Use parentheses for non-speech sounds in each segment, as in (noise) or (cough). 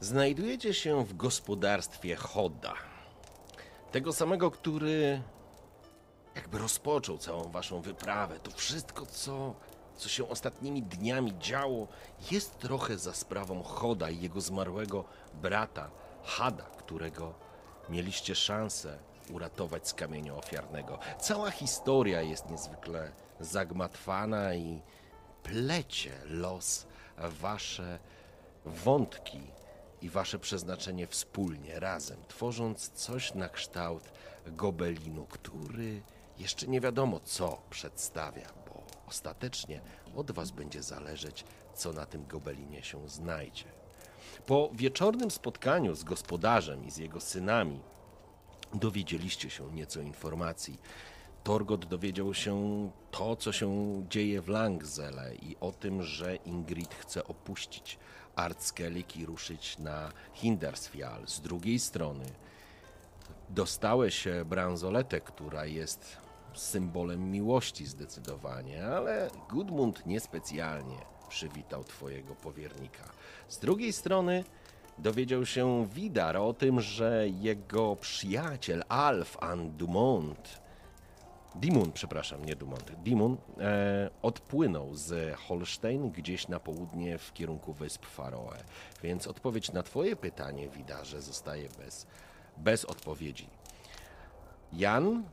Znajdujecie się w gospodarstwie Choda. Tego samego, który jakby rozpoczął całą waszą wyprawę. To wszystko, co, co się ostatnimi dniami działo, jest trochę za sprawą Choda i jego zmarłego brata Hada, którego mieliście szansę uratować z kamienia ofiarnego. Cała historia jest niezwykle zagmatwana i plecie los wasze wątki i wasze przeznaczenie wspólnie, razem, tworząc coś na kształt gobelinu, który jeszcze nie wiadomo co przedstawia, bo ostatecznie od was będzie zależeć, co na tym gobelinie się znajdzie. Po wieczornym spotkaniu z gospodarzem i z jego synami dowiedzieliście się nieco informacji. Torgot dowiedział się to, co się dzieje w Langzele i o tym, że Ingrid chce opuścić Artskelik i ruszyć na Hindersfjall. Z drugiej strony dostałeś bransoletę, która jest symbolem miłości zdecydowanie, ale Gudmund niespecjalnie przywitał twojego powiernika. Z drugiej strony dowiedział się Widar o tym, że jego przyjaciel Alf an Dumont Dimun, przepraszam, nie Dumont. Dimun e, odpłynął z Holstein gdzieś na południe w kierunku wysp Faroe. Więc odpowiedź na Twoje pytanie, Widarze, zostaje bez, bez odpowiedzi. Jan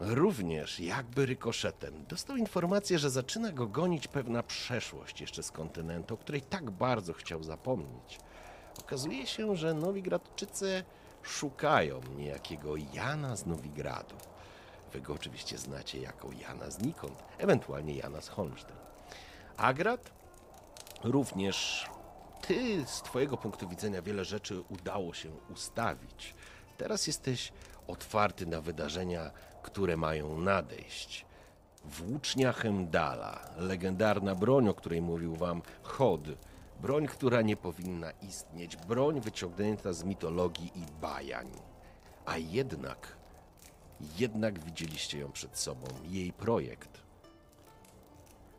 również, jakby rykoszetem, dostał informację, że zaczyna go gonić pewna przeszłość jeszcze z kontynentu, o której tak bardzo chciał zapomnieć. Okazuje się, że Nowigradczycy szukają niejakiego Jana z Nowigradu. Wy go oczywiście znacie jako Jana znikąd, ewentualnie Jana z Holstein. Agrat również ty z twojego punktu widzenia wiele rzeczy udało się ustawić. Teraz jesteś otwarty na wydarzenia, które mają nadejść. Włócznia Hemdala, legendarna broń, o której mówił wam Chod, broń, która nie powinna istnieć, broń wyciągnięta z mitologii i bajań. A jednak jednak widzieliście ją przed sobą, jej projekt.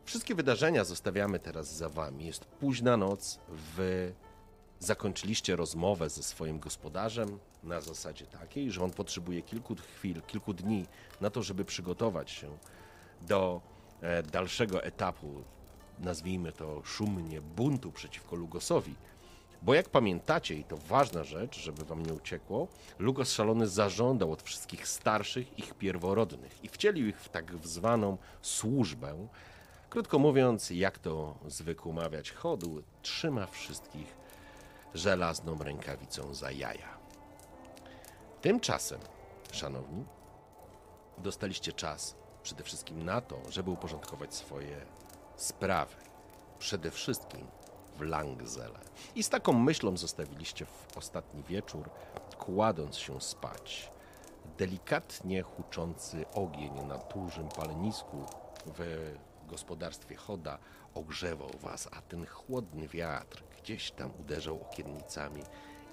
Wszystkie wydarzenia zostawiamy teraz za wami. Jest późna noc, wy zakończyliście rozmowę ze swoim gospodarzem na zasadzie takiej, że on potrzebuje kilku chwil, kilku dni na to, żeby przygotować się do e, dalszego etapu, nazwijmy to szumnie, buntu przeciwko Lugosowi bo jak pamiętacie, i to ważna rzecz, żeby wam nie uciekło, Lugos Szalony zażądał od wszystkich starszych ich pierworodnych i wcielił ich w tak zwaną służbę. Krótko mówiąc, jak to zwykł mawiać chodu, trzyma wszystkich żelazną rękawicą za jaja. Tymczasem, szanowni, dostaliście czas przede wszystkim na to, żeby uporządkować swoje sprawy. Przede wszystkim w Langzele. I z taką myślą zostawiliście w ostatni wieczór, kładąc się spać. Delikatnie huczący ogień na dużym palenisku w gospodarstwie Choda ogrzewał was, a ten chłodny wiatr gdzieś tam uderzał okiennicami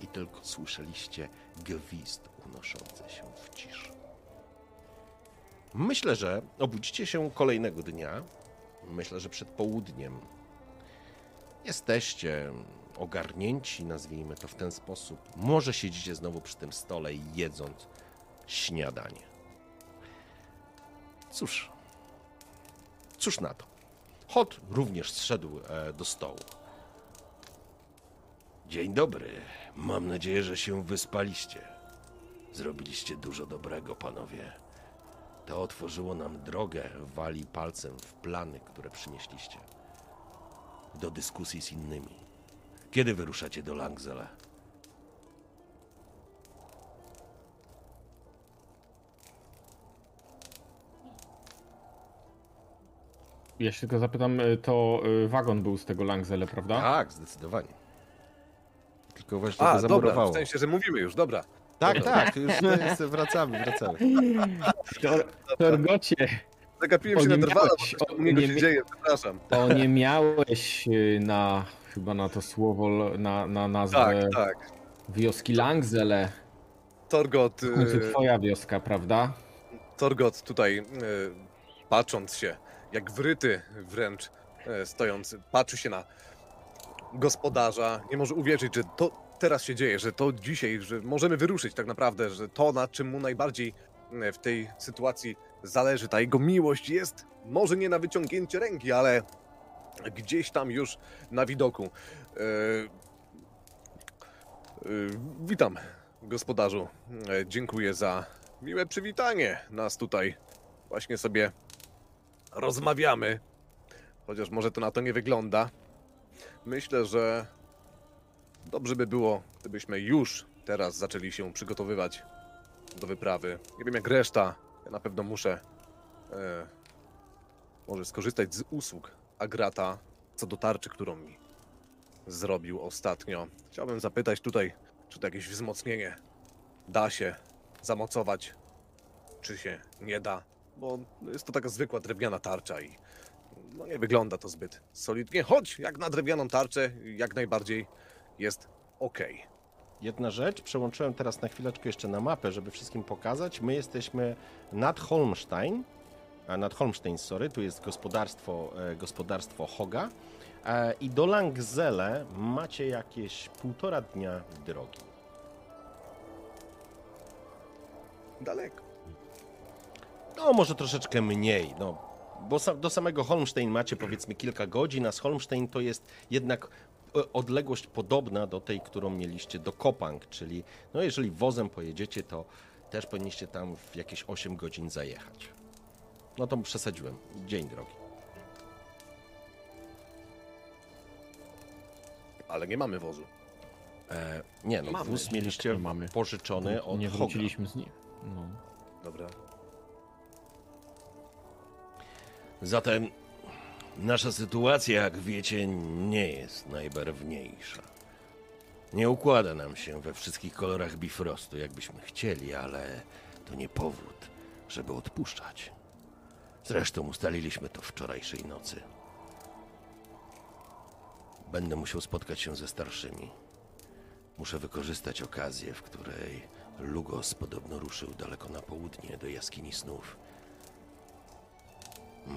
i tylko słyszeliście gwizd unoszący się w ciszy. Myślę, że obudzicie się kolejnego dnia. Myślę, że przed południem Jesteście ogarnięci, nazwijmy to w ten sposób. Może siedzicie znowu przy tym stole jedząc śniadanie. Cóż, cóż na to. Hot również zszedł e, do stołu. Dzień dobry. Mam nadzieję, że się wyspaliście. Zrobiliście dużo dobrego, panowie. To otworzyło nam drogę, wali palcem w plany, które przynieśliście do dyskusji z innymi. Kiedy wyruszacie do Langzele? Ja się tylko zapytam, y, to y, wagon był z tego Langzele, prawda? Tak, zdecydowanie. tylko właśnie A, go dobra, zamurowało. w sensie, że mówimy już, dobra. Tak, tak, już to wracamy, wracamy. (laughs) Tor- Torgocie, Zagapiłem się na drwala, bo u niego nie się dzieje, przepraszam. to nie miałeś y, na chyba na to słowo, na, na nazwę Tak, tak. wioski Langzele. Torgot, końcu y, twoja wioska, prawda? Torgot tutaj y, patrząc się, jak wryty wręcz y, stojąc, patrzy się na gospodarza, nie może uwierzyć, że to teraz się dzieje, że to dzisiaj, że możemy wyruszyć tak naprawdę, że to na czym mu najbardziej y, w tej sytuacji zależy, ta jego miłość jest może nie na wyciągnięcie ręki, ale gdzieś tam już na widoku. Y, y, witam, gospodarzu. E, Dziękuję za miłe przywitanie nas tutaj. Właśnie sobie rozmawiamy. Chociaż może to na to nie wygląda. Myślę, że dobrze by było, gdybyśmy już teraz zaczęli się przygotowywać do wyprawy. Nie wiem jak reszta. Ja na pewno muszę e, może skorzystać z usług Agrata co do tarczy, którą mi zrobił ostatnio. Chciałbym zapytać tutaj, czy to jakieś wzmocnienie da się zamocować, czy się nie da, bo jest to taka zwykła drewniana tarcza i no nie wygląda to zbyt solidnie, choć jak na drewnianą tarczę jak najbardziej jest ok. Jedna rzecz, przełączyłem teraz na chwileczkę jeszcze na mapę, żeby wszystkim pokazać. My jesteśmy nad Holmstein, a nad Holmstein, sorry, tu jest gospodarstwo, e, gospodarstwo Hoga e, i do Langzele macie jakieś półtora dnia drogi. Daleko. No, może troszeczkę mniej, no. Bo do samego Holmstein macie powiedzmy kilka godzin, a z Holmstein to jest jednak odległość podobna do tej, którą mieliście do Kopang, czyli no jeżeli wozem pojedziecie, to też powinniście tam w jakieś 8 godzin zajechać. No to przesadziłem. Dzień drogi. Ale nie mamy wozu. E, nie, no Mamy. wóz mieliście Nie mamy. pożyczony od Nie Hoga. wróciliśmy z nim. No. Dobra. Zatem nasza sytuacja, jak wiecie, nie jest najbarwniejsza. Nie układa nam się we wszystkich kolorach Bifrostu, jakbyśmy chcieli, ale to nie powód, żeby odpuszczać. Zresztą ustaliliśmy to wczorajszej nocy. Będę musiał spotkać się ze starszymi. Muszę wykorzystać okazję, w której Lugos podobno ruszył daleko na południe do jaskini snów.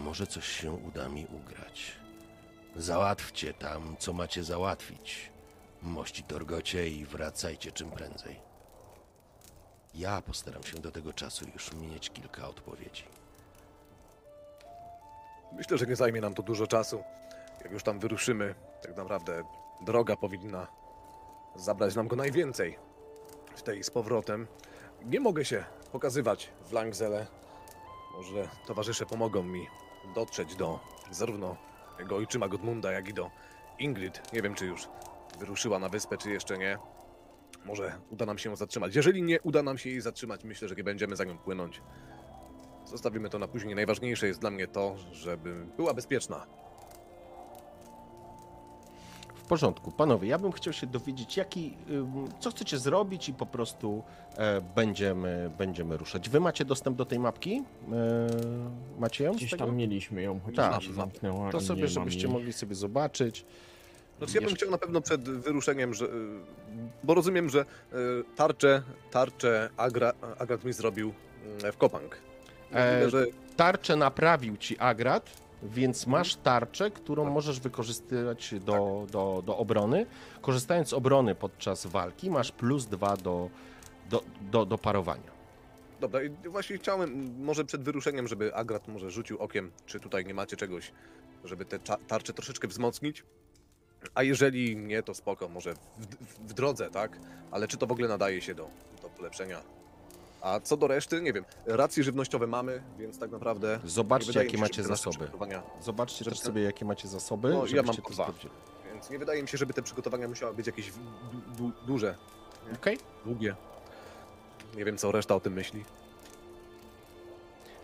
Może coś się uda mi ugrać. Załatwcie tam, co macie załatwić. Mości Torgocie i wracajcie czym prędzej. Ja postaram się do tego czasu już mieć kilka odpowiedzi. Myślę, że nie zajmie nam to dużo czasu. Jak już tam wyruszymy, tak naprawdę droga powinna zabrać nam go najwięcej. W tej z powrotem. Nie mogę się pokazywać w Langzele. Może towarzysze pomogą mi dotrzeć do zarówno jego ojczyma Godmunda, jak i do Ingrid. Nie wiem, czy już wyruszyła na wyspę, czy jeszcze nie. Może uda nam się ją zatrzymać. Jeżeli nie uda nam się jej zatrzymać, myślę, że nie będziemy za nią płynąć. Zostawimy to na później. Najważniejsze jest dla mnie to, żeby była bezpieczna. W porządku, panowie, ja bym chciał się dowiedzieć, jaki, co chcecie zrobić i po prostu e, będziemy, będziemy ruszać. Wy macie dostęp do tej mapki? E, macie ją? Gdzieś tam mieliśmy ją, chociaż Tak. się zamknęła. To sobie, żebyście mogli sobie zobaczyć. Znaczy, ja bym chciał na pewno przed wyruszeniem, że, y, bo rozumiem, że y, tarczę, tarczę Agra, Agrat mi zrobił y, w Kopang. E, Możliwe, że Tarczę naprawił ci Agrat, więc masz tarczę, którą możesz wykorzystywać do, do, do obrony. Korzystając z obrony podczas walki, masz plus dwa do, do, do, do parowania. Dobra, i właśnie chciałem, może przed wyruszeniem, żeby Agrat może rzucił okiem, czy tutaj nie macie czegoś, żeby te tarcze troszeczkę wzmocnić. A jeżeli nie, to spoko, może w, w, w drodze, tak? Ale czy to w ogóle nadaje się do, do polepszenia? A co do reszty, nie wiem. Racje żywnościowe mamy, więc tak naprawdę. Zobaczcie, jakie się, macie zasoby. Zobaczcie też te- sobie, jakie macie zasoby. No, ja żebyście mam to dwa. sprawdzili. Więc nie wydaje mi się, żeby te przygotowania musiały być jakieś du, du, duże, Okej? długie. Nie wiem, co reszta o tym myśli.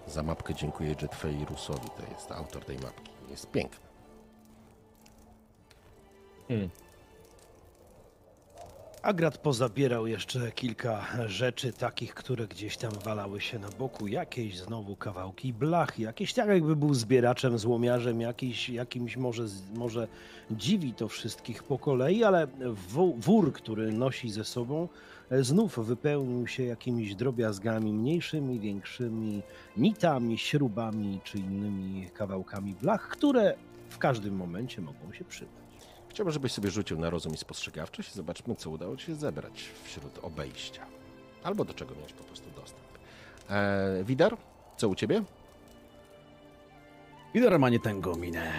Za mapkę dziękuję Jetfei Rusowi, to jest autor tej mapki. Jest piękna. Hmm. Agrat pozabierał jeszcze kilka rzeczy takich, które gdzieś tam walały się na boku. Jakieś znowu kawałki blach, jakieś tak jakby był zbieraczem, złomiarzem, jakiś, jakimś może, może dziwi to wszystkich po kolei, ale wór, który nosi ze sobą, znów wypełnił się jakimiś drobiazgami mniejszymi, większymi, nitami, śrubami czy innymi kawałkami blach, które w każdym momencie mogą się przydać. Chciałbym, żebyś sobie rzucił na rozum i spostrzegawczość i zobaczmy, co udało ci się zebrać wśród obejścia. Albo do czego miałeś po prostu dostęp. E, Widar, co u ciebie? Widor ma nie tęgą minę.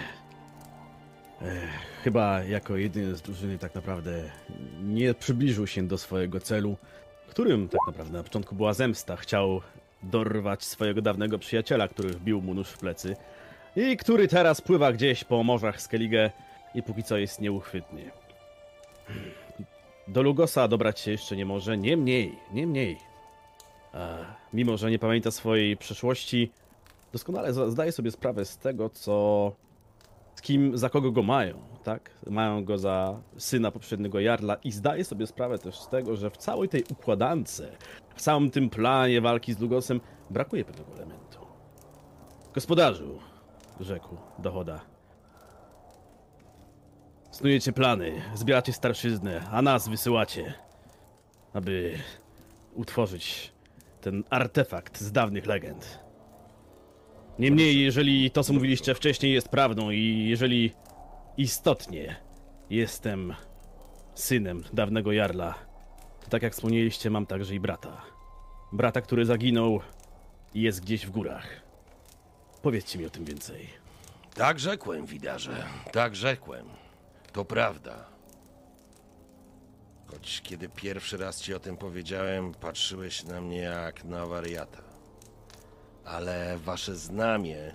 Ech, chyba jako jedyny z drużyny tak naprawdę nie przybliżył się do swojego celu, którym tak naprawdę na początku była zemsta. Chciał dorwać swojego dawnego przyjaciela, który wbił mu nóż w plecy i który teraz pływa gdzieś po morzach Skellige i póki co jest nieuchwytny. Do Lugosa dobrać się jeszcze nie może, niemniej, niemniej. E, mimo, że nie pamięta swojej przeszłości, doskonale zdaje sobie sprawę z tego, co. z kim, za kogo go mają, tak? Mają go za syna poprzedniego Jarla i zdaje sobie sprawę też z tego, że w całej tej układance, w całym tym planie walki z Lugosem brakuje pewnego elementu. Gospodarzu, rzekł Dochoda. Snujecie plany, zbieracie starszyznę, a nas wysyłacie, aby utworzyć ten artefakt z dawnych legend. Niemniej, jeżeli to, co mówiliście wcześniej, jest prawdą i jeżeli istotnie jestem synem dawnego Jarla, to tak jak wspomnieliście, mam także i brata. Brata, który zaginął i jest gdzieś w górach. Powiedzcie mi o tym więcej. Tak rzekłem, Widarze, tak rzekłem. To prawda. Choć kiedy pierwszy raz ci o tym powiedziałem, patrzyłeś na mnie jak na wariata. Ale wasze znamie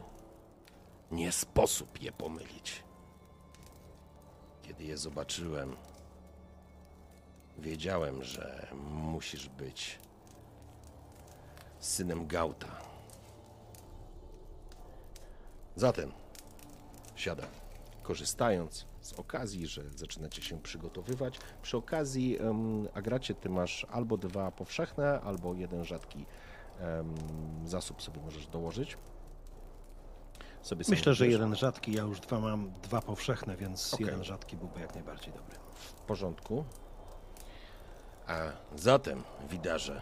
nie sposób je pomylić. Kiedy je zobaczyłem, wiedziałem, że musisz być synem Gauta. Zatem siada, korzystając z okazji, że zaczynacie się przygotowywać. Przy okazji, em, Agracie, ty masz albo dwa powszechne, albo jeden rzadki em, zasób sobie możesz dołożyć. Sobie Myślę, że jeden rzadki, ja już dwa mam, dwa powszechne, więc Okej. jeden rzadki byłby jak najbardziej dobry. w porządku. A zatem, widarze,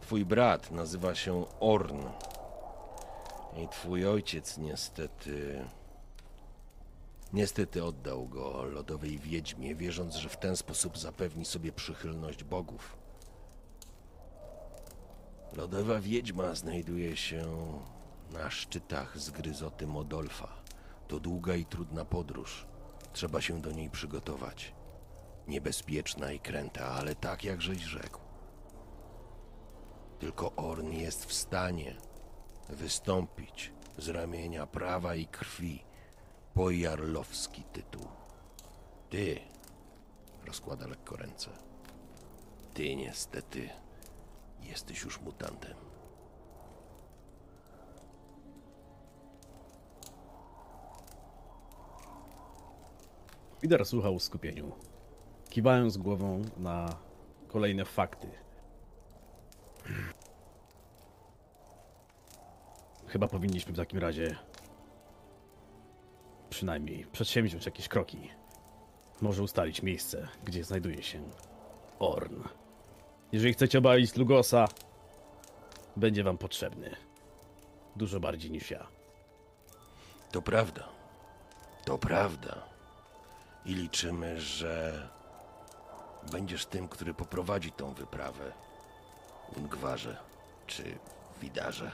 twój brat nazywa się Orn. I twój ojciec niestety. Niestety oddał go lodowej wiedźmie, wierząc, że w ten sposób zapewni sobie przychylność bogów. Lodowa wiedźma znajduje się na szczytach zgryzoty Modolfa. To długa i trudna podróż. Trzeba się do niej przygotować. Niebezpieczna i kręta, ale tak jak żeś rzekł. Tylko Orn jest w stanie wystąpić z ramienia prawa i krwi po jarlowski tytuł. Ty, rozkłada lekko ręce. Ty niestety jesteś już mutantem. Widar słuchał w skupieniu, kiwając głową na kolejne fakty. Chyba powinniśmy w takim razie przynajmniej przedsięwziąć jakieś kroki. Może ustalić miejsce, gdzie znajduje się Orn. Jeżeli chcecie obalić Lugosa, będzie wam potrzebny. Dużo bardziej niż ja. To prawda. To prawda. I liczymy, że będziesz tym, który poprowadzi tą wyprawę. Ungwarze czy Widarze.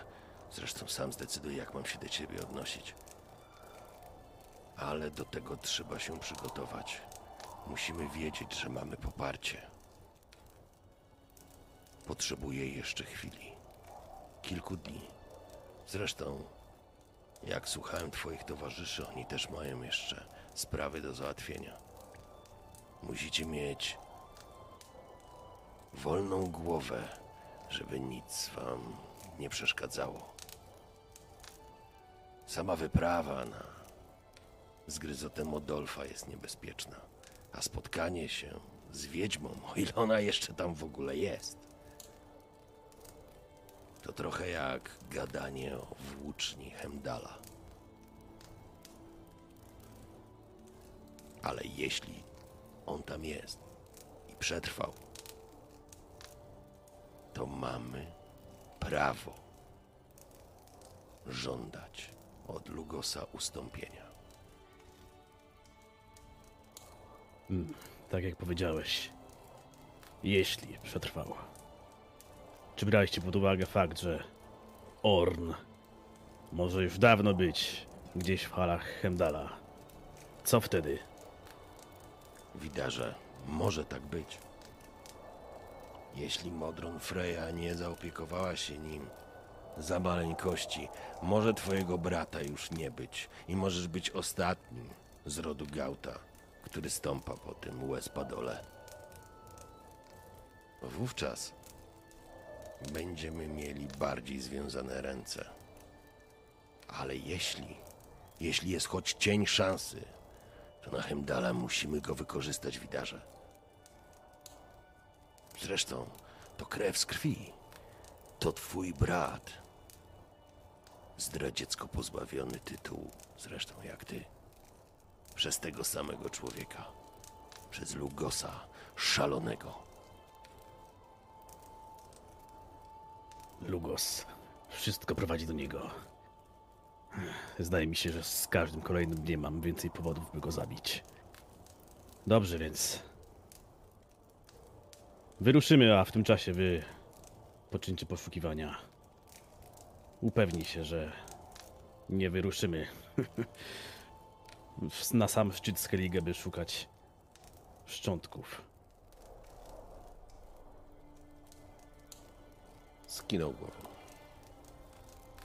Zresztą sam zdecyduję, jak mam się do ciebie odnosić. Ale do tego trzeba się przygotować. Musimy wiedzieć, że mamy poparcie. Potrzebuję jeszcze chwili. Kilku dni. Zresztą jak słuchałem twoich towarzyszy, oni też mają jeszcze sprawy do załatwienia. Musicie mieć wolną głowę, żeby nic wam nie przeszkadzało. Sama wyprawa na zgryzotę Modolfa jest niebezpieczna, a spotkanie się z wiedźmą, (laughs) o ile ona jeszcze tam w ogóle jest. To trochę jak gadanie o włóczni Hemdala. Ale jeśli on tam jest i przetrwał, to mamy prawo żądać od Lugosa ustąpienia. Tak jak powiedziałeś, jeśli przetrwał. Czy braliście pod uwagę fakt, że Orn może już dawno być gdzieś w halach Hemdala? Co wtedy? Widarze, może tak być. Jeśli Modron Freya nie zaopiekowała się nim za maleńkości, może twojego brata już nie być i możesz być ostatnim z rodu Gauta, który stąpa po tym łezpadole. Wówczas będziemy mieli bardziej związane ręce. Ale jeśli, jeśli jest choć cień szansy, to na Hemdala musimy go wykorzystać, widarze. Zresztą to krew z krwi. To twój brat. Zdradziecko pozbawiony tytułu, zresztą jak ty. Przez tego samego człowieka. Przez Lugosa, szalonego. Lugos. Wszystko prowadzi do niego. Zdaje mi się, że z każdym kolejnym dniem mam więcej powodów, by go zabić. Dobrze, więc. Wyruszymy, a w tym czasie wy poczyńcie poszukiwania. Upewnij się, że nie wyruszymy (laughs) na sam szczyt Skellige, by szukać szczątków. Skinął głową.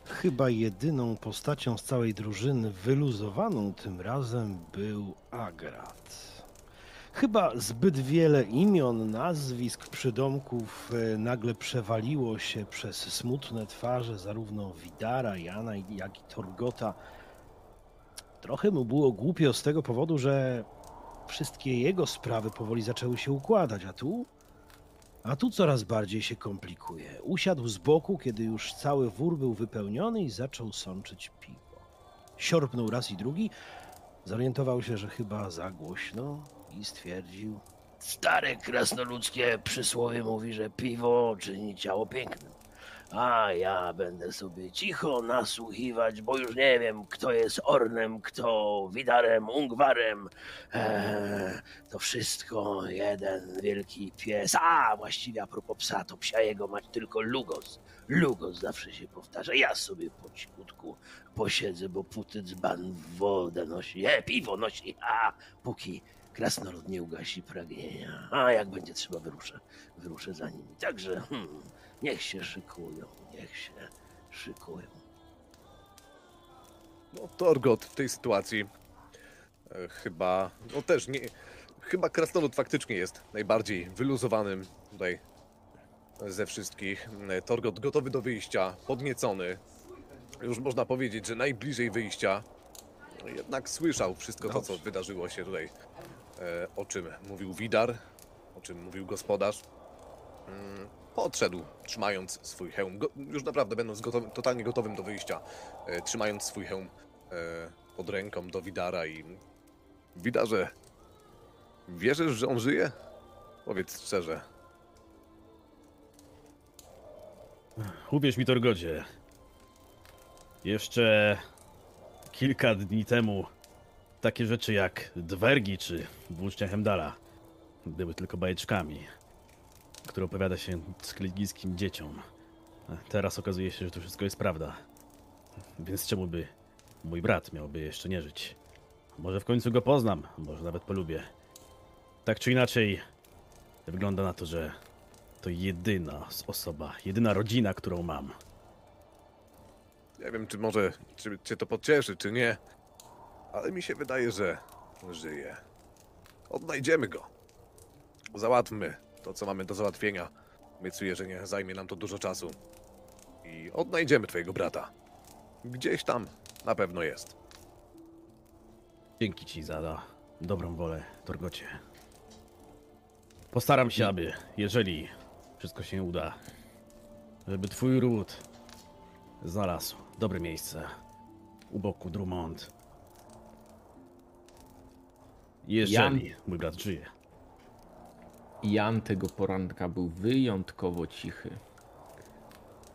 Chyba jedyną postacią z całej drużyny wyluzowaną tym razem był Agrat. Chyba zbyt wiele imion, nazwisk, przydomków e, nagle przewaliło się przez smutne twarze zarówno Widara, Jana, jak i Torgota. Trochę mu było głupio z tego powodu, że wszystkie jego sprawy powoli zaczęły się układać, a tu a tu coraz bardziej się komplikuje. Usiadł z boku, kiedy już cały wór był wypełniony i zaczął sączyć piwo. Siorpnął raz i drugi, zorientował się, że chyba za głośno i stwierdził. Stare krasnoludzkie przysłowie mówi, że piwo czyni ciało pięknym. A ja będę sobie cicho nasłuchiwać, bo już nie wiem, kto jest Ornem, kto Widarem, Ungwarem. Eee, to wszystko jeden wielki pies. A właściwie a propos psa, to psia jego mać tylko Lugos. Lugos zawsze się powtarza. Ja sobie po cichutku posiedzę, bo puty dzban wodę nosi. E, piwo nosi. A, póki krasnolud nie ugasi pragnienia. A jak będzie trzeba, wyruszę. Wyruszę za nimi. Także hmm, niech się szykują, niech się szykują. No, Torgot w tej sytuacji e, chyba, no też nie, chyba Krasnolud faktycznie jest najbardziej wyluzowanym tutaj ze wszystkich. E, Torgot gotowy do wyjścia, podniecony. Już można powiedzieć, że najbliżej wyjścia. Jednak słyszał wszystko to, co wydarzyło się tutaj, e, o czym mówił Widar, o czym mówił gospodarz. Mm, Podszedł, trzymając swój hełm, go, już naprawdę będąc gotowy, totalnie gotowym do wyjścia, e, trzymając swój hełm e, pod ręką do Widara i... Widarze, wierzysz, że on żyje? Powiedz szczerze. Uwierz mi, Torgodzie. Jeszcze kilka dni temu takie rzeczy jak dwergi czy włócznia Hemdala były tylko bajeczkami, które opowiada się skligijskim dzieciom. Teraz okazuje się, że to wszystko jest prawda. Więc czemu by mój brat miałby jeszcze nie żyć? Może w końcu go poznam, może nawet polubię. Tak czy inaczej, wygląda na to, że to jedyna osoba, jedyna rodzina, którą mam. Nie wiem, czy może czy cię to pocieszy, czy nie, ale mi się wydaje, że żyje. Odnajdziemy go. Załatwmy to, co mamy do załatwienia. Obiecuję, że nie zajmie nam to dużo czasu. I odnajdziemy twojego brata. Gdzieś tam na pewno jest. Dzięki ci za dobrą wolę, Torgocie. Postaram się, aby, jeżeli wszystko się uda, żeby twój ród znalazł dobre miejsce u boku Drummond. Jeżeli mój brat żyje. Jan tego poranka był wyjątkowo cichy.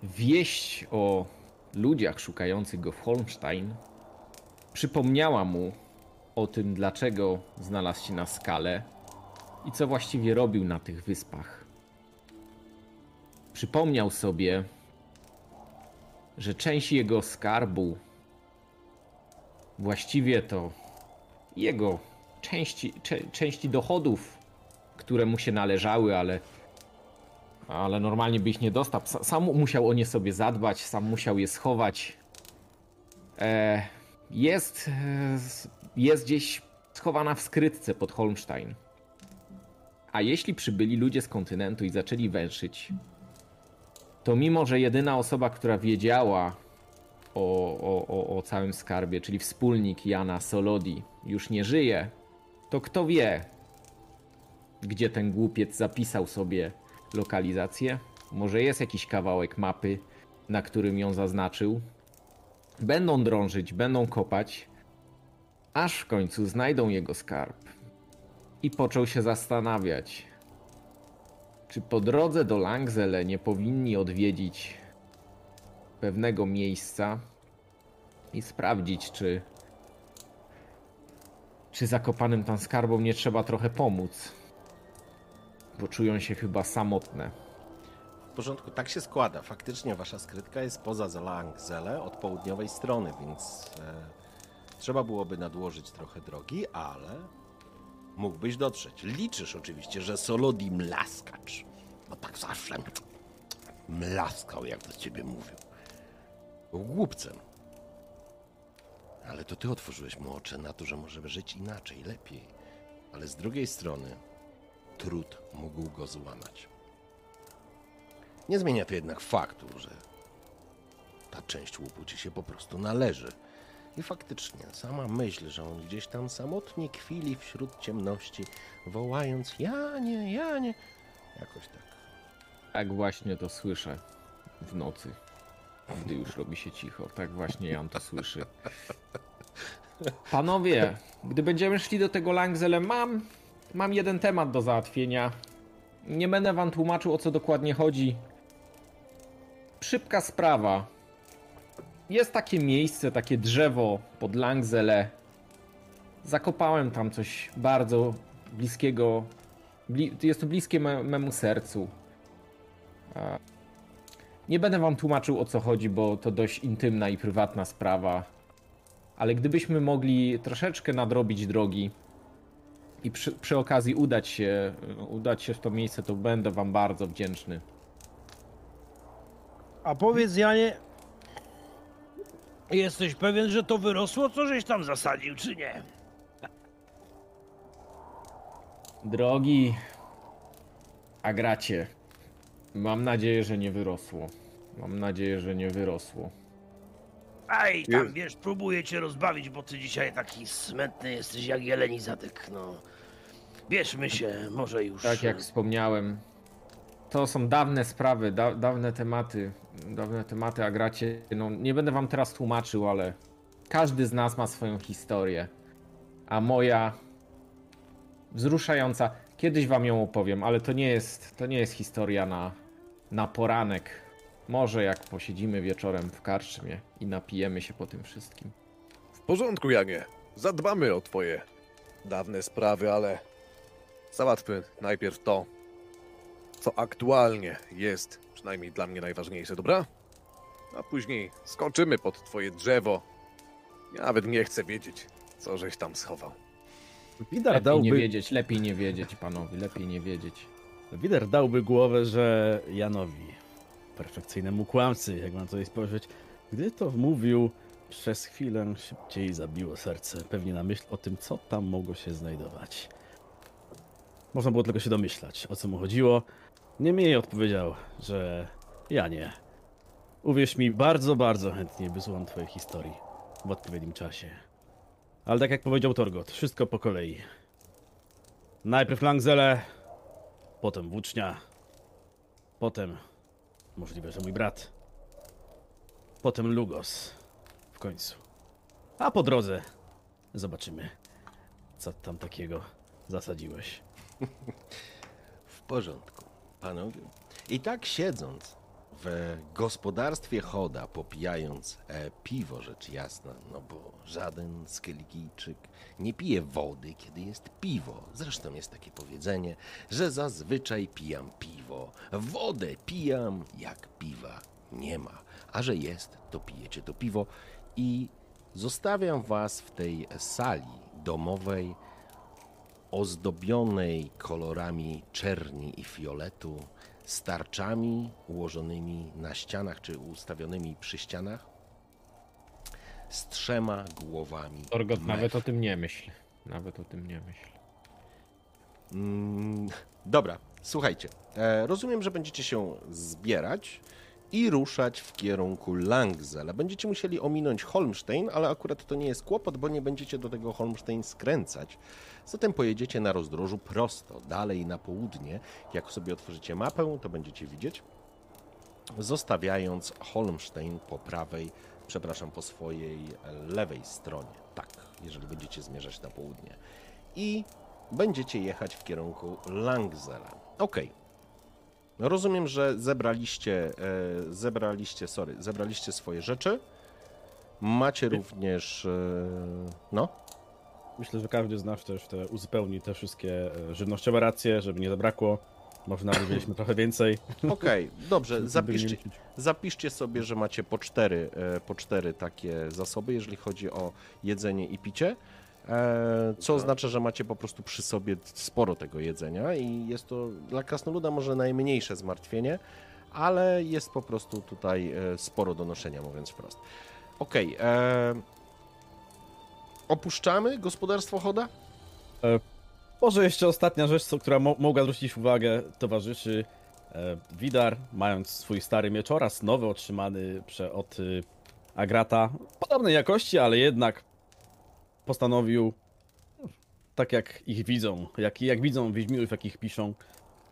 Wieść o ludziach szukających go w Holmstein przypomniała mu o tym, dlaczego znalazł się na skale i co właściwie robił na tych wyspach. Przypomniał sobie, że część jego skarbu właściwie to jego części, części dochodów, które mu się należały, ale, ale normalnie by ich nie dostał. Sa- Sam musiał o nie sobie zadbać, sam musiał je schować. E, jest, e, jest gdzieś schowana w skrytce pod Holmstein. A jeśli przybyli ludzie z kontynentu i zaczęli węszyć, to mimo, że jedyna osoba, która wiedziała o, o, o, o całym skarbie, czyli wspólnik Jana Solodi, już nie żyje, to kto wie, gdzie ten głupiec zapisał sobie lokalizację? Może jest jakiś kawałek mapy, na którym ją zaznaczył? Będą drążyć, będą kopać, aż w końcu znajdą jego skarb. I począł się zastanawiać, czy po drodze do Langzele nie powinni odwiedzić pewnego miejsca i sprawdzić, czy czy zakopanym tam skarbom nie trzeba trochę pomóc? Bo czują się chyba samotne. W porządku, tak się składa. Faktycznie wasza skrytka jest poza Zalangzele od południowej strony, więc e, trzeba byłoby nadłożyć trochę drogi, ale mógłbyś dotrzeć. Liczysz oczywiście, że Solodi mlaskacz, bo tak zawsze mlaskał, jak do ciebie mówił. Był głupcem. Ale to ty otworzyłeś mu oczy na to, że może żyć inaczej, lepiej. Ale z drugiej strony trud mógł go złamać. Nie zmienia to jednak faktu, że ta część łupu ci się po prostu należy. I faktycznie, sama myśl, że on gdzieś tam samotnie kwili wśród ciemności, wołając Janie, Janie, jakoś tak. Tak właśnie to słyszę w nocy, gdy już robi się cicho. Tak właśnie Jan to słyszy. Panowie, gdy będziemy szli do tego Langzele, mam, mam jeden temat do załatwienia. Nie będę wam tłumaczył, o co dokładnie chodzi. Szybka sprawa. Jest takie miejsce, takie drzewo pod Langzele. Zakopałem tam coś bardzo bliskiego. Bli jest to bliskie me memu sercu. Nie będę wam tłumaczył o co chodzi, bo to dość intymna i prywatna sprawa. Ale gdybyśmy mogli troszeczkę nadrobić drogi i przy, przy okazji udać się, udać się w to miejsce, to będę wam bardzo wdzięczny. A powiedz Janie, jesteś pewien, że to wyrosło, co żeś tam zasadził, czy nie? Drogi Agracie, mam nadzieję, że nie wyrosło. Mam nadzieję, że nie wyrosło. Aj, tam Jest. wiesz, próbuję cię rozbawić, bo ty dzisiaj taki smętny jesteś jak jeleni zadek, no. Bierzmy się, może już. Tak jak wspomniałem, to są dawne sprawy, da, dawne tematy. Dawne tematy Agracie. No, nie będę wam teraz tłumaczył, ale każdy z nas ma swoją historię. A moja wzruszająca. Kiedyś wam ją opowiem, ale to nie jest, to nie jest historia na, na poranek. Może jak posiedzimy wieczorem w karczmie i napijemy się po tym wszystkim. W porządku, Janie. Zadbamy o twoje dawne sprawy, ale załatwmy najpierw to, co aktualnie jest przynajmniej dla mnie najważniejsze, dobra? A później skoczymy pod twoje drzewo. Ja nawet nie chcę wiedzieć, co żeś tam schował. Widar Lepiej nie dałby, wiedzieć, lepiej nie wiedzieć, panowie, lepiej nie wiedzieć. Wider dałby głowę, że Janowi, perfekcyjnemu kłamcy, jak mam to spojrzeć, gdy to mówił, przez chwilę szybciej zabiło serce, pewnie na myśl o tym, co tam mogło się znajdować. Można było tylko się domyślać, o co mu chodziło. Niemniej odpowiedział, że ja nie. Uwierz mi, bardzo, bardzo chętnie wysłucham twojej historii w odpowiednim czasie. Ale tak jak powiedział Torgot, wszystko po kolei. Najpierw Langzele, potem włócznia, potem możliwe, że mój brat, potem Lugos w końcu. A po drodze zobaczymy, co tam takiego zasadziłeś. (laughs) W porządku, panowie. I tak siedząc w gospodarstwie Choda, popijając e, piwo, rzecz jasna, no bo żaden Skeligijczyk nie pije wody, kiedy jest piwo. Zresztą jest takie powiedzenie, że zazwyczaj pijam piwo, wodę pijam jak piwa nie ma, a że jest, to pijecie to piwo. I zostawiam was w tej sali domowej, ozdobionej kolorami czerni i fioletu, starczami ułożonymi na ścianach czy ustawionymi przy ścianach, z trzema głowami. Torgot, nawet o tym nie myśl. Nawet o tym nie myśl. Mm, dobra, słuchajcie. E, rozumiem, że będziecie się zbierać i ruszać w kierunku Langzela. Będziecie musieli ominąć Holmstein, ale akurat to nie jest kłopot, bo nie będziecie do tego Holmstein skręcać. Zatem pojedziecie na rozdrożu prosto, dalej na południe. Jak sobie otworzycie mapę, to będziecie widzieć, zostawiając Holmstein po prawej, przepraszam, po swojej lewej stronie. Tak, jeżeli będziecie zmierzać na południe. I będziecie jechać w kierunku Langzela. Okej. No Rozumiem, że zebraliście, e, zebraliście, sorry, zebraliście swoje rzeczy. Macie również, e, no, Myślę, że każdy z nas też te, uzupełni te wszystkie e, żywnościowe racje, żeby nie zabrakło. Może nawet mieliśmy trochę więcej. (laughs) okej, dobrze, żeby nie zapiszcie, zapiszcie sobie, że macie po cztery, e, po cztery takie zasoby, jeżeli chodzi o jedzenie i picie. E, Co oznacza, że macie po prostu przy sobie sporo tego jedzenia i jest to dla krasnoluda może najmniejsze zmartwienie, ale jest po prostu tutaj e, sporo do noszenia, mówiąc wprost. Okej, e, opuszczamy gospodarstwo Choda? Może jeszcze ostatnia rzecz, która mo mogła zwrócić uwagę towarzyszy. E, Widar, mając swój stary miecz oraz nowy otrzymany prze, od y, Agrata, podobnej jakości, ale jednak postanowił, tak jak ich widzą, jak, jak widzą Wiedźminów, jakich piszą,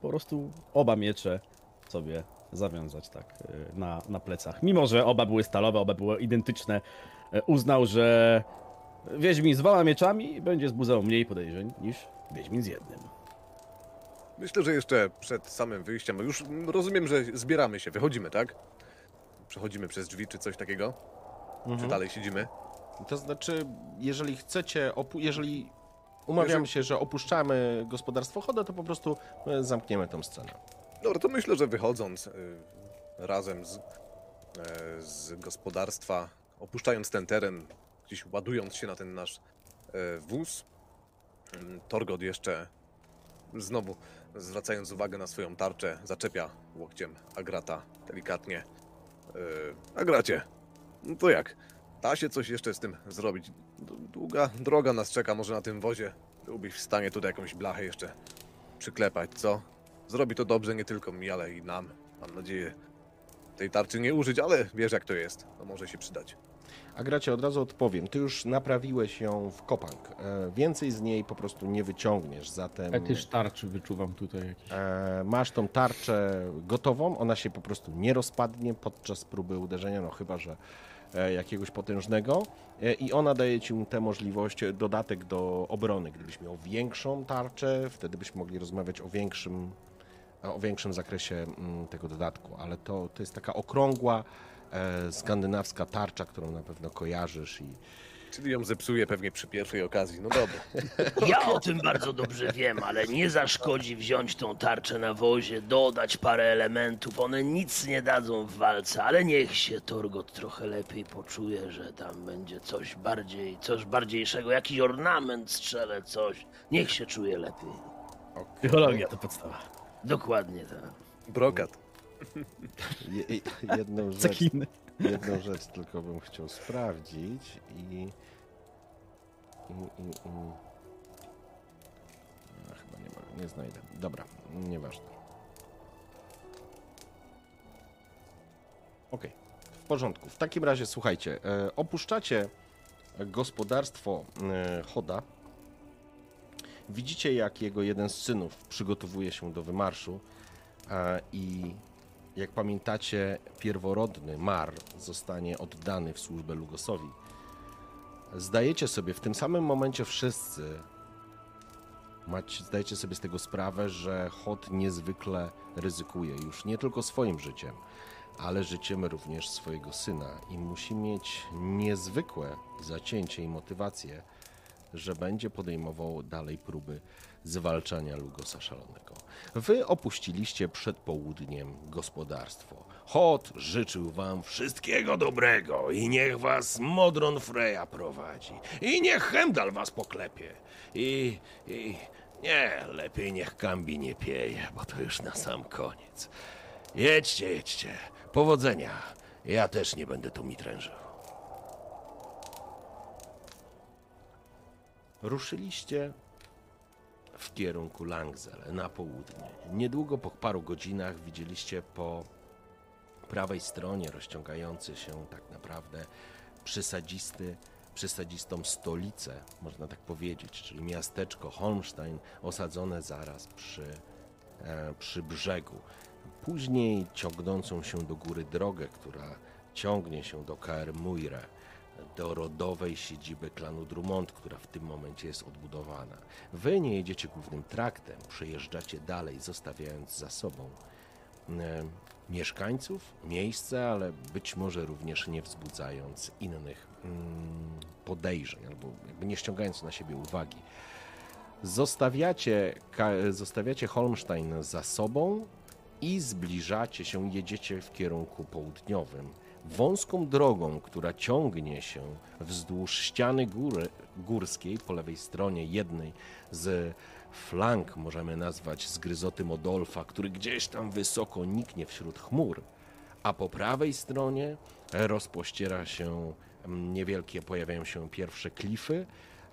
po prostu oba miecze sobie zawiązać tak y, na, na plecach. Mimo, że oba były stalowe, oba były identyczne, e, uznał, że Wiedźmin z dwoma mieczami będzie zbudzał mniej podejrzeń niż Wiedźmin z jednym. Myślę, że jeszcze przed samym wyjściem, bo już rozumiem, że zbieramy się, wychodzimy, tak? Przechodzimy przez drzwi czy coś takiego? Czy dalej siedzimy? To znaczy, jeżeli chcecie, jeżeli umawiamy się, że opuszczamy gospodarstwo Choda, to po prostu e, zamkniemy tą scenę. Dobra, to myślę, że wychodząc y, razem z, e, z gospodarstwa, opuszczając ten teren, gdzieś ładując się na ten nasz e, wóz, mm, Torgot jeszcze znowu zwracając uwagę na swoją tarczę, zaczepia łokciem Agrata delikatnie. Agracie, no to jak? Da się coś jeszcze z tym zrobić? Długa droga nas czeka, może na tym wozie. Byłbyś w stanie tutaj jakąś blachę jeszcze przyklepać, co? Zrobi to dobrze nie tylko mi, ale i nam. Mam nadzieję tej tarczy nie użyć, ale wiesz jak to jest. To może się przydać. A gracie, od razu odpowiem, ty już naprawiłeś ją w Kopang. E, więcej z niej po prostu nie wyciągniesz, zatem Fetysz tarczy wyczuwam tutaj jakiś. e, masz tą tarczę gotową, ona się po prostu nie rozpadnie podczas próby uderzenia, no chyba, że jakiegoś potężnego e, i ona daje ci tę możliwość, e, dodatek do obrony. Gdybyś miał większą tarczę, wtedy byśmy mogli rozmawiać o większym, o większym zakresie mm, tego dodatku, ale to, to jest taka okrągła, e, skandynawska tarcza, którą na pewno kojarzysz i Czyli ją zepsuje pewnie przy pierwszej okazji. No dobra. (laughs) Ja o tym bardzo dobrze wiem, ale nie zaszkodzi wziąć tą tarczę na wozie, dodać parę elementów. One nic nie dadzą w walce, ale niech się Torgot trochę lepiej poczuje, że tam będzie coś bardziej, coś bardziejszego, jakiś ornament strzelę, coś. Niech się czuje lepiej. Psychologia to podstawa. Dokładnie tak. Brokat. Je, jedną, (laughs) rzecz, jedną rzecz tylko bym chciał sprawdzić i. i, i, i... A, chyba nie, ma, nie znajdę. Dobra, nieważne. Okej, w porządku. W takim razie słuchajcie, e, opuszczacie gospodarstwo e, Choda Widzicie, jak jego jeden z synów przygotowuje się do wymarszu e, i jak pamiętacie, pierworodny Mar zostanie oddany w służbę Lugosowi. Zdajecie sobie w tym samym momencie wszyscy, macie, zdajecie sobie z tego sprawę, że Hot niezwykle ryzykuje już nie tylko swoim życiem, ale życiem również swojego syna i musi mieć niezwykłe zacięcie i motywację, że będzie podejmował dalej próby zwalczania Lugosa Szalonego. Wy opuściliście przed południem gospodarstwo. Hot życzył wam wszystkiego dobrego i niech was Modron Freya prowadzi. I niech Hemdal was poklepie. I, i nie, lepiej niech Kambi nie pieje, bo to już na sam koniec. Jedźcie, jedźcie. Powodzenia. Ja też nie będę tu mitrężył. Ruszyliście w kierunku Langzel na południe. Niedługo po paru godzinach widzieliście po prawej stronie rozciągający się tak naprawdę przysadzisty, przysadzistą stolicę, można tak powiedzieć, czyli miasteczko Holmstein osadzone zaraz przy, e, przy brzegu. Później ciągnącą się do góry drogę, która ciągnie się do Kaer Muire, do rodowej siedziby klanu Drummond, która w tym momencie jest odbudowana. Wy nie jedziecie głównym traktem, przejeżdżacie dalej, zostawiając za sobą e, mieszkańców, miejsce, ale być może również nie wzbudzając innych mm, podejrzeń, albo nie ściągając na siebie uwagi. Zostawiacie, zostawiacie Holmstein za sobą i zbliżacie się, jedziecie w kierunku południowym. Wąską drogą, która ciągnie się wzdłuż ściany góry, górskiej po lewej stronie jednej z flank, możemy nazwać zgryzoty Modolfa, który gdzieś tam wysoko niknie wśród chmur, a po prawej stronie rozpościera się mm, niewielkie, pojawiają się pierwsze klify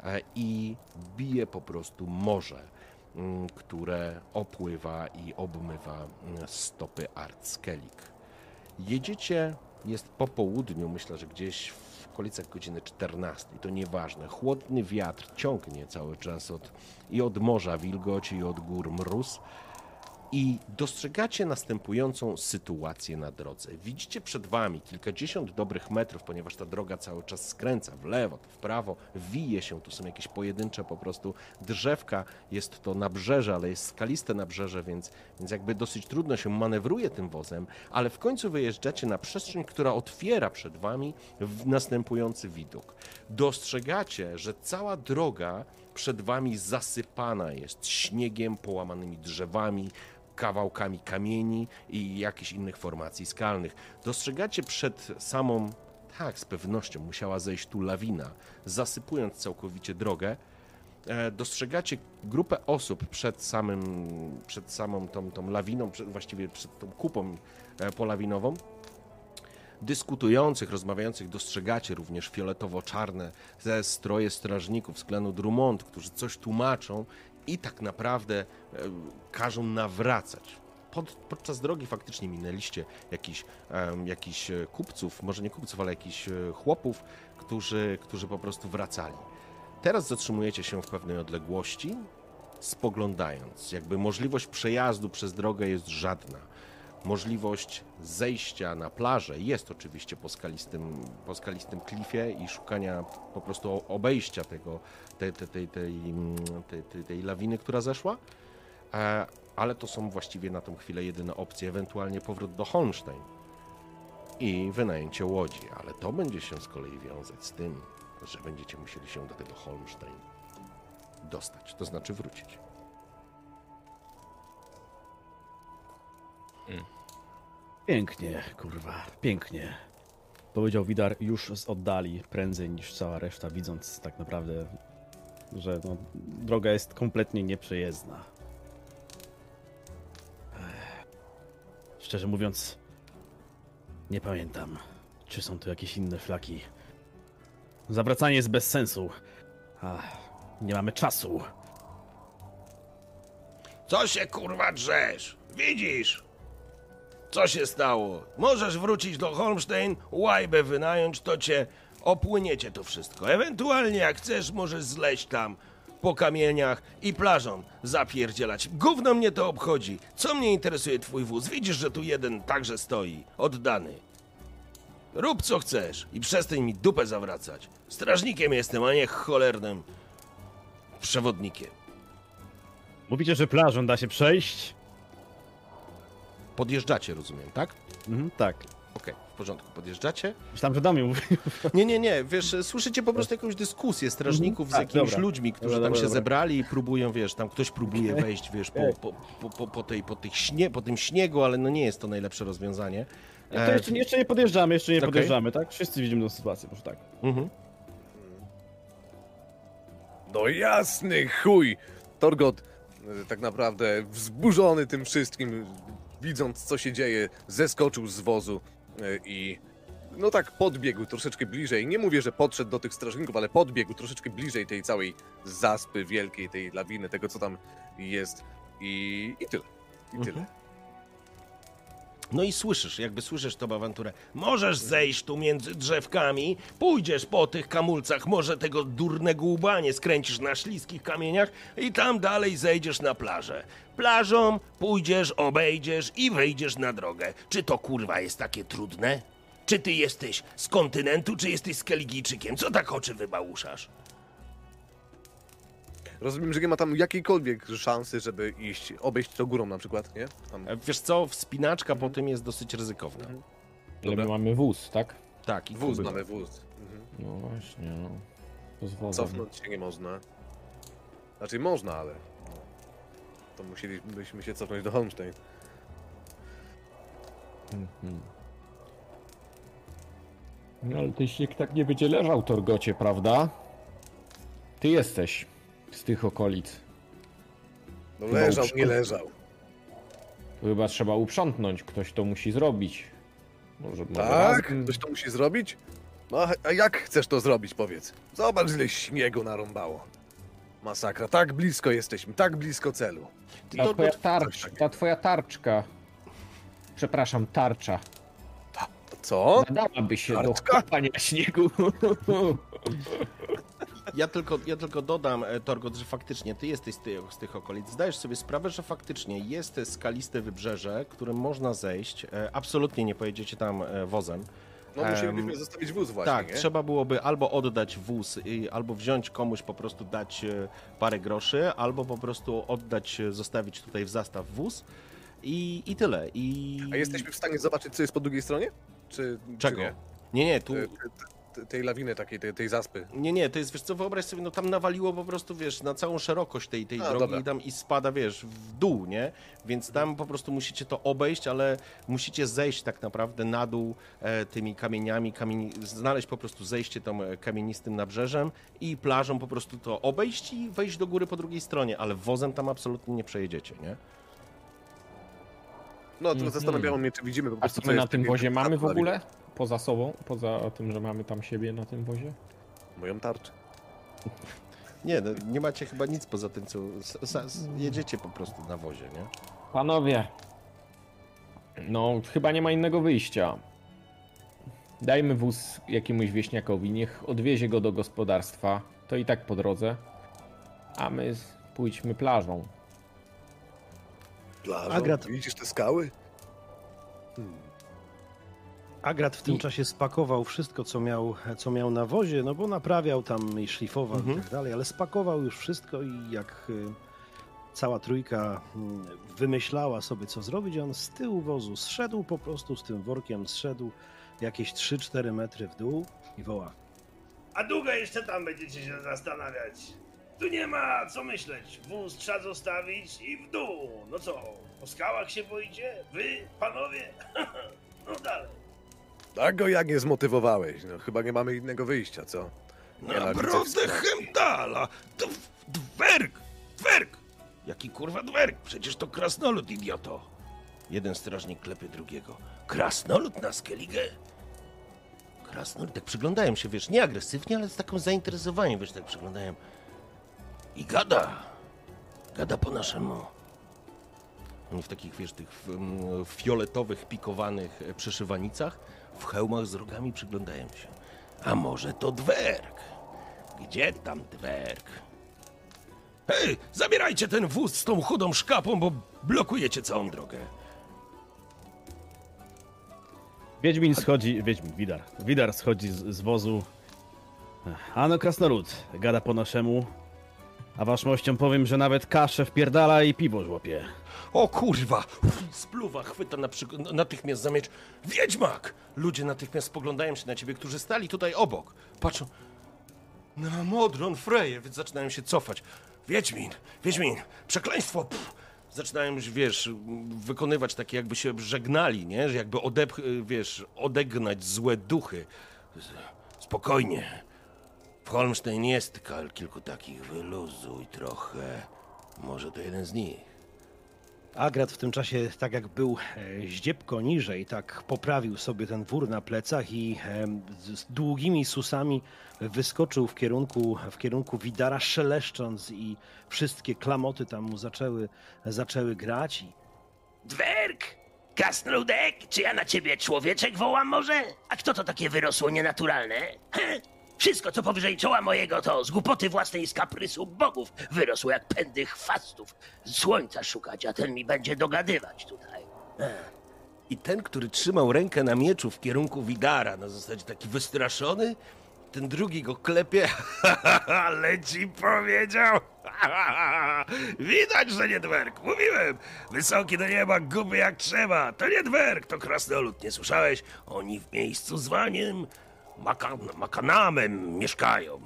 e, i bije po prostu morze, mm, które opływa i obmywa mm, stopy Artskelik. Jedziecie, jest po południu, myślę, że gdzieś w okolicach godziny 14. To nieważne. Chłodny wiatr ciągnie cały czas od, i od morza wilgoć, i od gór mróz. I dostrzegacie następującą sytuację na drodze. Widzicie przed wami kilkadziesiąt dobrych metrów, ponieważ ta droga cały czas skręca w lewo, w prawo, wije się. Tu są jakieś pojedyncze po prostu drzewka. Jest to nabrzeże, ale jest skaliste nabrzeże, więc, więc jakby dosyć trudno się manewruje tym wozem, ale w końcu wyjeżdżacie na przestrzeń, która otwiera przed wami następujący widok. Dostrzegacie, że cała droga przed wami zasypana jest śniegiem, połamanymi drzewami, kawałkami kamieni i jakichś innych formacji skalnych. Dostrzegacie przed samą, tak, z pewnością musiała zejść tu lawina, zasypując całkowicie drogę. E, Dostrzegacie grupę osób przed, samym, przed samą tą, tą lawiną, przed, właściwie przed tą kupą e, polawinową, dyskutujących, rozmawiających dostrzegacie również fioletowo-czarne ze stroje strażników z klanu Drummond, którzy coś tłumaczą i tak naprawdę e, każą nawracać. Pod, podczas drogi faktycznie minęliście jakichś em, jakichś e, kupców, może nie kupców, ale jakichś e, chłopów, którzy, którzy po prostu wracali. Teraz zatrzymujecie się w pewnej odległości, spoglądając. Jakby możliwość przejazdu przez drogę jest żadna. Możliwość zejścia na plażę jest oczywiście po skalistym, po skalistym klifie i szukania po prostu obejścia tego, tej, tej, tej, mm, tej, tej lawiny, która zeszła. E, ale to są właściwie na tą chwilę jedyne opcje, ewentualnie powrót do Holmstein i wynajęcie łodzi, ale to będzie się z kolei wiązać z tym, że będziecie musieli się do tego Holmstein dostać, to znaczy wrócić. Pięknie, kurwa, pięknie. Powiedział Widar już z oddali, prędzej niż cała reszta, widząc tak naprawdę, że no, droga jest kompletnie nieprzejezdna. Szczerze mówiąc, nie pamiętam, czy są tu jakieś inne flaki. Zawracanie jest bez sensu. Ach, nie mamy czasu. Co się kurwa drzesz? Widzisz? Co się stało? Możesz wrócić do Holmstein, łajbę wynająć, to cię opłyniecie to wszystko. Ewentualnie jak chcesz, możesz zleść tam po kamieniach i plażą zapierdzielać. Gówno mnie to obchodzi. Co mnie interesuje twój wóz? Widzisz, że tu jeden także stoi, oddany. Rób co chcesz i przestań mi dupę zawracać. Strażnikiem jestem, a nie cholernym przewodnikiem. Mówicie, że plażą da się przejść? Podjeżdżacie, rozumiem, tak? Mhm, tak. Okej, w porządku, podjeżdżacie. Myślałem, że do mnie mówi. (laughs) Nie, nie, nie, wiesz, słyszycie po prostu jakąś dyskusję strażników z Tak, jakimiś dobra. ludźmi, którzy Dobra, tam dobra, się dobra. zebrali i próbują, wiesz, tam ktoś próbuje wejść, wiesz, po, po, po, po, po, tej, po, tych śnie, po tym śniegu, ale no nie jest to najlepsze rozwiązanie. To E, jeszcze, jeszcze nie podjeżdżamy, jeszcze nie Okej. podjeżdżamy, tak? Wszyscy widzimy tą sytuację, może tak. mhm. No jasny chuj! Torgot tak naprawdę wzburzony tym wszystkim, widząc co się dzieje, zeskoczył z wozu e, i no tak podbiegł troszeczkę bliżej. Nie mówię, że podszedł do tych strażników, ale podbiegł troszeczkę bliżej tej całej zaspy wielkiej, tej lawiny, tego co tam jest i, i tyle. I Mhm. tyle. No i słyszysz, jakby słyszysz tą awanturę. Możesz zejść tu między drzewkami, pójdziesz po tych kamulcach, może tego durnego łba skręcisz na śliskich kamieniach i tam dalej zejdziesz na plażę. Plażą pójdziesz, obejdziesz i wyjdziesz na drogę. Czy to kurwa jest takie trudne? Czy ty jesteś z kontynentu, czy jesteś z Keligijczykiem? Co tak oczy wybałuszasz? Rozumiem, że nie ma tam jakiejkolwiek szansy, żeby iść, obejść to górą na przykład, nie? Tam... E, Wiesz co, wspinaczka po tym jest dosyć ryzykowna. Ale Dobra. my mamy wóz, tak? Tak, i Wóz kuby. mamy, wóz. Mhm. No właśnie, no. Wozem. Cofnąć się nie można. Znaczy można, ale to musielibyśmy się cofnąć do Holmstein. Mhm. No ale ten śnieg tak nie będzie leżał, Torgocie, prawda? Ty jesteś z tych okolic. No Chyba leżał, uprząt- nie leżał. Chyba trzeba uprzątnąć, ktoś to musi zrobić. Może, może Tak? razem- Ktoś to musi zrobić? No a- jak chcesz to zrobić, powiedz? Zobacz, ile śniegu narąbało. Masakra, tak blisko jesteśmy, tak blisko celu. Ty Ta to, twoja tarcz, ta twoja tarczka. Przepraszam, tarcza. Co? Nadałaby się Tarczka? do kopania śniegu. (laughs) Ja tylko, ja tylko dodam, e, Torgot, że faktycznie ty jesteś z tych, z tych okolic. Zdajesz sobie sprawę, że faktycznie jest skaliste wybrzeże, którym można zejść. E, Absolutnie nie pojedziecie tam e, wozem. No musielibyśmy zostawić wóz właśnie, tak, nie? trzeba byłoby albo oddać wóz, albo wziąć komuś po prostu dać parę groszy, albo po prostu oddać, zostawić tutaj w zastaw wóz i, i tyle. I... A jesteśmy w stanie zobaczyć, co jest po drugiej stronie? Czy, Czego? Czy nie? Nie, nie, tu... Te- te- te- tej lawiny takiej, tej, tej zaspy. Nie, nie, to jest, wiesz co, wyobraź sobie, no tam nawaliło po prostu, wiesz, na całą szerokość tej, tej A, drogi dobra. i tam i spada, wiesz, w dół, nie? Więc tam po prostu musicie to obejść, ale musicie zejść tak naprawdę na dół e, tymi kamieniami, kamieni... znaleźć po prostu zejście tam e, kamienistym nabrzeżem i plażą po prostu to obejść i wejść do góry po drugiej stronie, ale wozem tam absolutnie nie przejedziecie, nie? No, to Mhm. zastanawiało mnie, czy widzimy po A prostu, co my na tym wozie mamy w ogóle? Poza sobą? Poza tym, że mamy tam siebie na tym wozie? Moją tarczę. (laughs) Nie, no, nie macie chyba nic poza tym, co s- s- jedziecie po prostu na wozie, nie? Panowie, no chyba nie ma innego wyjścia. Dajmy wóz jakiemuś wieśniakowi, niech odwiezie go do gospodarstwa, to i tak po drodze, a my pójdźmy plażą. Plażą? Agrat. Widzisz te skały? Agrat w tym I- czasie spakował wszystko, co miał, co miał na wozie, no bo naprawiał tam i szlifował Mhm. i tak dalej, ale spakował już wszystko i jak y, cała trójka mm, wymyślała sobie, co zrobić, on z tyłu wozu zszedł po prostu z tym workiem, zszedł jakieś 3-4 metry w dół i woła. A długo jeszcze tam będziecie się zastanawiać? Tu nie ma co myśleć. Wóz trzeba zostawić i w dół. No co, po skałach się boicie? Wy, panowie? (laughs) no dalej. Tak go jak nie zmotywowałeś. No, chyba nie mamy innego wyjścia, co? Nie ma Naprawdę widzów. chemdala! To w- dwerg! Dwerg! Jaki kurwa dwerg? Przecież to krasnolud, idioto! Jeden strażnik klepie drugiego. Krasnolud na Skellige? Krasnolud, tak przyglądają się, wiesz, nie agresywnie, ale z takim zainteresowaniem, wiesz, tak przyglądają. I gada. Gada po naszemu. Oni w takich, wiesz, tych mm, fioletowych, pikowanych e, przyszywanicach, w hełmach z rogami przyglądają się. A może to dwerg? Gdzie tam dwerg? Hej, zabierajcie ten wóz z tą chudą szkapą, bo blokujecie całą drogę. Wiedźmin schodzi, Wiedźmin, Widar. Widar schodzi z, z wozu. Ano krasnolud, gada po naszemu. A waszmościom powiem, że nawet kaszę wpierdala i piwo żłopie. O kurwa! Spluwa chwyta na przyk- natychmiast za miecz. Wiedźmak! Ludzie natychmiast spoglądają się na ciebie, którzy stali tutaj obok. Patrzą. Na Modron Freje, więc zaczynają się cofać. Wiedźmin! Wiedźmin! Przekleństwo! Pff. Zaczynają, wiesz, wykonywać takie jakby się żegnali, nie? Że jakby wiesz, odegnać złe duchy. Spokojnie. W Holmstein jest kilku takich. Wyluzuj trochę. Może to jeden z nich. Agrat w tym czasie, tak jak był e, zdziebko niżej, tak poprawił sobie ten wór na plecach i z z długimi susami wyskoczył w kierunku, w kierunku Widara, szeleszcząc i wszystkie klamoty tam mu zaczęły, zaczęły grać. I Dwerg! Krasnoludek? Czy ja na ciebie człowieczek wołam może? A kto to takie wyrosło nienaturalne? Wszystko, co powyżej czoła mojego, to z głupoty własnej z kaprysu bogów wyrosło jak pędy chwastów. Słońca szukać, a ten mi będzie dogadywać tutaj. I ten, który trzymał rękę na mieczu w kierunku Widara, na zasadzie taki wystraszony, ten drugi go klepie, (laughs) ale ci powiedział. (laughs) Widać, że nie dwerg. Mówiłem, wysoki do nieba, guby jak trzeba. To nie dwerg, to krasnolud. Nie słyszałeś? Oni w miejscu zwaniem Maka Makanamem mieszkają.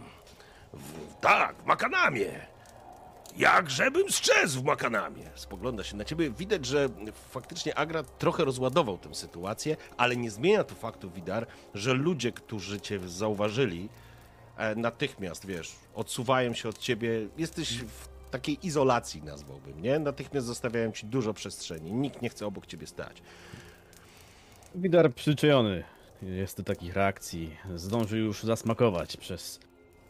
W, tak, w Makanamie. Jakżebym strzezł w Makanamie. Spogląda się na ciebie. Widać, że faktycznie Agrat trochę rozładował tę sytuację, ale nie zmienia to faktu, Widar, że ludzie, którzy cię zauważyli, e, natychmiast, wiesz, odsuwają się od ciebie. Jesteś w takiej izolacji, nazwałbym, nie? Natychmiast zostawiają ci dużo przestrzeni. Nikt nie chce obok ciebie stać. Widar przyczajony jest do takich reakcji. Zdąży już zasmakować przez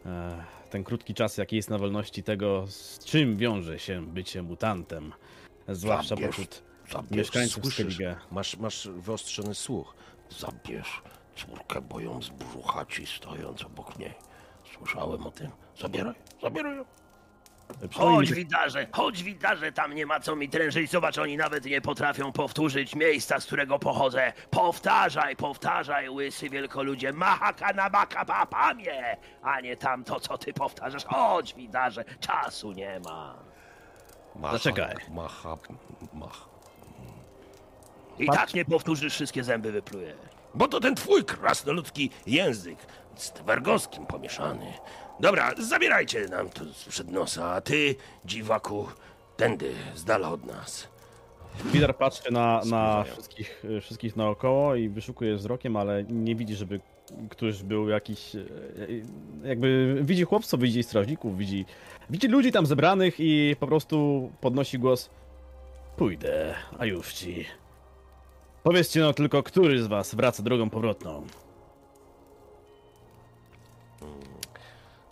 e, ten krótki czas, jaki jest na wolności tego, z czym wiąże się bycie mutantem. Zwłaszcza Zabierz- pośród Zabierz, mieszkańców słyszysz, masz, masz wyostrzony słuch. Zabierz córkę, bo ją z brzucha ci stojąc obok niej. Słyszałem o tym. Zabieraj, zabieraj ją. Chodź, widarze, chodź, widarze, tam nie ma co mi trężyć. Zobacz, oni nawet nie potrafią powtórzyć miejsca, z którego pochodzę. Powtarzaj, powtarzaj, łysy wielkoludzie, mahakanabaka papamie, a nie tamto, co ty powtarzasz. Chodź, widarze, czasu nie ma. Macha, Zaczekaj. Macha, mach. I tak nie powtórzysz, wszystkie zęby wyplujesz. Bo to ten twój krasnoludki język z twergowskim pomieszany. Dobra, zabierajcie nam to przed nosa, a ty, dziwaku, tędy, z dala od nas. Widar patrzy na, na wszystkich, wszystkich naokoło i wyszukuje wzrokiem, ale nie widzi, żeby ktoś był jakiś. e, Jakby widzi chłopców, widzi strażników, widzi, widzi ludzi tam zebranych i po prostu podnosi głos. Pójdę, a już ci. Powiedzcie no tylko, który z was wraca drogą powrotną.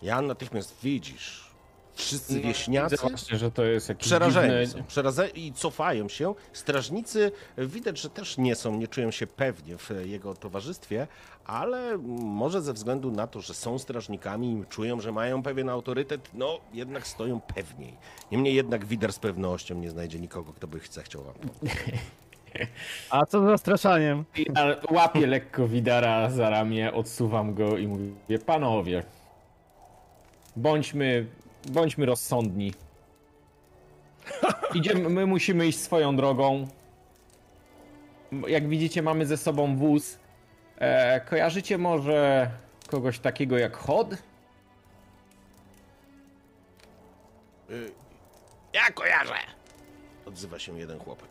Ja natychmiast widzisz, wszyscy No, wieśniacy właśnie, że to jest jakieś przerażeni dziwne... są, przerażeni i cofają się. Strażnicy widać, że też nie są, nie czują się pewnie w jego towarzystwie, ale może ze względu na to, że są strażnikami i czują, że mają pewien autorytet, no jednak stoją pewniej. Niemniej jednak Wider z pewnością nie znajdzie nikogo, kto by chce chciał wam pomóc. (laughs) A co z zastraszaniem? Ja łapię lekko Widara za ramię, odsuwam go i mówię, panowie, bądźmy, bądźmy rozsądni. (laughs) Idziemy, my musimy iść swoją drogą. Jak widzicie, mamy ze sobą wóz. E, kojarzycie może kogoś takiego jak Hod? Ja kojarzę! Odzywa się jeden chłopek.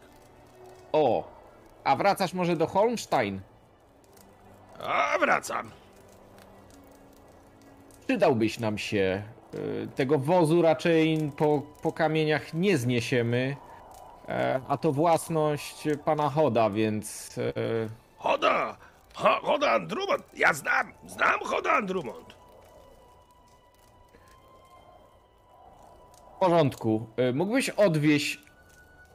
O, a wracasz może do Holmstein? A wracam. Przydałbyś nam się. E, Tego wozu raczej po, po kamieniach nie zniesiemy. E, A to własność pana Hoda, więc. e, Choda! Ho, Choda Andrumont! Ja znam! Znam Choda Andrumont! W porządku. Mógłbyś odwieźć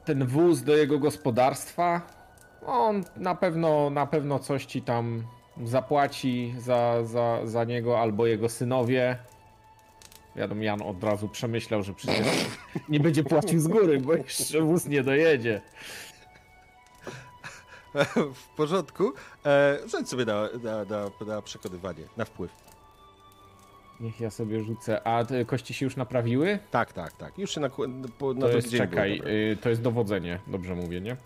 ten wóz do jego gospodarstwa? On na pewno, na pewno coś ci tam zapłaci za, za, za niego albo jego synowie. Wiadomo, Jan od razu przemyślał, że przecież nie będzie płacił z góry, bo jeszcze wóz nie dojedzie. w porządku. E, rzuć sobie na, na, na, na przekonywanie, na wpływ. Niech ja sobie rzucę. A te kości się już naprawiły? Tak, tak, tak. Już się na, na To jest, dzień czekaj, było y, to jest dowodzenie, dobrze mówię, nie?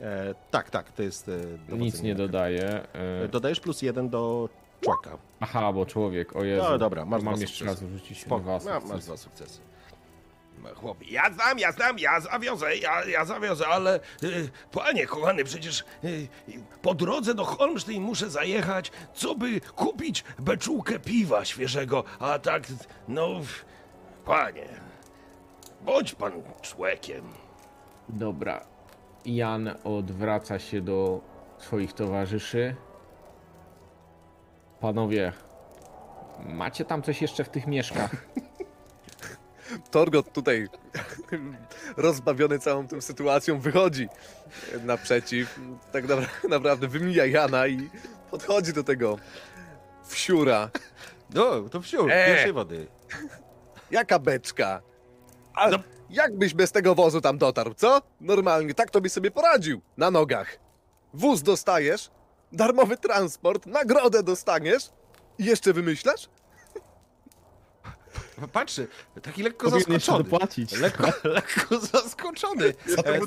E, tak, tak, to jest. E, Nic nie dodaję. E, y, Dodajesz plus jeden do człowieka. Aha, bo człowiek, o Jezu. No dobra, masz mam jeszcze raz sukcesy. rzucić Spoko, dwa ma, masz sukcesy. dwa sukcesy. Chłopie, ja znam, ja znam, ja zawiozę, ja, ja zawiozę, ale y, panie kochany, przecież y, po drodze do Holmsztyn muszę zajechać, co by kupić beczułkę piwa świeżego, a tak, no, panie, bądź pan człowiekiem. Dobra. Jan odwraca się do swoich towarzyszy. Panowie, macie tam coś jeszcze w tych mieszkach? (laughs) Torgot tutaj rozbawiony całą tą sytuacją wychodzi naprzeciw. Tak napra- (laughs) naprawdę wymija Jana i podchodzi do tego wsiura. No, to wsiu, E! pierwszej wody. Jaka beczka? A No- jak byś bez tego wozu tam dotarł, co? Normalnie, tak to byś sobie poradził. Na nogach. Wóz dostajesz, darmowy transport, nagrodę dostaniesz i jeszcze wymyślasz? Patrzy, taki lekko Powinien jeszcze zaskoczony. dopłacić. Lekko, (laughs) lekko zaskoczony. Za to E, mu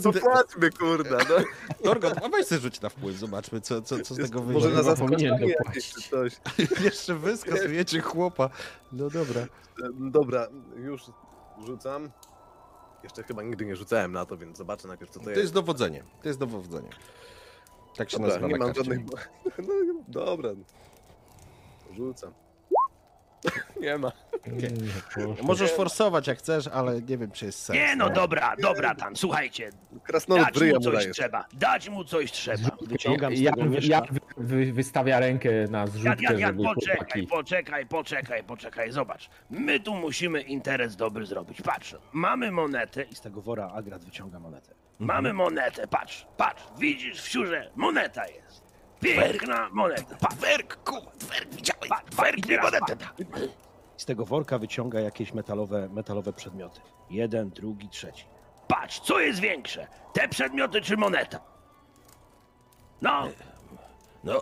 kurde. No. (laughs) Torgot, a weź sobie rzuć na wpływ, zobaczmy, co, co, co z tego Może wyjdzie. na Chyba powinien zaskoczenie dopłacić. jakieś czy coś. (laughs) Jeszcze wyskazujecie chłopa. No dobra. Dobra, już rzucam. Jeszcze chyba nigdy nie rzucałem na to, więc zobaczę najpierw co to, To jest. jest dowodzenie. To jest dowodzenie. Tak się Dobra, nazywa nie na mam karcie. żadnych... (laughs) No, dobra. Rzucam. (laughs) Nie ma. Proszę. Możesz forsować jak chcesz, ale nie wiem, czy jest sens. Nie no, dobra, dobra tam, słuchajcie, Krasnolud dać bryja mu mu coś dajesz. trzeba, dać mu coś trzeba. Wyciągam z Jan, tego mieszka. Jan wy, wy, wystawia rękę na Jan, zrzutkę, Jan, Jan, żeby poczekaj, chłopaki... poczekaj, poczekaj, poczekaj, zobacz. My tu musimy interes dobry zrobić. Patrz, mamy monetę, I z tego wora Agrat wyciąga monetę. mamy monetę, patrz, patrz, widzisz w siurze, moneta jest. Piękna moneta, patrz. Werk, ku, werk, widziałeś, Pa- pa- werk, i nie monetę. Z tego worka wyciąga jakieś metalowe, metalowe przedmioty. Jeden, drugi, trzeci. Patrz, co jest większe, te przedmioty czy moneta? No, No,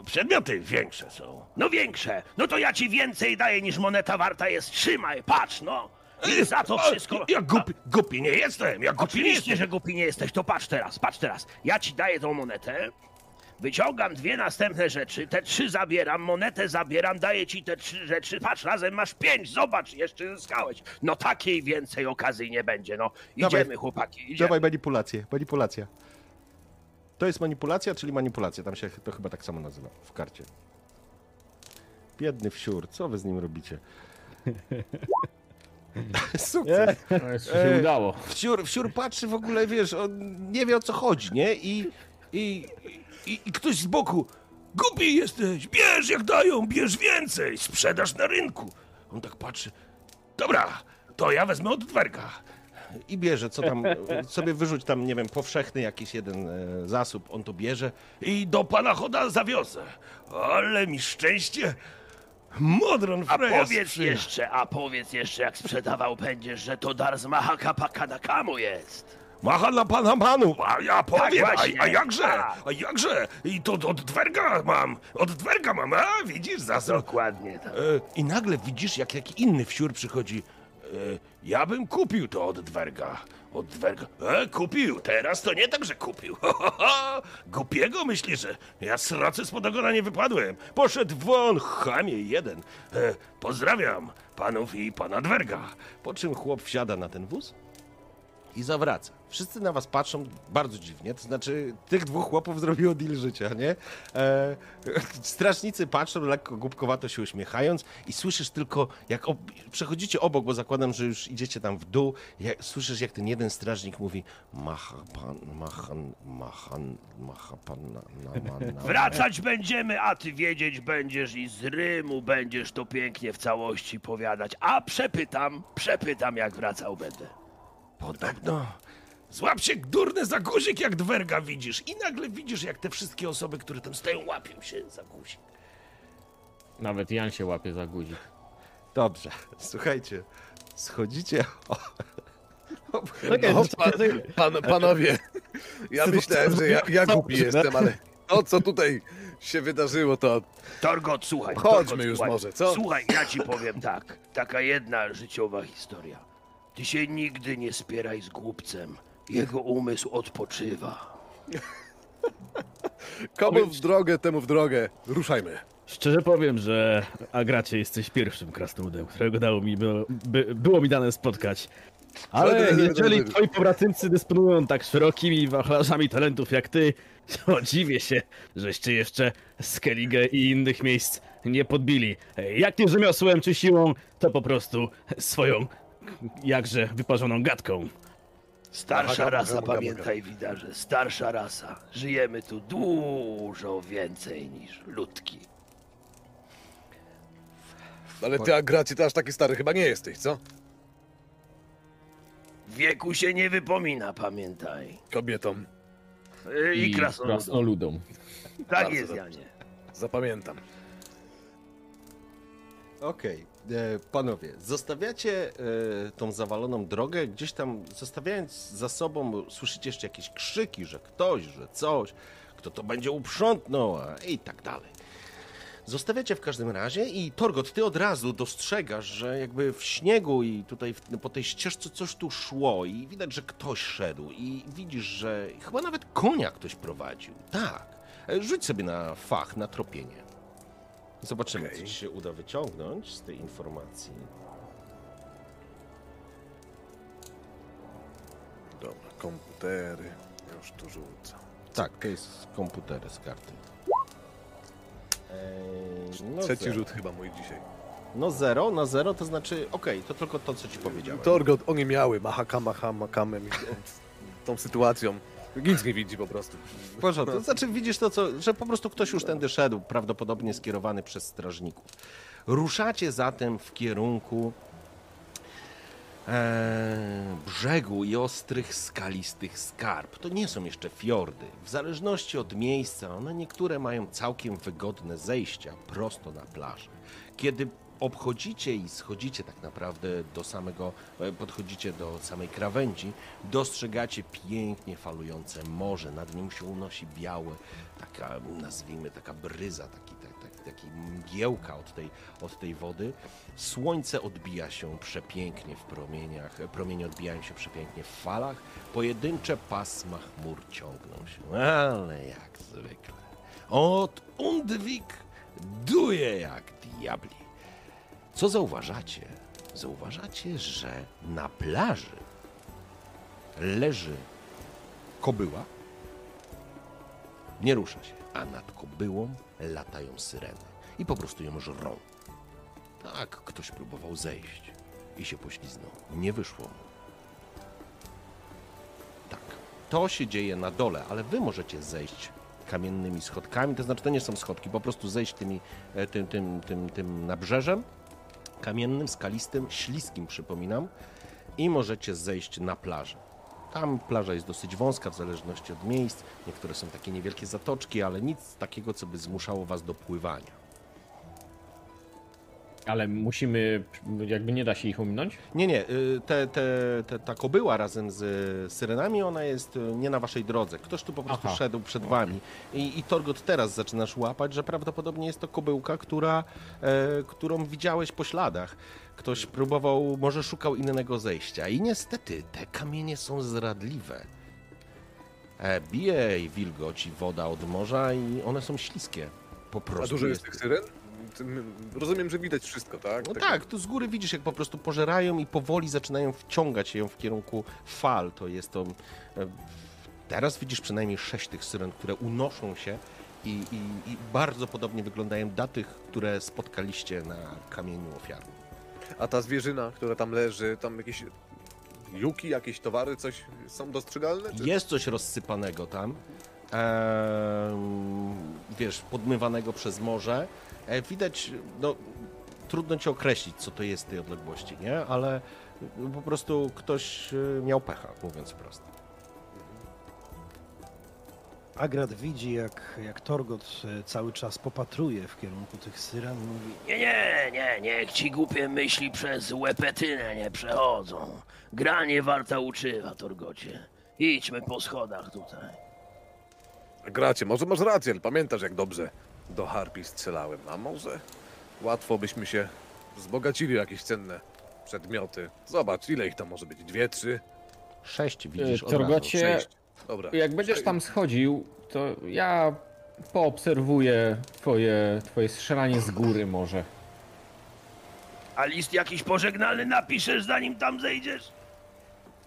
y, przedmioty większe są. no większe, no to ja ci więcej daję niż moneta warta jest, trzymaj, patrz, no. I za to wszystko... Ja głupi, głupi nie jestem, ja głupi nie Oczywiście, jestem. że głupi nie jesteś, to patrz teraz, patrz teraz. Ja ci daję tą monetę, wyciągam dwie następne rzeczy, te trzy zabieram, monetę zabieram, daję ci te trzy rzeczy, patrz, razem masz pięć, zobacz, jeszcze zyskałeś. No takiej więcej okazji nie będzie, no. Idziemy, Dawaj. chłopaki, idziemy. Dawaj manipulację, manipulacja. To jest manipulacja, czyli manipulacja. Tam się to chyba tak samo nazywa w karcie. Biedny wsiur, co wy z nim robicie? (laughs) Sukces. No, się Ej. udało. Wsiur, wsiur patrzy w ogóle, wiesz, on nie wie o co chodzi, nie? I, i, I, I ktoś z boku. Głupi jesteś, bierz jak dają, bierz więcej, sprzedaż na rynku. On tak patrzy. Dobra, to ja wezmę od dwerga. i bierze, co tam, sobie wyrzuć tam, nie wiem, powszechny jakiś jeden e, zasób, on to bierze. I do pana Choda zawiozę. Ale mi szczęście. Modron A powiedz przyjechał. jeszcze, a powiedz jeszcze, jak sprzedawał będziesz, że to dar z Mahakapakadakamu jest. Macha na pana panu, a ja powiem, właśnie. a, a jakże, A. a jakże, i to od dwerga mam, od dwerga mam, a widzisz, za co? Dokładnie tak. E, I nagle widzisz, jak jakiś inny wsiór przychodzi. E, ja bym kupił to od dwerga. Od dwerga. E, kupił. Teraz to nie tak, że kupił. (laughs) Ho, ho, ho. Głupiego myślisz, że ja srocy spod ogona nie wypadłem. Poszedł won, chamie jeden. E, pozdrawiam panów i pana dwerga. Po czym chłop wsiada na ten wóz i zawraca. Wszyscy na was patrzą bardzo dziwnie, to znaczy tych dwóch chłopów zrobiło deal życia, nie? E, strażnicy patrzą lekko głupkowato się uśmiechając i słyszysz tylko, jak ob przechodzicie obok, bo zakładam, że już idziecie tam w dół, jak, słyszysz jak ten jeden strażnik mówi macha pan, machan, machan, macha pan na, na, na. Wracać będziemy, a ty wiedzieć będziesz i z Rymu będziesz to pięknie w całości powiadać. A przepytam, przepytam jak wracał będę. Podobno. Złap się durny za guzik, jak dwerga widzisz. I nagle widzisz, jak te wszystkie osoby, które tam stoją, łapią się za guzik. Nawet Jan się łapie za guzik. Dobrze, słuchajcie, schodzicie. O, Czekaj, No, pan, panowie, ja myślałem, że ja, ja głupi jestem, ale to, co tutaj się wydarzyło, to Torgot, słuchaj. Chodźmy Torgot, już słuchaj. może, co? Słuchaj, ja ci powiem tak. Taka jedna życiowa historia. Ty się nigdy nie spieraj z głupcem. Jego umysł odpoczywa. (laughs) komu w drogę, temu w drogę. Ruszajmy. Szczerze powiem, że Agracie jesteś pierwszym krasnoludem, którego dało mi, było, by, było mi dane spotkać. Ale jeżeli twoi pobratymcy dysponują tak szerokimi wachlarzami talentów jak ty, to dziwię się, żeście jeszcze Skellige i innych miejsc nie podbili. Jak nie rzemiosłem czy siłą, to po prostu swoją jakże wyparzoną gadką. Starsza rasa, pamiętaj, widarze. Starsza rasa. Żyjemy tu dużo więcej niż ludki. Ale ty, Agracie, to aż taki stary chyba nie jesteś, co? W wieku się nie wypomina, pamiętaj. Kobietom. I, I krasnoludom. krasnoludom. Tak Bardzo jest, dobrze. Janie. Zapamiętam. Okej, panowie, zostawiacie e, tą zawaloną drogę, gdzieś tam zostawiając za sobą, słyszycie jeszcze jakieś krzyki, że ktoś, że coś, kto to będzie uprzątnął, i tak dalej. Zostawiacie w każdym razie i Torgot, ty od razu dostrzegasz, że jakby w śniegu i tutaj po tej ścieżce coś tu szło i widać, że ktoś szedł i widzisz, że chyba nawet konia ktoś prowadził. Tak. E, Rzuć sobie na fach, na tropienie. Zobaczymy, Okej. co ci się uda wyciągnąć z tej informacji. Dobra, komputery. Już tu rzucam. Tak, to jest komputery z karty. Eee, no Trzeci zero. rzut chyba mój dzisiaj. No zero, na zero to znaczy, okej, to tylko to, co ci powiedziałem. Torgot, oni miały maha, makamem i tą, tą sytuacją. Nic nie widzi po prostu. W porządku. To znaczy widzisz to, co, że po prostu ktoś już tędy szedł, prawdopodobnie skierowany przez strażników. Ruszacie zatem w kierunku e, brzegu i ostrych, skalistych skarb. To nie są jeszcze fiordy. W zależności od miejsca, one niektóre mają całkiem wygodne zejścia prosto na plażę. Kiedy obchodzicie i schodzicie tak naprawdę do samego, e, podchodzicie do samej krawędzi, dostrzegacie pięknie falujące morze. Nad nim się unosi białe, taka nazwijmy taka bryza, taki, tak, tak, taki mgiełka od tej, od tej wody. Słońce odbija się przepięknie w promieniach, promienie odbijają się przepięknie w falach. Pojedyncze pasma chmur ciągną się, ale jak zwykle. Od Undwik duje jak diabli. Co zauważacie? Zauważacie, że na plaży leży kobyła, nie rusza się, a nad kobyłą latają syreny i po prostu ją żrą. Tak, ktoś próbował zejść i się pośliznął. Nie wyszło mu. Tak, to się dzieje na dole, ale wy możecie zejść kamiennymi schodkami, to znaczy to nie są schodki, po prostu zejść tymi, e, tym, tym, tym, tym nabrzeżem, kamiennym, skalistym, śliskim przypominam i możecie zejść na plażę. Tam plaża jest dosyć wąska w zależności od miejsc. Niektóre są takie niewielkie zatoczki, ale nic takiego, co by zmuszało was do pływania. Ale musimy, jakby nie da się ich ominąć? Nie, nie, y, te, te, te, ta kobyła razem z syrenami, ona jest y, nie na waszej drodze. Ktoś tu po prostu Aha. szedł przed wami. I, I Torgot teraz zaczynasz łapać, że prawdopodobnie jest to kobyłka, która, e, którą widziałeś po śladach. Ktoś próbował, może szukał innego zejścia. I niestety, te kamienie są zradliwe. E, bije wilgoć i woda od morza i one są śliskie. Po prostu A dużo jest tych syren? Tym- Rozumiem, że widać wszystko, tak? no tak, tu z góry widzisz, jak po prostu pożerają i powoli zaczynają wciągać ją w kierunku fal. To jest to. e, Teraz widzisz przynajmniej sześć tych syren, które unoszą się i, i, i bardzo podobnie wyglądają do tych, które spotkaliście na kamieniu ofiarnym. A ta zwierzyna, która tam leży, tam jakieś juki, jakieś towary, coś są dostrzegalne? Czy... Jest coś rozsypanego tam. em, wiesz, podmywanego przez morze. E, widać, no, trudno ci określić, co to jest w tej odległości, nie? Ale no, po prostu ktoś e, miał pecha, mówiąc prosto. Agrat widzi, jak, jak Torgot e, cały czas popatruje w kierunku tych syren i mówi Nie, nie, nie, niech ci głupie myśli przez łepetynę nie przechodzą. Gra nie warta uczywa, Torgocie. Idźmy po schodach tutaj. Gracie, może masz rację, ale pamiętasz jak dobrze do harpi strzelałem, a może łatwo byśmy się wzbogacili o jakieś cenne przedmioty. Zobacz, ile ich tam może być? Dwie, trzy, Sześć widzisz E, od razu. Torgocie, sześć. Dobra. jak będziesz tam schodził, to ja poobserwuję twoje, twoje strzelanie z góry może. A list jakiś pożegnalny napiszesz, zanim tam zejdziesz?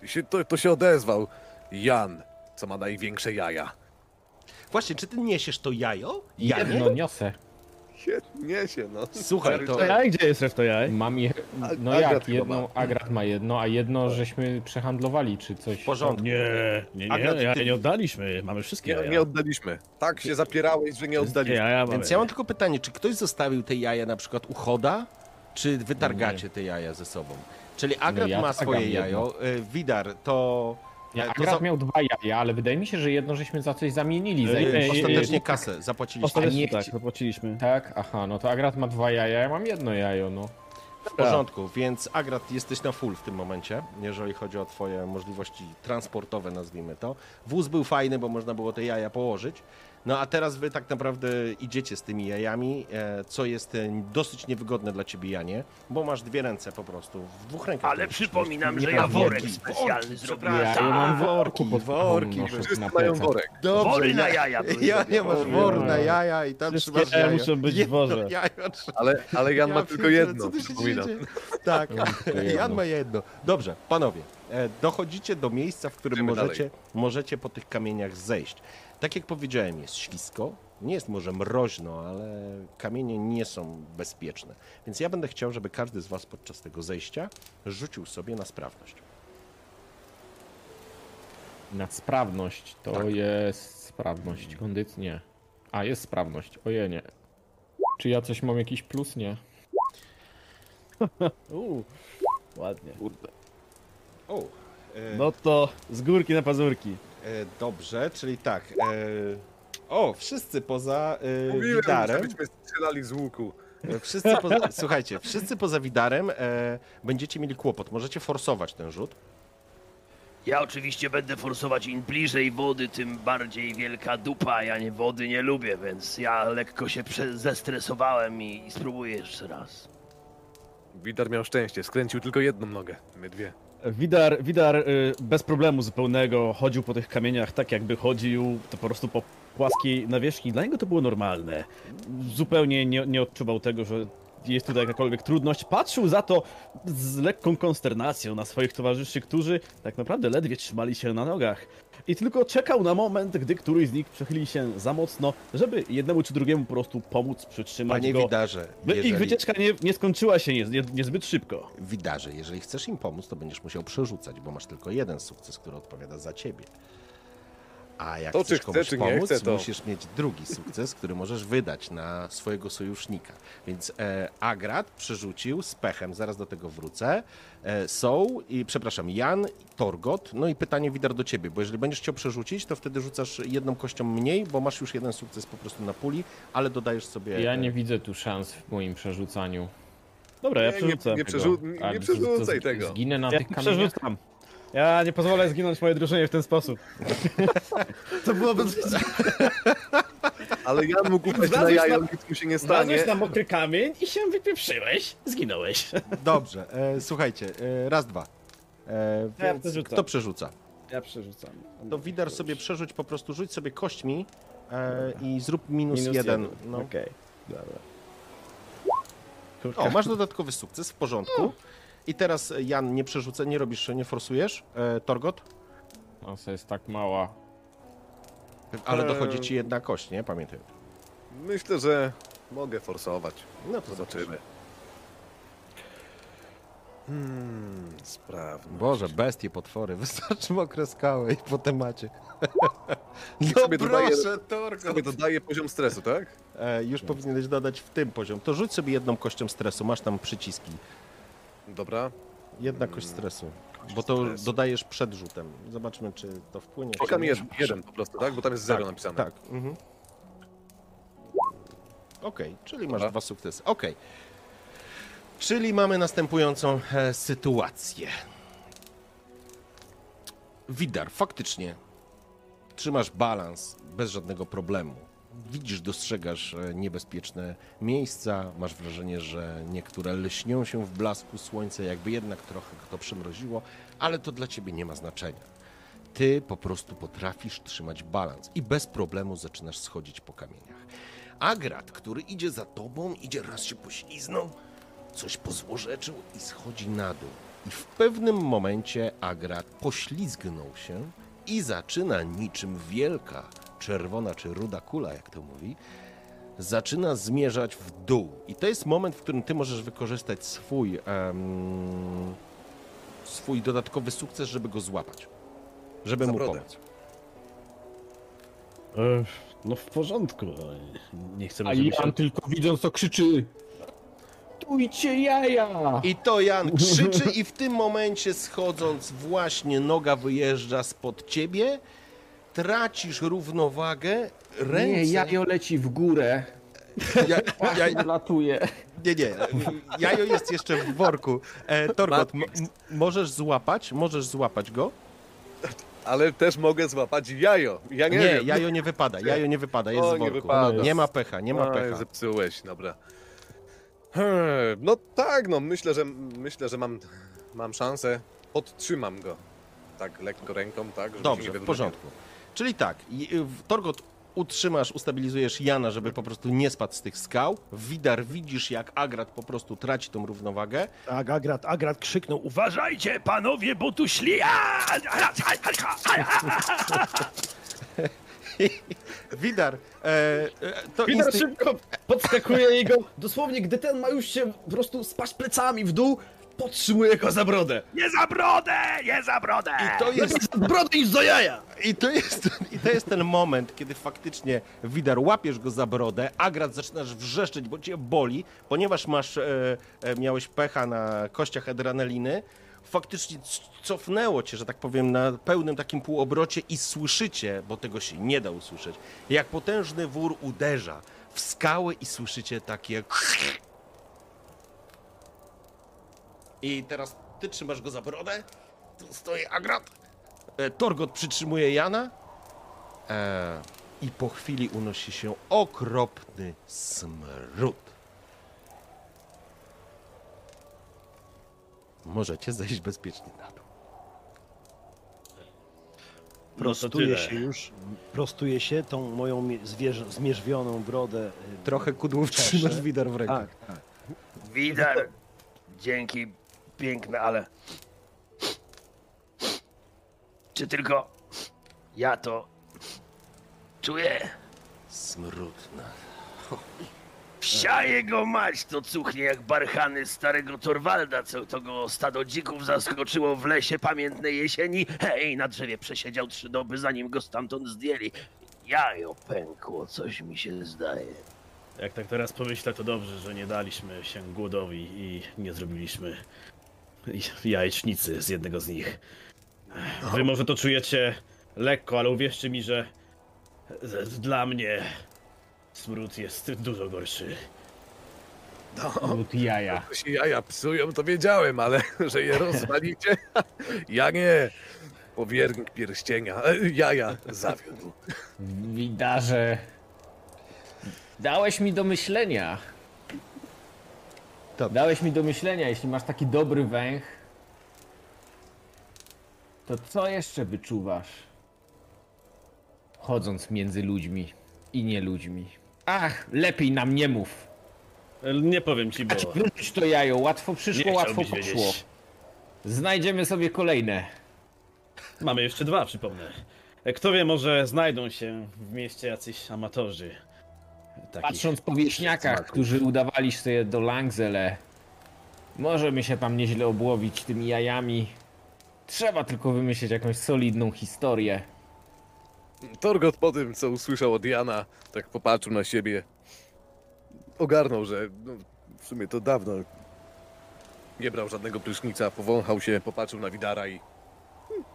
I się, to, to się odezwał Jan, co ma największe jaja. Właśnie, czy ty niesiesz to jajo? Ja nie? Jedno niosę. Się, nie się, no. Słuchaj, to... Jaj, gdzie jest reszta jaj? Mam je... No Agrat jak, chyba jedno, ma. Agrat ma jedno, a jedno żeśmy przehandlowali, czy coś. W porządku. Nie, nie, nie, Akurat ja ty- nie oddaliśmy, mamy wszystkie Nie, jaja. nie oddaliśmy. Tak się zapierałeś, że nie oddaliśmy. jaja mamy. Więc ja mam tylko pytanie, czy ktoś zostawił te jaja na przykład u choda, czy wytargacie te jaja ze sobą? Czyli Agrat ja ma swoje jedno. jajo, y, Widar to... Ja, to Agrat za- miał dwa jaja, ale wydaje mi się, że jedno żeśmy za coś zamienili. Za jedno- nie, nie, Ostatecznie nie. kasę zapłaciliście. Ostatecznie nie tak, chci- zapłaciliśmy. Tak, aha, no to Agrat ma dwa jaja, ja mam jedno jajo, no. W porządku, więc Agrat jesteś na full w tym momencie, jeżeli chodzi o twoje możliwości transportowe, nazwijmy to. Wóz był fajny, bo można było te jaja położyć. No a teraz wy tak naprawdę idziecie z tymi jajami, e, co jest e, dosyć niewygodne dla ciebie, Janie, bo masz dwie ręce po prostu, w dwóch rękach. Ale przypominam, że ja worek Worki, specjalny zrobiłem. Ja, ja mam worki, worki, noszę Wszyscy mają worek. Dobrze, Wory na ja- jaja Ja nie masz zrobione. wor na jaja i tam Wszystkie trzymasz jaja jajo. muszą być w worze. Ale, ale Jan ma tylko jedno, co tu się przypominam. dzieje? Tak. (laughs) Jan ma jedno. Dobrze, panowie, e, dochodzicie do miejsca, w którym możecie, możecie po tych kamieniach zejść. Tak jak powiedziałem, jest ślisko, nie jest może mroźno, ale kamienie nie są bezpieczne. Więc ja będę chciał, żeby każdy z was podczas tego zejścia rzucił sobie na sprawność. Na sprawność, to Tak. jest sprawność, kondycji, nie. A, jest sprawność, oje nie. Czy ja coś mam jakiś plus? Nie. (laughs) Uuu, ładnie. O, e, No to z górki na pazurki. E, dobrze, czyli tak. E, o, wszyscy poza e, Mówiłem, Widarem. żebyśmy strzelali z łuku. E, Wszyscy poza, (laughs) słuchajcie, wszyscy poza Widarem e, będziecie mieli kłopot. Możecie forsować ten rzut. Ja oczywiście będę forsować im bliżej wody, tym bardziej wielka dupa. Ja nie wody nie lubię, więc ja lekko się zestresowałem i, i spróbuję jeszcze raz. Widar miał szczęście, skręcił tylko jedną nogę, my dwie. Widar, Widar y, bez problemu zupełnego chodził po tych kamieniach tak jakby chodził, to po prostu po płaskiej nawierzchni. Dla niego to było normalne. Zupełnie nie, nie odczuwał tego, że jest tutaj jakakolwiek trudność. Patrzył za to z lekką konsternacją na swoich towarzyszy, którzy tak naprawdę ledwie trzymali się na nogach. I tylko czekał na moment, gdy któryś z nich przechyli się za mocno, żeby jednemu czy drugiemu po prostu pomóc przytrzymać Panie go. Widarze, By ich jeżeli, wycieczka nie, nie skończyła się nie, niezbyt szybko. Widarze, jeżeli chcesz im pomóc, to będziesz musiał przerzucać, bo masz tylko jeden sukces, który odpowiada za ciebie. A jak To chcesz chce, komuś pomóc, chce, to- musisz mieć drugi sukces, który możesz wydać na swojego sojusznika. Więc e, Agrat przerzucił z pechem, zaraz do tego wrócę. E, są i przepraszam, Jan, Torgot. No i pytanie Widar do ciebie, bo jeżeli będziesz chciał przerzucić, to wtedy rzucasz jedną kością mniej, bo masz już jeden sukces po prostu na puli, ale dodajesz sobie. Ja e, nie widzę tu szans w moim przerzucaniu. Dobra, ja Nie, przerzucę. nie, nie, przerzu nie, nie przerzucaj tego. Zginę na Ja tych kamieniach. przerzucam. Ja nie pozwolę zginąć mojej drużynie w ten sposób. (laughs) to byłoby... (laughs) Ale Jan mógł upaść na Wlazłeś jajo, na- nic mu się nie stanie. Wlazłeś na mokry kamień i się wypieprzyłeś. Zginąłeś. Dobrze, e, słuchajcie, e, raz, dwa. E, Ja więc przerzucam. kto przerzuca? Ja przerzucam. To Widar sobie przerzuć po prostu, rzuć sobie kośćmi e, i zrób minus, Minus jeden. No. Okej, dobra. O, masz dodatkowy sukces, w porządku. I teraz e, Jan nie przerzuca, nie robisz, nie forsujesz. E, Torgot, Masa jest tak mała. ale Eee. dochodzi ci jedna kość, nie? Pamiętaj. Myślę, że mogę forsować. No to Zobaczymy. Hmm, sprawnie. Boże, bestie, potwory, (laughs) wystarczy mokre skały i po temacie. (laughs) No proszę, Torgot. Sobie dodaje poziom stresu, tak? E, już powinieneś dodać w tym poziom. To rzuć sobie jedną kością stresu, masz tam przyciski. Dobra. Jedna kość stresu. bo to dodajesz przed rzutem. Zobaczmy, czy to wpłynie. czy Klikam nie. jeden, jeden po prostu, tak? Bo tam jest zero napisane. Tak. Mhm. Okej, czyli masz Dobra. dwa sukcesy. Okej. Czyli mamy następującą e, sytuację. Widar, faktycznie trzymasz balans bez żadnego problemu. Widzisz, dostrzegasz e, niebezpieczne miejsca, masz wrażenie, że niektóre lśnią się w blasku słońca, jakby jednak trochę to przymroziło, ale to dla ciebie nie ma znaczenia. Ty po prostu potrafisz trzymać balans i bez problemu zaczynasz schodzić po kamieniach. Agrat, który idzie za tobą, idzie raz się pośliznął, coś pozłorzeczył i schodzi na dół. I w pewnym momencie Agrat poślizgnął się i zaczyna niczym wielka czerwona czy ruda kula, jak to mówi, zaczyna zmierzać w dół. I to jest moment, w którym ty możesz wykorzystać swój, em, swój dodatkowy sukces, żeby go złapać. Żeby mu Zabrodę. pomóc. E, no w porządku. ale Nie chcemy, A żeby się... Jan tylko widząc to krzyczy Tujcie jaja! I to Jan krzyczy i w tym momencie schodząc właśnie noga wyjeżdża spod ciebie, tracisz równowagę, ręce... Nie, jajo leci w górę. Ja, ja, (laughs) Ja latuje. nie, nie, jajo jest jeszcze w worku. E, Torgot, możesz złapać, możesz złapać go? Ale też mogę złapać jajo. Ja nie, Nie, wiem. jajo nie wypada, jajo nie wypada, jest O, w nie worku. wypada. Nie ma pecha, nie ma Oj, pecha. Zepsułeś, dobra. Hmm, No tak, no myślę, że myślę, że mam, mam szansę. Podtrzymam go. Tak, lekko ręką, tak? żeby się Dobrze, nie w porządku. Czyli tak, w- Torgot utrzymasz, ustabilizujesz Jana, żeby po prostu nie spadł z tych skał. Widar widzisz, jak Agrat po prostu traci tą równowagę. Tak, Agrat, Agrat krzyknął, Uważajcie, panowie, bo tu szli... (laughs) Widar, e, e, to instynkt... szybko podskakuje i go, dosłownie, gdy ten ma już się po prostu spaść plecami w dół, podtrzymuje go za brodę. Nie za brodę, nie za brodę! I to jest Lepiej za brodę niż za jaja! I to, jest, (laughs) I to jest ten moment, kiedy faktycznie Widar łapiesz go za brodę, Agrat zaczynasz wrzeszczeć, bo cię boli, ponieważ masz, e, e, miałeś pecha na kościach adrenaliny. Faktycznie cofnęło cię, że tak powiem, na pełnym takim półobrocie i słyszycie, bo tego się nie da usłyszeć, jak potężny wór uderza w skały i słyszycie takie... I teraz ty trzymasz go za brodę, tu stoi Agrat, E, Torgot przytrzymuje Jana e, i po chwili unosi się okropny smród. Możecie zejść bezpiecznie na dół. Prostuje tyle. się już, prostuje się tą moją zwierzę, zmierzwioną brodę. y, Trochę kudłów trzymasz widar w rękach. Tak, tak. Widar, dzięki piękne, ale... Czy tylko ja to czuję? Smród na... Psia jego mać, to cuchnie jak barchany starego Torwalda, co to go stado dzików zaskoczyło w lesie pamiętnej jesieni. Hej, na drzewie przesiedział trzy doby, zanim go stamtąd zdjęli. Jajo pękło, coś mi się zdaje. Jak tak teraz pomyślę, to dobrze, że nie daliśmy się głodowi i nie zrobiliśmy jajecznicy z jednego z nich. Wy może to czujecie lekko, ale uwierzcie mi, że dla mnie smród jest dużo gorszy. Lód jaja. To się jaja psują, to wiedziałem, ale (laughs) że je rozwalicie? (laughs) Ja nie. Powiernik pierścienia. E, Jaja zawiódł. Widarze. Dałeś mi do myślenia. Dobrze. Dałeś mi do myślenia, jeśli masz taki dobry węch. To co jeszcze wyczuwasz? Chodząc między ludźmi i nie ludźmi. Ach, lepiej nam nie mów. Nie powiem ci, bo Wróć to jajo, łatwo przyszło, nie łatwo poszło. wiedzieć. Znajdziemy sobie kolejne. Mamy jeszcze dwa, przypomnę. Kto wie, może znajdą się w mieście jacyś amatorzy. Takich Patrząc po wieśniakach, smaków. którzy udawali się do Langzele, możemy się tam nieźle obłowić tymi jajami. Trzeba tylko wymyślić jakąś solidną historię. Torgot po tym, co usłyszał od Jana, tak popatrzył na siebie. Ogarnął, że no, w sumie to dawno Nie brał żadnego prysznica, powąchał się, popatrzył na Widara i... Hmm,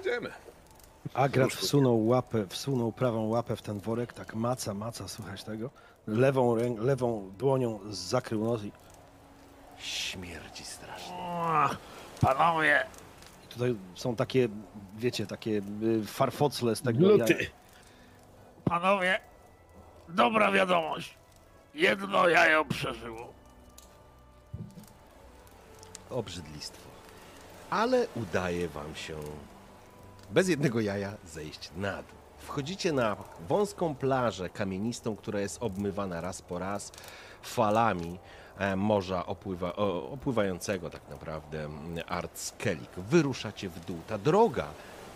idziemy. Agrat wsunął łapę, wsunął prawą łapę w ten worek, tak maca, maca, słuchać tego. Lewą, rę, lewą dłonią zakrył nos i Śmierdzi strasznie. Panowie, tutaj są takie, wiecie, takie y, farfocle z tego Gluty. jaja. panowie, dobra wiadomość. Jedno jajo przeżyło. Obrzydlistwo. Ale udaje wam się bez jednego jaja zejść na dół. Wchodzicie na wąską plażę kamienistą, która jest obmywana raz po raz falami e, morza opływa, opływającego tak naprawdę mm, Artskellig. Wyruszacie w dół. Ta droga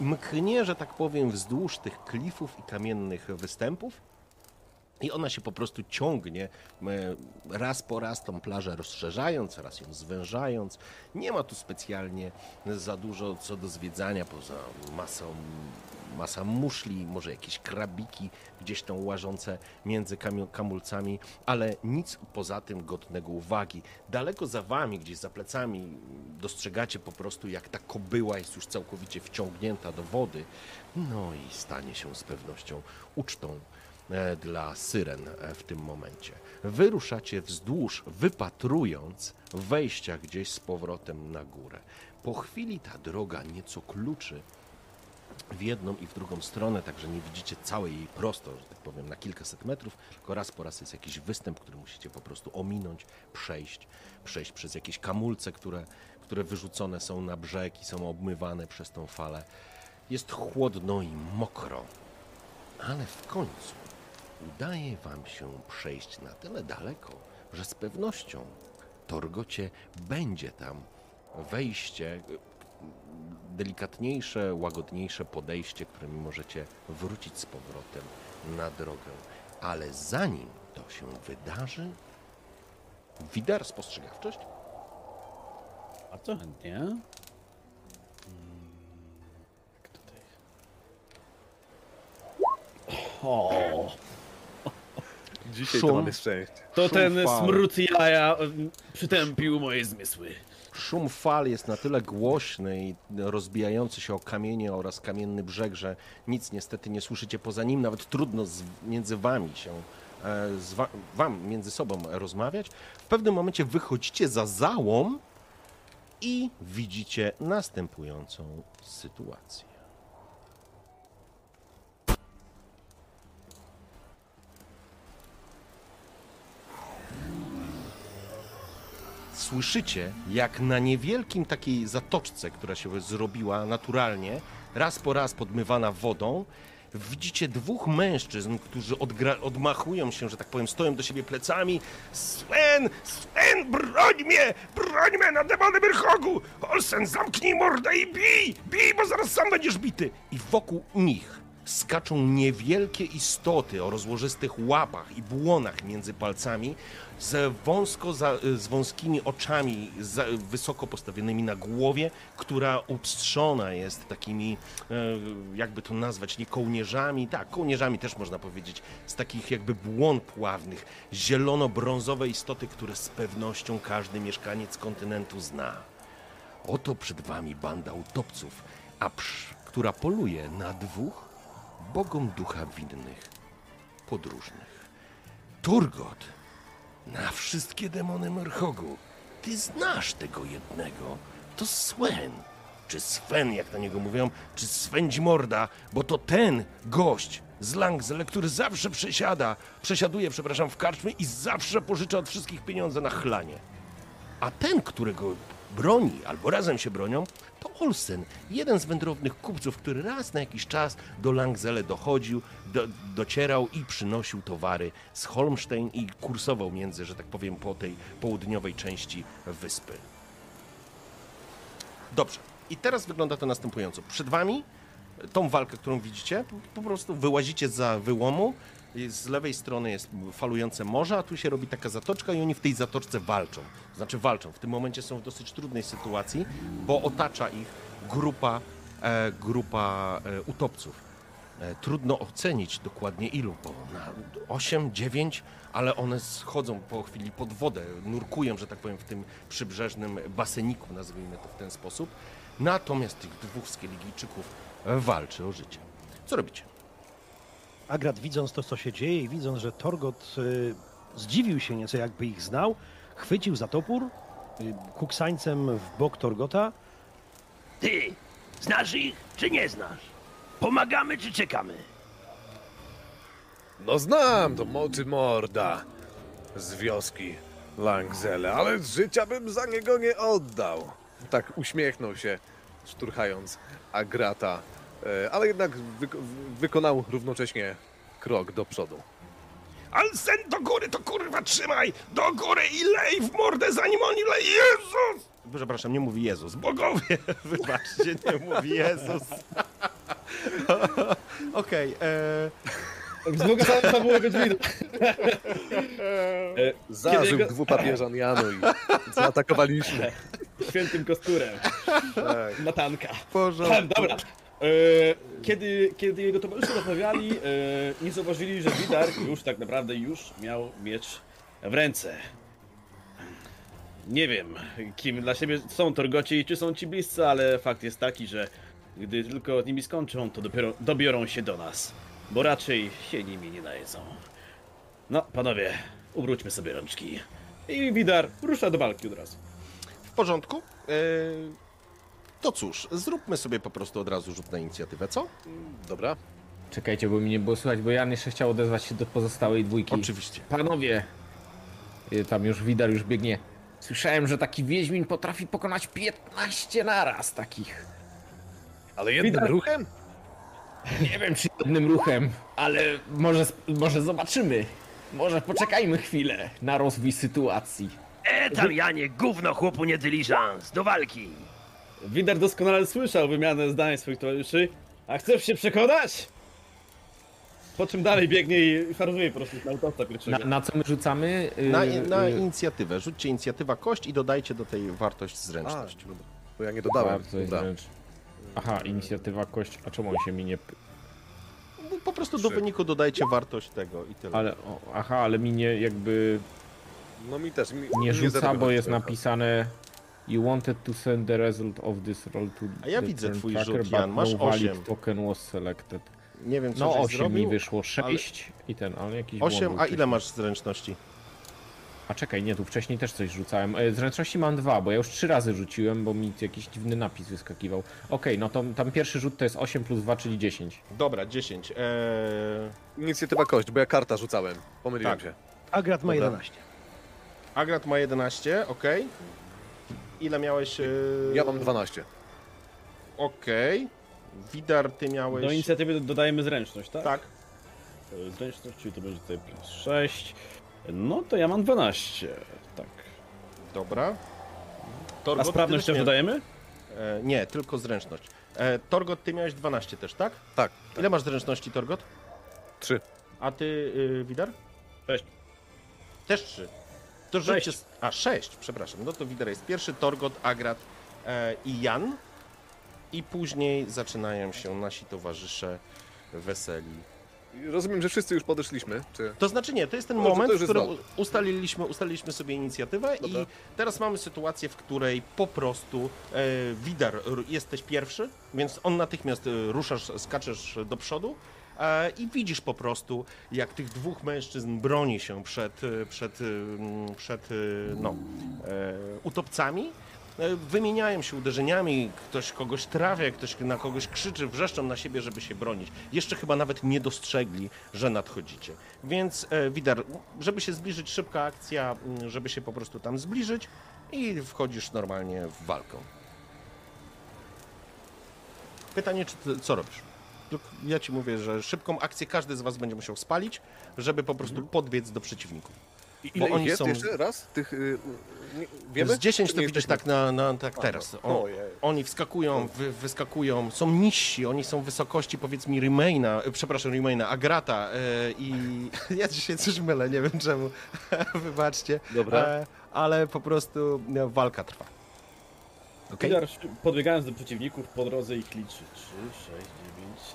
mknie, że tak powiem, wzdłuż tych klifów i kamiennych występów i ona się po prostu ciągnie e, raz po raz tą plażę rozszerzając, raz ją zwężając. Nie ma tu specjalnie za dużo co do zwiedzania poza masą, masa muszli, może jakieś krabiki gdzieś tam łażące między kamulcami, ale nic poza tym godnego uwagi. Daleko za wami, gdzieś za plecami dostrzegacie po prostu jak ta kobyła jest już całkowicie wciągnięta do wody. No i stanie się z pewnością ucztą dla syren e, w tym momencie. Wyruszacie wzdłuż, wypatrując wejścia gdzieś z powrotem na górę. Po chwili ta droga nieco kluczy w jedną i w drugą stronę, także nie widzicie całej jej prosto, że tak powiem, na kilkaset metrów, tylko raz po raz jest jakiś występ, który musicie po prostu ominąć, przejść, przejść przez jakieś kamulce, które, które wyrzucone są na brzeg i są obmywane przez tą falę. Jest chłodno i mokro, ale w końcu udaje wam się przejść na tyle daleko, że z pewnością Torgocie będzie tam wejście, delikatniejsze, łagodniejsze podejście, którym możecie wrócić z powrotem na drogę. Ale zanim to się wydarzy, Widar spostrzegawczość? Bardzo chętnie. Mm, Jak tutaj? O, Dzisiaj Szum. to mamy szczęście. to Szum ten fal. smród jaja em, przytępił moje zmysły. Szum fal jest na tyle głośny i rozbijający się o kamienie oraz kamienny brzeg, że nic niestety nie słyszycie poza nim. Nawet trudno z, między wami się, e, z wa, wam między sobą rozmawiać. W pewnym momencie wychodzicie za załom i widzicie następującą sytuację. Słyszycie, jak na niewielkim takiej zatoczce, która się zrobiła naturalnie, raz po raz podmywana wodą, widzicie dwóch mężczyzn, którzy odgra- odmachują się, że tak powiem, stoją do siebie plecami. Sven! Sven, broń mnie! Broń mnie na demony Myrchogu! Olsen, zamknij mordę i bij! Bij, bo zaraz sam będziesz bity! I wokół nich skaczą niewielkie istoty o rozłożystych łapach i błonach między palcami, z wąsko, za, z wąskimi oczami za, wysoko postawionymi na głowie, która upstrzona jest takimi, e, jakby to nazwać, nie kołnierzami, tak, kołnierzami też można powiedzieć, z takich jakby błon pławnych, zielono-brązowe istoty, które z pewnością każdy mieszkaniec kontynentu zna. Oto przed wami banda utopców, a psz, która poluje na dwóch bogom ducha winnych, podróżnych. Turgot, na wszystkie demony Merchogu, ty znasz tego jednego. To Sven. Czy Sven, jak na niego mówią, czy Swędź Morda, bo to ten gość z Langzele, który zawsze przesiada, przesiaduje, przepraszam, w karczmie i zawsze pożycza od wszystkich pieniądze na chlanie. A ten, którego broni, albo razem się bronią, to Olsen, jeden z wędrownych kupców, który raz na jakiś czas do Langzele dochodził, do, docierał i przynosił towary z Holmstein i kursował między, że tak powiem, po tej południowej części wyspy. Dobrze. I teraz wygląda to następująco. Przed wami tą walkę, którą widzicie, po, prostu wyłazicie za wyłomu. Z lewej strony jest falujące morze, a tu się robi taka zatoczka i oni w tej zatoczce walczą. Znaczy walczą. W tym momencie są w dosyć trudnej sytuacji, bo otacza ich grupa, e, grupa e, utopców. E, Trudno ocenić dokładnie ilu, bo na 8, 9, ale one schodzą po chwili pod wodę, nurkują, że tak powiem, w tym przybrzeżnym baseniku, nazwijmy to w ten sposób. Natomiast tych dwóch skieligijczyków walczy o życie. Co robicie? Agrat widząc to, co się dzieje i widząc, że Torgot y, zdziwił się nieco, jakby ich znał, chwycił za topór, y, kuksańcem w bok Torgota. Ty, znasz ich czy nie znasz? Pomagamy czy czekamy? No znam to moczy morda z wioski Langzele, ale życia bym za niego nie oddał. Tak uśmiechnął się, szturchając Agrata, ale jednak wyko- wykonał równocześnie krok do przodu. Alsen, do góry, to kurwa trzymaj! Do góry i lej w mordę, zanim oni lej! Jezus! Przepraszam, nie mówi Jezus. Bogowie! (laughs) Wybaczcie, nie mówi Jezus. (laughs) Okej, e, Znowu sam było go drzwi. Zażył Kiedy go- dwupapieżan Janu i zaatakowaliśmy. Świętym kosturem. Tak. Na tanka. porządku. Dobra. E, kiedy, kiedy jego towarzysze rozmawiali, e, nie zauważyli, że Widar już tak naprawdę już miał miecz w ręce. Nie wiem, kim dla siebie są Torgoci, czy są ci bliscy, ale fakt jest taki, że gdy tylko z nimi skończą, to dopiero dobiorą się do nas, bo raczej się nimi nie najedzą. No, panowie, ubróćmy sobie rączki. I Widar rusza do walki od razu. W porządku. E, to cóż, zróbmy sobie po prostu od razu rzut na inicjatywę, co? Dobra. Czekajcie, bo mi nie było słychać, bo Jan jeszcze chciał odezwać się do pozostałej dwójki. Oczywiście. Panowie, y, tam już Widar już biegnie. Słyszałem, że taki Wiedźmin potrafi pokonać 15 naraz takich. Ale jednym Widać- ruchem? Nie wiem, czy jednym ruchem, ale może, może zobaczymy. Może poczekajmy chwilę na rozwój sytuacji. E tam Janie, gówno chłopu nie dyliżans, do walki! Widar doskonale słyszał wymianę zdań swoich towarzyszy. A chcesz się przekonać? Po czym dalej biegnie i farmuje po prostu na autosta Na, pierwszego. na co my rzucamy? Y, Na, na y, inicjatywę. Rzućcie inicjatywa kość i dodajcie do tej wartość zręczność. bo ja nie dodałem. wartość Dobra. wręcz. Aha, inicjatywa kość. A czemu on się mi nie. No, Po prostu do Trzy. wyniku dodajcie wartość tego i tyle. Ale. O, aha, ale mi nie jakby. No mi też. Mi, Nie rzuca, bo jest trochę. napisane. You wanted to send the result of this roll to A ja the widzę turn twój tracker, rzut, but Jan. Masz no valid osiem. token was selected. Nie wiem, co No żeś 8 zrobił. mi wyszło, 6 i ten, ale jakiś 8, błąd był a ile wcześniej. masz zręczności? A czekaj, nie, tu wcześniej też coś rzucałem. E, Zręczności mam dwa, bo ja już trzy razy rzuciłem, bo mi jakiś dziwny napis wyskakiwał. Okej, no to tam pierwszy rzut to jest 8 plus 2, czyli 10. Dobra, 10. Eee, Inicjatywa kość, bo ja karta rzucałem. Pomyliłem Tak. się. Agrat ma Dobra. 11. Agrat ma 11, ok. Ile miałeś? Ja mam 12. Okej. Widar, ty miałeś. Do inicjatywy dodajemy zręczność, tak? Tak. E, Zręczność, czyli to będzie tutaj plus 6. No to ja mam 12. Tak. Dobra. A Torgot, ty sprawność też mia- dodajemy? E, nie, tylko zręczność. E, Torgot, ty miałeś 12 też, tak? Tak. Ile masz zręczności, Torgot? 3. A ty, y, Widar? 6. Też 3. To rzućcie. A, 6, przepraszam. No to Widar jest pierwszy, Torgot, Agrat e, i Jan. I później zaczynają się nasi towarzysze weseli. Rozumiem, że wszyscy już podeszliśmy. Czy... To znaczy nie, to jest ten No, moment, już w jest którym ustaliliśmy, ustaliliśmy sobie inicjatywę Dobra. i teraz mamy sytuację, w której po prostu e, Widar, jesteś pierwszy, więc on natychmiast e, ruszasz, skaczesz do przodu i widzisz po prostu, jak tych dwóch mężczyzn broni się przed, e, przed, e, przed e, no, e, utopcami. E, Wymieniają się uderzeniami, ktoś kogoś trafia, ktoś na kogoś krzyczy, wrzeszczą na siebie, żeby się bronić. Jeszcze chyba nawet nie dostrzegli, że nadchodzicie. Więc e, Widar, żeby się zbliżyć, szybka akcja, m, żeby się po prostu tam zbliżyć i wchodzisz normalnie w walkę. Pytanie, czy ty, co robisz? Ja ci mówię, że szybką akcję każdy z was będzie musiał spalić, żeby po prostu podbiec do przeciwników. I ile Bo oni jest są- jeszcze raz? Tych... Y, nie, wiemy? Z 10 to widzisz tak na, na tak teraz. O, oni wskakują, wy, wyskakują, są niżsi, oni są wysokości powiedzmy Remaina, e, przepraszam, Remaina, Agrata e, i (laughs) ja dzisiaj coś mylę, nie wiem czemu, (laughs) wybaczcie. Dobra. E, ale po prostu no, walka trwa. Widar podbiegając do przeciwników po drodze ich liczy. 3, 6, 9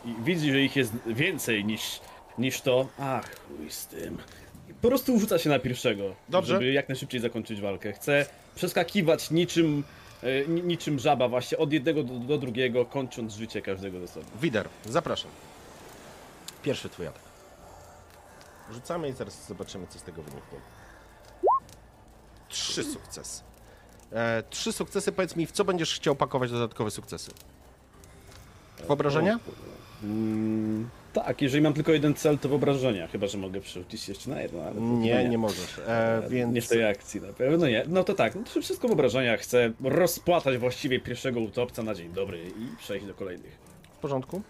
i widzi, że ich jest więcej niż, niż to. Ach, chuj z tym. I Po prostu rzuca się na pierwszego, Dobrze. żeby jak najszybciej zakończyć walkę. Chce przeskakiwać niczym, e, ni- niczym żaba właśnie od jednego do, do drugiego, kończąc życie każdego ze sobą. Wider, zapraszam. Pierwszy twój atak. Rzucamy i zaraz zobaczymy, co z tego wyniknie. Trzy sukcesy. E, trzy sukcesy, powiedz mi, w co będziesz chciał pakować dodatkowe sukcesy? W obrażenia? Mm, tak, jeżeli mam tylko jeden cel, to w obrażenia. Chyba, że mogę przerzucić jeszcze na jedno, ale Nie, chyba nie możesz. E, więc Nie w tej akcji na pewno nie. No to tak, no to wszystko w obrażeniach. Chcę rozpłatać właściwie pierwszego utopca na dzień dobry i przejść do kolejnych. w porządku?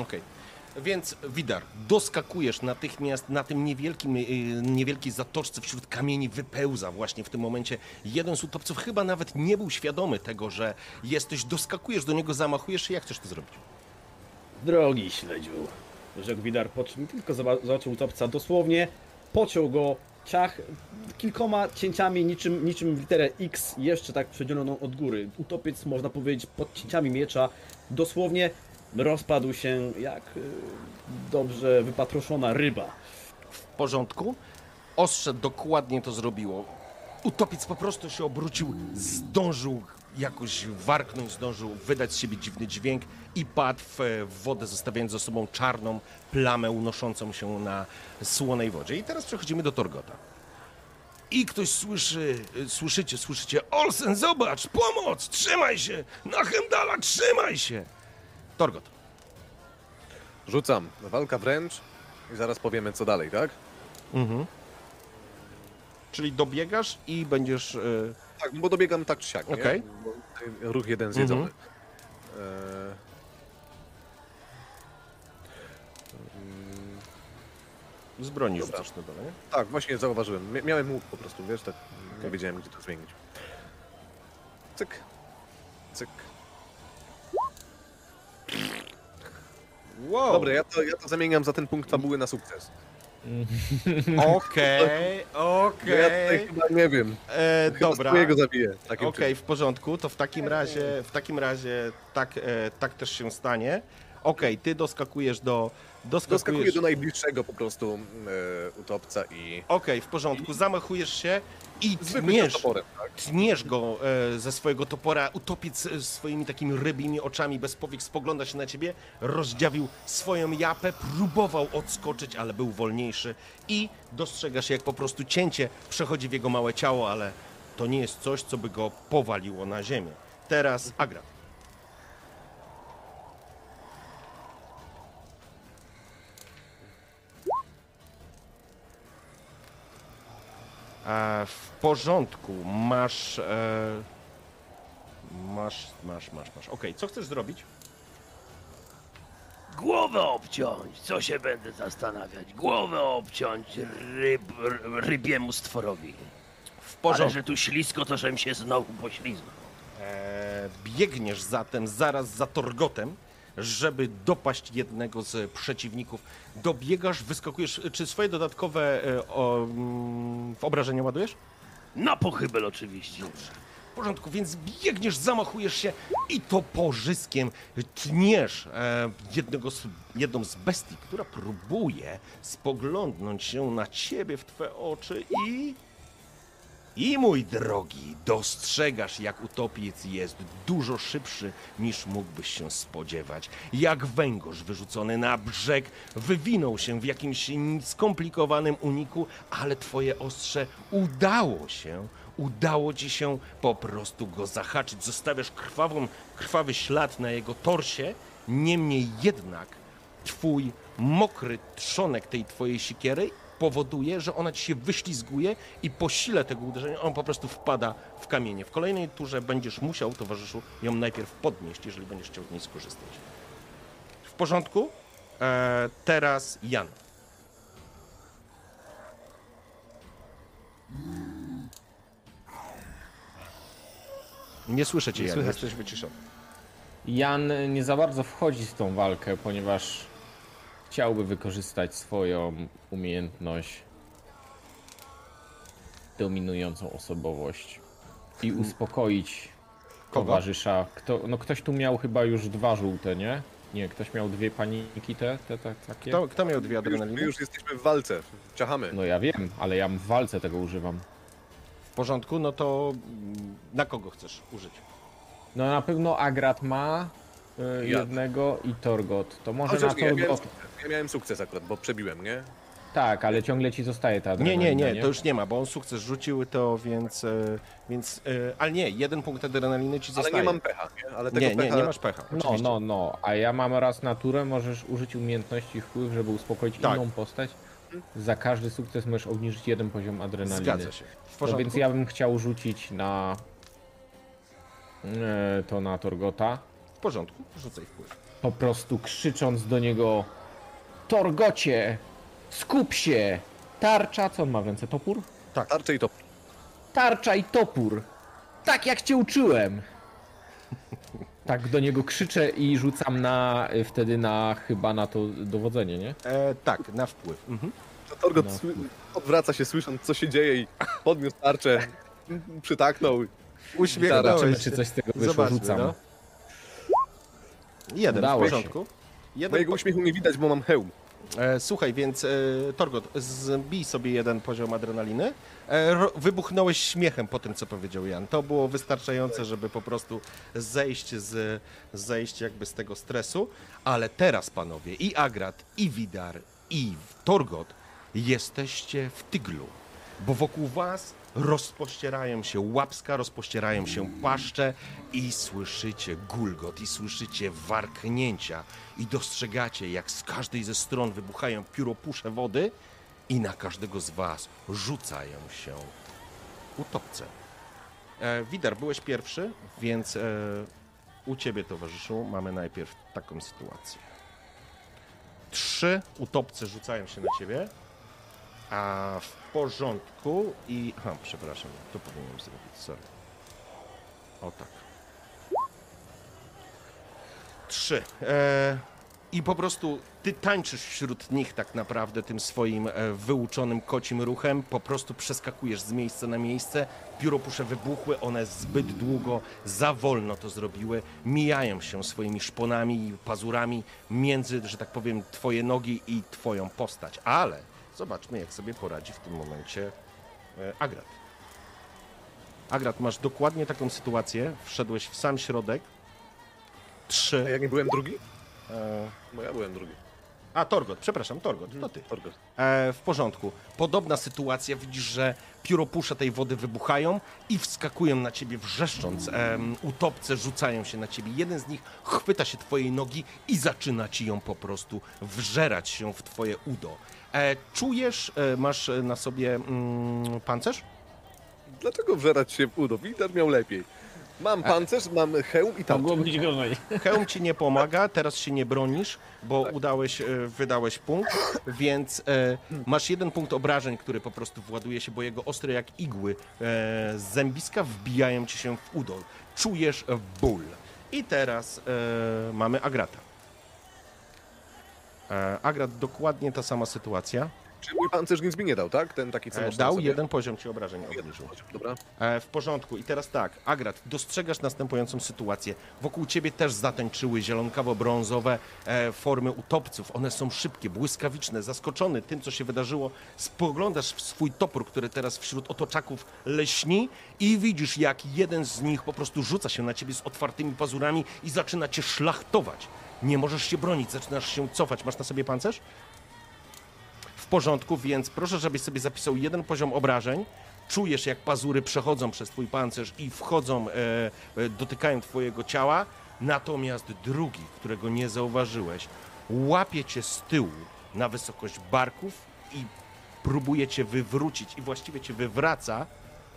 Okej. Więc Widar, doskakujesz natychmiast na tym niewielkim, yy, niewielkiej zatoczce wśród kamieni wypełza właśnie w tym momencie. Jeden z utopców chyba nawet nie był świadomy tego, że jesteś, doskakujesz do niego, zamachujesz się, jak chcesz to zrobić? Drogi śledziu, rzekł Widar, po czym tylko zoba- zobaczył utopca, dosłownie pociął go ciach kilkoma cięciami, niczym, niczym w literę X, jeszcze tak przedzieloną od góry. Utopiec, można powiedzieć, pod cięciami miecza, dosłownie rozpadł się jak y, dobrze wypatroszona ryba. W porządku? Ostrze dokładnie to zrobiło. Utopiec po prostu się obrócił, zdążył jakoś warknąć, zdążył wydać z siebie dziwny dźwięk i padł w e, w wodę, zostawiając za sobą czarną plamę unoszącą się na słonej wodzie. I teraz przechodzimy do Torgota. I ktoś słyszy, e, słyszycie, słyszycie, Olsen, zobacz, pomoc, trzymaj się, na Hemdala, trzymaj się. Torgot, Rzucam. Walka wręcz i zaraz powiemy co dalej, tak? czyli dobiegasz i będziesz... e, Tak, no bo dobiegam tak czy siak, nie? Okej. Bo tutaj Ruch jeden zjedzony. Mhm. E, z broni Dobra. rzucasz na dole, nie? tak, właśnie zauważyłem. Mia- Miałem łuk po prostu, wiesz, tak nie wiedziałem gdzie to zmienić. Cyk. Cyk. Wow. Dobra, ja to, ja to zamieniam za ten punkt fabuły na sukces. (laughs) Okej, No okej. Ja tutaj chyba nie wiem. E, Chyba dobra. swojego zabiję. Takim Okej, w porządku. To w takim razie, w takim razie tak, e, tak też się stanie. Okej, ty doskakujesz do. Doskakuję Doskakujesz. do najbliższego po prostu e, utopca i Okej, w porządku. Zamachujesz się i tniesz, toporem, tak? tniesz go e, ze swojego topora. Utopiec e, swoimi takimi rybimi oczami bez powiek spogląda się na ciebie, rozdziawił swoją japę, próbował odskoczyć, ale był wolniejszy i dostrzegasz jak po prostu cięcie przechodzi w jego małe ciało, ale to nie jest coś, co by go powaliło na ziemię. Teraz Agra. E, w porządku, masz. E, masz, masz, masz, masz. Okej, co chcesz zrobić? Głowę obciąć, co się będę zastanawiać? Głowę obciąć ryb, rybiemu stworowi. W Ale porządku. że tu ślisko, to żem się znowu poślizgnął. E, biegniesz zatem zaraz za Torgotem, żeby dopaść jednego z przeciwników. Dobiegasz, wyskakujesz. Czy swoje dodatkowe e, o, mm, w obrażenia ładujesz? Na pochybel oczywiście. W porządku, więc biegniesz, zamachujesz się i toporzyskiem tniesz e, jednego z, jedną z bestii, która próbuje spoglądnąć się na ciebie w twe oczy i... I mój drogi, dostrzegasz, jak utopiec jest dużo szybszy niż mógłbyś się spodziewać. Jak węgorz wyrzucony na brzeg wywinął się w jakimś skomplikowanym uniku, ale twoje ostrze udało się, udało ci się po prostu go zahaczyć. Zostawiasz krwawą, krwawy ślad na jego torsie, niemniej jednak twój mokry trzonek tej twojej sikiery powoduje, że ona ci się wyślizguje i po sile tego uderzenia on po prostu wpada w kamienie. W kolejnej turze będziesz musiał, towarzyszu, ją najpierw podnieść, jeżeli będziesz chciał z niej skorzystać. W porządku? E, teraz Jan. Nie słyszę cię, Nie Jan, słychać. jesteś wyciszony. Jan nie za bardzo wchodzi w tą walkę, ponieważ chciałby wykorzystać swoją umiejętność dominującą osobowość i uspokoić Kogo? towarzysza. Kto, no ktoś tu miał chyba już dwa żółte, nie? Nie, ktoś miał dwie paniki te, te, te takie? Kto, kto miał dwie My już, adrenaliny? my już jesteśmy w walce, ciachamy. No ja wiem, ale ja w walce tego używam. W porządku, no to na kogo chcesz użyć? No na pewno Agrat ma y, jednego i Torgot. To może Chociaż na Torgot. Ja miałem sukces akurat, bo przebiłem, nie? Tak, ale ciągle ci zostaje ta Nie, adrenalina, nie, nie, to już nie ma, bo on sukces rzucił to, więc. e, więc e, ale nie, jeden punkt adrenaliny ci Ale zostaje. nie mam pecha, nie? Ale tego Nie, nie, pecha... nie masz pecha. No, oczywiście. no, no, a ja mam raz naturę, możesz użyć umiejętności wpływ, żeby uspokoić Tak. inną postać. Za każdy sukces możesz obniżyć jeden poziom adrenaliny. Zgadza się. W No porządku. więc ja bym chciał rzucić na e, to na Torgota, W porządku, rzucaj wpływ. po prostu krzycząc do niego Torgocie, skup się! Tarcza, co on ma w ręce? Topór? Tarcze i to... Tarcza i topór! Tak jak cię uczyłem! Tak do niego krzyczę i rzucam na wtedy na chyba na to dowodzenie, nie? E, tak, na wpływ. Mhm. To Torgot No. sły- odwraca się słysząc, co się dzieje i podniósł tarczę, przytaknął. Uśmiechnąłeś Zobaczymy, się. czy coś z tego wyszło. Zobaczmy, Rzucam. no. Jeden, Udało w się. porządku. Mojego po... uśmiechu nie widać, bo mam hełm. e, Słuchaj, więc e, Torgot, zbij sobie jeden poziom adrenaliny. E, ro, wybuchnąłeś śmiechem po tym, co powiedział Jan. To było wystarczające, żeby po prostu zejść z, zejść jakby z tego stresu. Ale teraz, panowie, i Agrat, i Widar, i Torgot, jesteście w tyglu. Bo wokół was rozpościerają się łapska, rozpościerają się paszcze i słyszycie gulgot, i słyszycie warknięcia i dostrzegacie, jak z każdej ze stron wybuchają pióropusze wody i na każdego z was rzucają się utopce. E, Widar, byłeś pierwszy, więc e, u ciebie, towarzyszu, mamy najpierw taką sytuację. Trzy utopce rzucają się na ciebie, a w porządku i... Aha, przepraszam, to powinienem zrobić, sorry. O tak. Trzy. E, I po prostu ty tańczysz wśród nich tak naprawdę tym swoim e, wyuczonym kocim ruchem, po prostu przeskakujesz z miejsca na miejsce, pióropusze wybuchły, one zbyt długo, za wolno to zrobiły, mijają się swoimi szponami i pazurami między, że tak powiem, twoje nogi i twoją postać, ale zobaczmy jak sobie poradzi w tym momencie e, Agrat. Agrat, masz dokładnie taką sytuację, wszedłeś w sam środek, A trzy... jak nie byłem drugi? E, Bo ja byłem drugi. a, Torgot, przepraszam, Torgot, to ty. Torgot. E, w porządku. Podobna sytuacja, widzisz, że pióropusze tej wody wybuchają i wskakują na ciebie wrzeszcząc. Em, utopce rzucają się na ciebie. Jeden z nich chwyta się twojej nogi i zaczyna ci ją po prostu wżerać się w twoje udo. E, czujesz, e, masz e, na sobie mm, pancerz? Dlaczego wżerać się w udo? Wider miał lepiej. Mam pancerz, mam hełm i tarczę. Mogło być gorzej. Hełm ci nie pomaga, teraz się nie bronisz, bo udałeś, e, wydałeś punkt, więc e, masz jeden punkt obrażeń, który po prostu właduje się, bo jego ostre jak igły e, z zębiska wbijają ci się w udo. Czujesz ból. I teraz e, mamy Agrata. E, Agrat, dokładnie ta sama sytuacja. Czy mój pancerz nic mi nie dał, tak? Ten taki, co E, dał sobie... jeden poziom ci obrażeń obniżył. Dobra. E, w porządku. I teraz tak, Agrat, dostrzegasz następującą sytuację. Wokół ciebie też zatańczyły zielonkawo-brązowe e, formy utopców. One są szybkie, błyskawiczne. Zaskoczony tym, co się wydarzyło, spoglądasz w swój topór, który teraz wśród otoczaków leśni i widzisz, jak jeden z nich po prostu rzuca się na ciebie z otwartymi pazurami i zaczyna cię szlachtować. Nie możesz się bronić, zaczynasz się cofać. Masz na sobie pancerz? w porządku, więc proszę, żebyś sobie zapisał jeden poziom obrażeń. Czujesz, jak pazury przechodzą przez twój pancerz i wchodzą, e, e, dotykają twojego ciała. Natomiast drugi, którego nie zauważyłeś, łapie cię z tyłu na wysokość barków i próbuje cię wywrócić i właściwie cię wywraca.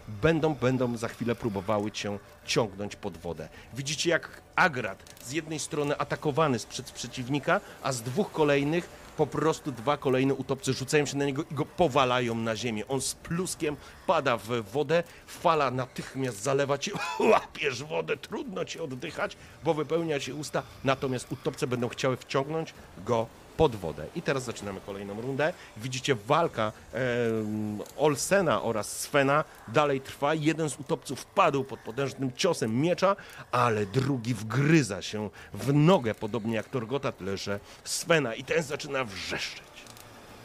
Będą, będą za chwilę próbowały cię ciągnąć pod wodę. Widzicie, jak Agrat z jednej strony atakowany sprzed przeciwnika, a z dwóch kolejnych po prostu dwa kolejne utopce rzucają się na niego i go powalają na ziemię. On z pluskiem pada w wodę, fala natychmiast zalewa cię, (laughs) łapiesz wodę, trudno ci oddychać, bo wypełnia się usta, natomiast utopce będą chciały wciągnąć go pod wodę. I teraz zaczynamy kolejną rundę. Widzicie, walka em, Olsena oraz Svena dalej trwa. Jeden z utopców padł pod potężnym ciosem miecza, ale drugi wgryza się w nogę, podobnie jak Torgota, tyle że Svena i ten zaczyna wrzeszczeć.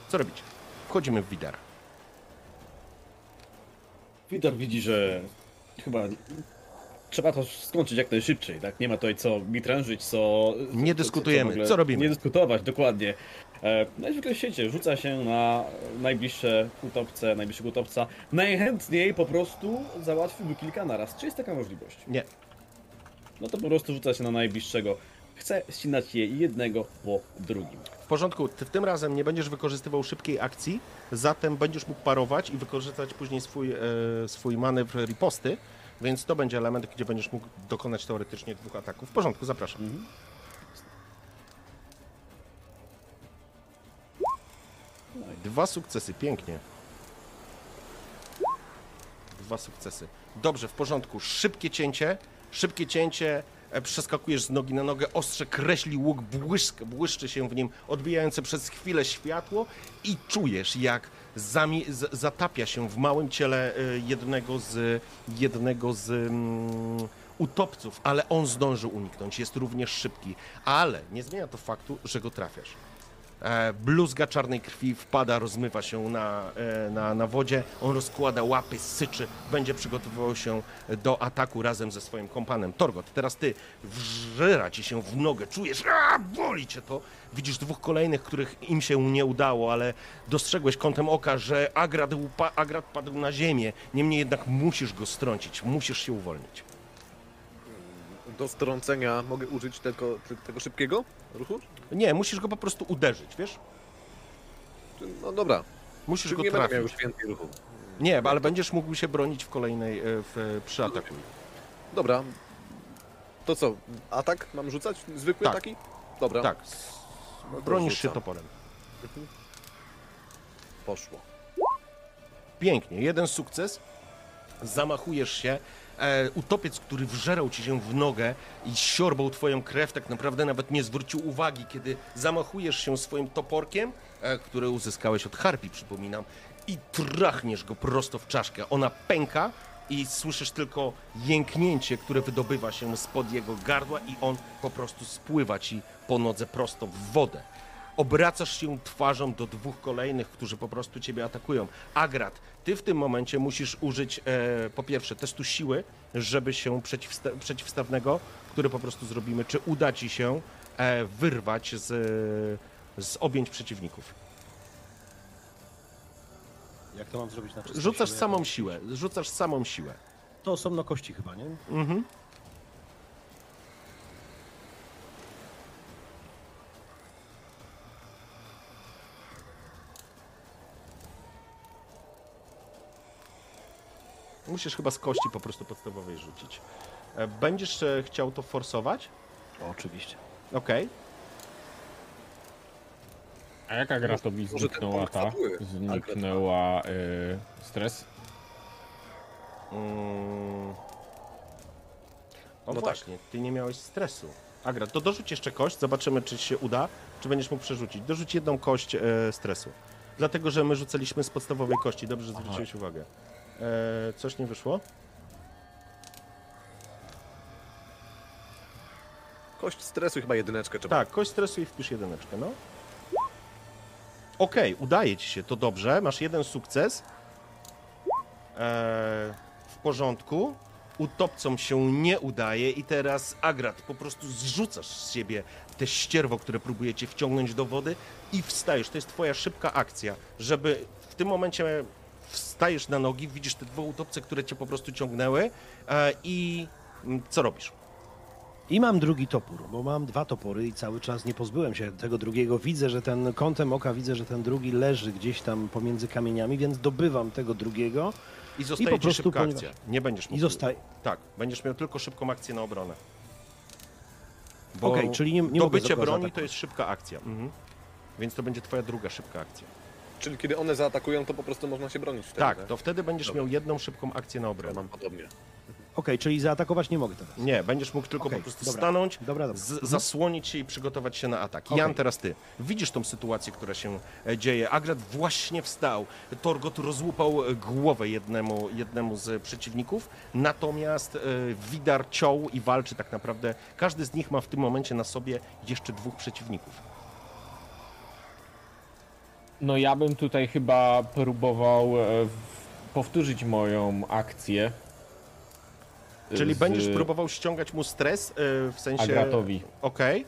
Co robicie? Wchodzimy w Widera. Widor widzi, że chyba trzeba to skończyć jak najszybciej, tak? Nie ma tutaj co mitrężyć, co... Nie dyskutujemy. w ogóle- Co robimy? Nie dyskutować, dokładnie. E, najzwykle w świecie rzuca się na najbliższe utopce, najbliższego utopca. Najchętniej po prostu załatwiłby kilka naraz. Czy jest taka możliwość? Nie. No to po prostu rzuca się na najbliższego. Chce ścinać je jednego po drugim. W porządku, ty tym razem nie będziesz wykorzystywał szybkiej akcji, zatem będziesz mógł parować i wykorzystać później swój, e, swój manewr riposty, więc to będzie element, gdzie będziesz mógł dokonać teoretycznie dwóch ataków. W porządku, zapraszam. Dwa sukcesy, pięknie. Dwa sukcesy. Dobrze, w porządku. Szybkie cięcie, szybkie cięcie, e, przeskakujesz z nogi na nogę, ostrze kreśli łuk, błyszczy się w nim, odbijające przez chwilę światło i czujesz, jak zami- z- zatapia się w małym ciele e, jednego z, jednego z mm, utopców, ale on zdążył uniknąć, jest również szybki, ale nie zmienia to faktu, że go trafiasz. E, bluzga czarnej krwi wpada, rozmywa się na, e, na, na wodzie. On rozkłada łapy, syczy, będzie przygotowywał się do ataku razem ze swoim kompanem. Torgot, teraz ty wżera ci się w nogę, czujesz, a, boli cię to. Widzisz dwóch kolejnych, których im się nie udało, ale dostrzegłeś kątem oka, że Agrad, padł na ziemię. Niemniej jednak musisz go strącić, musisz się uwolnić. Do strącenia mogę użyć ty- tego szybkiego ruchu? Nie, musisz go po prostu uderzyć, wiesz? No dobra, Musisz czyli go nie będę miał trafić. już więcej ruchu. Nie, ale będziesz mógł się bronić w kolejnej, e, w, przy ataku. Dobra. To co, atak mam rzucać? Zwykły Tak. taki? Dobra. Tak, no to bronisz się toporem. Poszło. Pięknie, jeden sukces. Zamachujesz się. E, utopiec, który wżerał ci się w nogę i siorbał twoją krew, tak naprawdę nawet nie zwrócił uwagi, kiedy zamachujesz się swoim toporkiem, e, który uzyskałeś od harpi, przypominam, i trachniesz go prosto w czaszkę. Ona pęka i słyszysz tylko jęknięcie, które wydobywa się spod jego gardła i on po prostu spływa ci po nodze prosto w wodę. Obracasz się twarzą do dwóch kolejnych, którzy po prostu ciebie atakują. Agrat, ty w tym momencie musisz użyć e, po pierwsze testu siły, żeby się przeciwsta przeciwstawnego, który po prostu zrobimy, czy uda ci się e, wyrwać z, z objęć przeciwników. Jak to mam zrobić na Rzucasz siłę? samą siłę, rzucasz samą siłę. To osobno kości chyba, nie? Mhm. Musisz chyba z kości po prostu podstawowej rzucić. E, Będziesz e, chciał to forsować? Oczywiście. Okej. A jaka gra Może ten zniknęła ta? Zniknęła y, stres? Mm. O No tak. właśnie, ty nie miałeś stresu. Agra, to dorzuć jeszcze kość, zobaczymy czy się uda, czy będziesz mógł przerzucić. Dorzuć jedną kość e, stresu. Dlatego, że my rzucaliśmy z podstawowej kości, dobrze, że zwróciłeś uwagę. E, coś nie wyszło? Kość stresu chyba jedyneczkę trzeba. Tak, kość stresu i wpisz jedyneczkę, no. Okej, udaje ci się, to dobrze, masz jeden sukces. Eee, w porządku. Utopcom się nie udaje i teraz Agrat, po prostu zrzucasz z siebie te ścierwo, które próbujecie wciągnąć do wody i wstajesz. To jest twoja szybka akcja, żeby w tym momencie wstajesz na nogi, widzisz te dwa utopce, które cię po prostu ciągnęły e, i mm, co robisz? I mam drugi topór, bo mam dwa topory i cały czas nie pozbyłem się tego drugiego. Widzę, że ten kątem oka widzę, że ten drugi leży gdzieś tam pomiędzy kamieniami, więc dobywam tego drugiego I zostaje po ci prostu szybka ponieważ- akcja. Nie będziesz i mógł. zostaje. Tak, będziesz miał tylko szybką akcję na obronę. Okej, czyli nie- nie dobycie broni to jest szybka akcja. Mhm. Więc to będzie twoja druga szybka akcja. Czyli kiedy one zaatakują, to po prostu można się bronić wtedy, tak, to wtedy będziesz Dobra. miał jedną szybką akcję na Ja obronę. mam podobnie. Okej, czyli zaatakować nie mogę teraz. Nie, będziesz mógł tylko Okej, po prostu dobra. stanąć, Dobra, dobra. z, Mhm. zasłonić się i przygotować się na atak. Okej. Jan, teraz ty. Widzisz tą sytuację, która się e, dzieje. Agrat właśnie wstał. Torgot rozłupał e, głowę jednemu, jednemu z przeciwników, natomiast e, Widar ciął i walczy tak naprawdę. Każdy z nich ma w tym momencie na sobie jeszcze dwóch przeciwników. No ja bym tutaj chyba próbował e, powtórzyć moją akcję. Czyli z będziesz próbował ściągać mu stres, e, w sensie... Agratowi. Okej.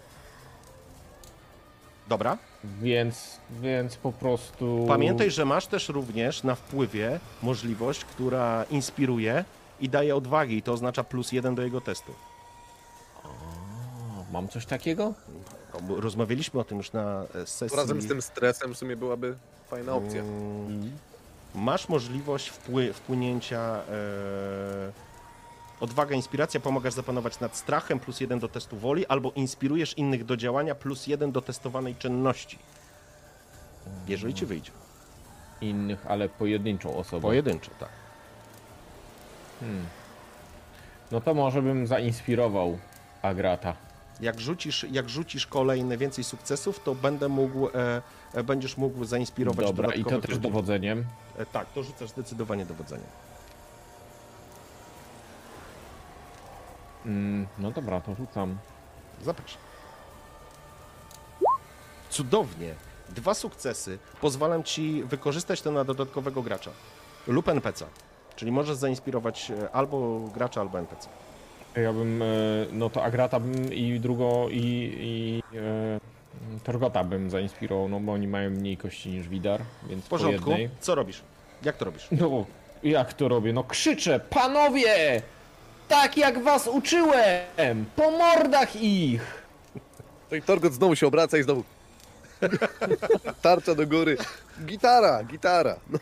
Dobra. Więc, więc po prostu. Pamiętaj, że masz też również na wpływie możliwość, która inspiruje i daje odwagi. I to oznacza plus jeden do jego testu. Mam coś takiego? Bo Rozmawialiśmy o tym już na e, To sesji. razem z tym stresem w sumie byłaby fajna opcja. Mm, Masz możliwość wpły- wpłynięcia. E, odwaga, inspiracja, pomagasz zapanować nad strachem, plus jeden do testu woli, albo inspirujesz innych do działania, plus jeden do testowanej czynności. Jeżeli ci wyjdzie. Innych, ale pojedynczą osobą. Pojedynczo, tak. No to może bym zainspirował Agrata. Jak rzucisz, jak rzucisz kolejne więcej sukcesów, to będę mógł, e, e, będziesz mógł zainspirować Dobra, i to też ludzi. dowodzeniem. E, tak, to rzucasz zdecydowanie dowodzenie. Mm, no dobra, to rzucam. Zapraszam. Cudownie. Dwa sukcesy. Pozwalam ci wykorzystać to na dodatkowego gracza lub NPC. Czyli możesz zainspirować e, albo gracza, albo NPC. Ja bym, e, no to Agrata bym i drugo i, i e, Torgota bym zainspirował, no bo oni mają mniej kości niż Widar, więc W porządku. po jednej. Co robisz? Jak to robisz? No, jak to robię? No krzyczę, panowie! Tak jak was uczyłem! Po mordach ich! To i Torgot znowu się obraca i znowu... Tarcza do góry. Gitara, gitara. No,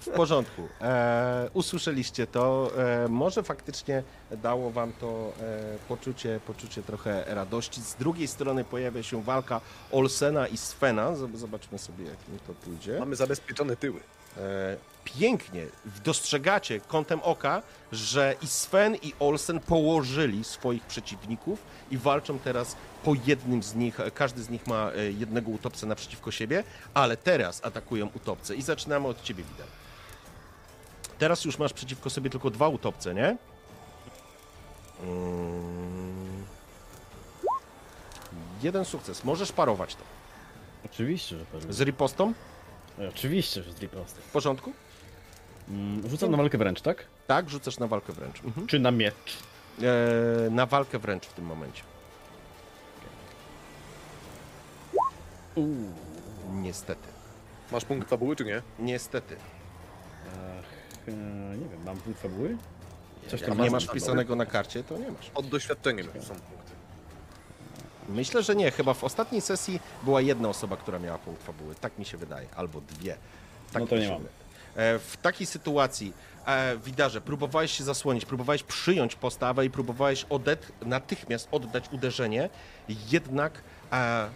W porządku. E, usłyszeliście to. E, może faktycznie dało wam to e, poczucie, poczucie trochę radości. Z drugiej strony pojawia się walka Olsena i Svena. Zob- Zobaczmy sobie, jak mi to pójdzie. mamy zabezpieczone tyły. E, pięknie dostrzegacie kątem oka, że i Sven i Olsen położyli swoich przeciwników i walczą teraz po jednym z nich. Każdy z nich ma e, jednego utopcę naprzeciwko siebie, ale teraz atakują utopce i zaczynamy od ciebie, Widal. Teraz już masz przeciwko sobie tylko dwa utopce, nie? Mm. Jeden sukces. Możesz parować to. Oczywiście, że pewnie. Z ripostą? E, Oczywiście, że z riposty. W porządku? Mm, Rzucam na walkę wręcz, tak? Tak, rzucasz na walkę wręcz. Mhm. Czy na miecz? e, na walkę wręcz w tym momencie. Niestety. Masz punkt fabuły, czy nie? Niestety. Ach, e, nie wiem, mam punkt fabuły? Coś Jak tam nie masz wpisanego na karcie, to nie masz. Od doświadczeniem są punkty. Myślę, że nie. Chyba w ostatniej sesji była jedna osoba, która miała punkt fabuły. Tak mi się wydaje. Albo dwie. Tak No to nie mam. E, W takiej sytuacji, e, Widarze, próbowałeś się zasłonić, próbowałeś przyjąć postawę i próbowałeś odet- natychmiast oddać uderzenie, jednak e,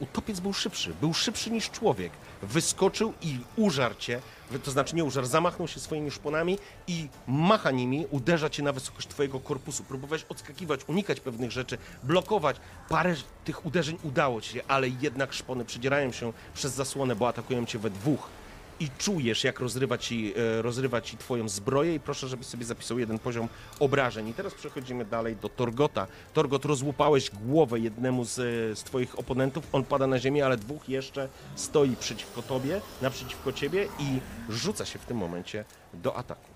utopiec był szybszy. Był szybszy niż człowiek. Wyskoczył i użarł cię, to znaczy nie użarł, zamachnął się swoimi szponami i macha nimi, uderza cię na wysokość twojego korpusu. Próbowałeś odskakiwać, unikać pewnych rzeczy, blokować. Parę tych uderzeń udało ci się, ale jednak szpony przedzierają się przez zasłonę, bo atakują cię we dwóch i czujesz, jak rozrywa ci, e, rozrywa ci twoją zbroję i proszę, żebyś sobie zapisał jeden poziom obrażeń. I teraz przechodzimy dalej do Torgota. Torgot, rozłupałeś głowę jednemu z, e, z twoich oponentów, on pada na ziemię, ale dwóch jeszcze stoi przeciwko tobie, naprzeciwko ciebie i rzuca się w tym momencie do ataku.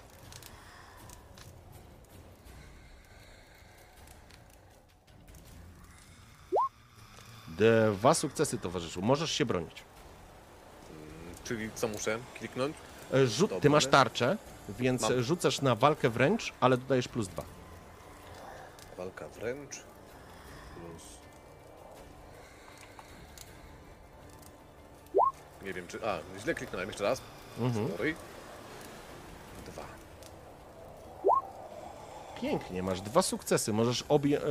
Dwa sukcesy, towarzyszu. Możesz się bronić. Czyli co muszę kliknąć? E, ty masz tarczę, więc Mam. rzucasz na walkę wręcz, ale dodajesz plus dwa. Walka wręcz. Plus... Nie wiem czy... A, źle kliknąłem jeszcze raz. Mhm. Sorry. Dwa. Pięknie, masz dwa sukcesy. Możesz obie, e,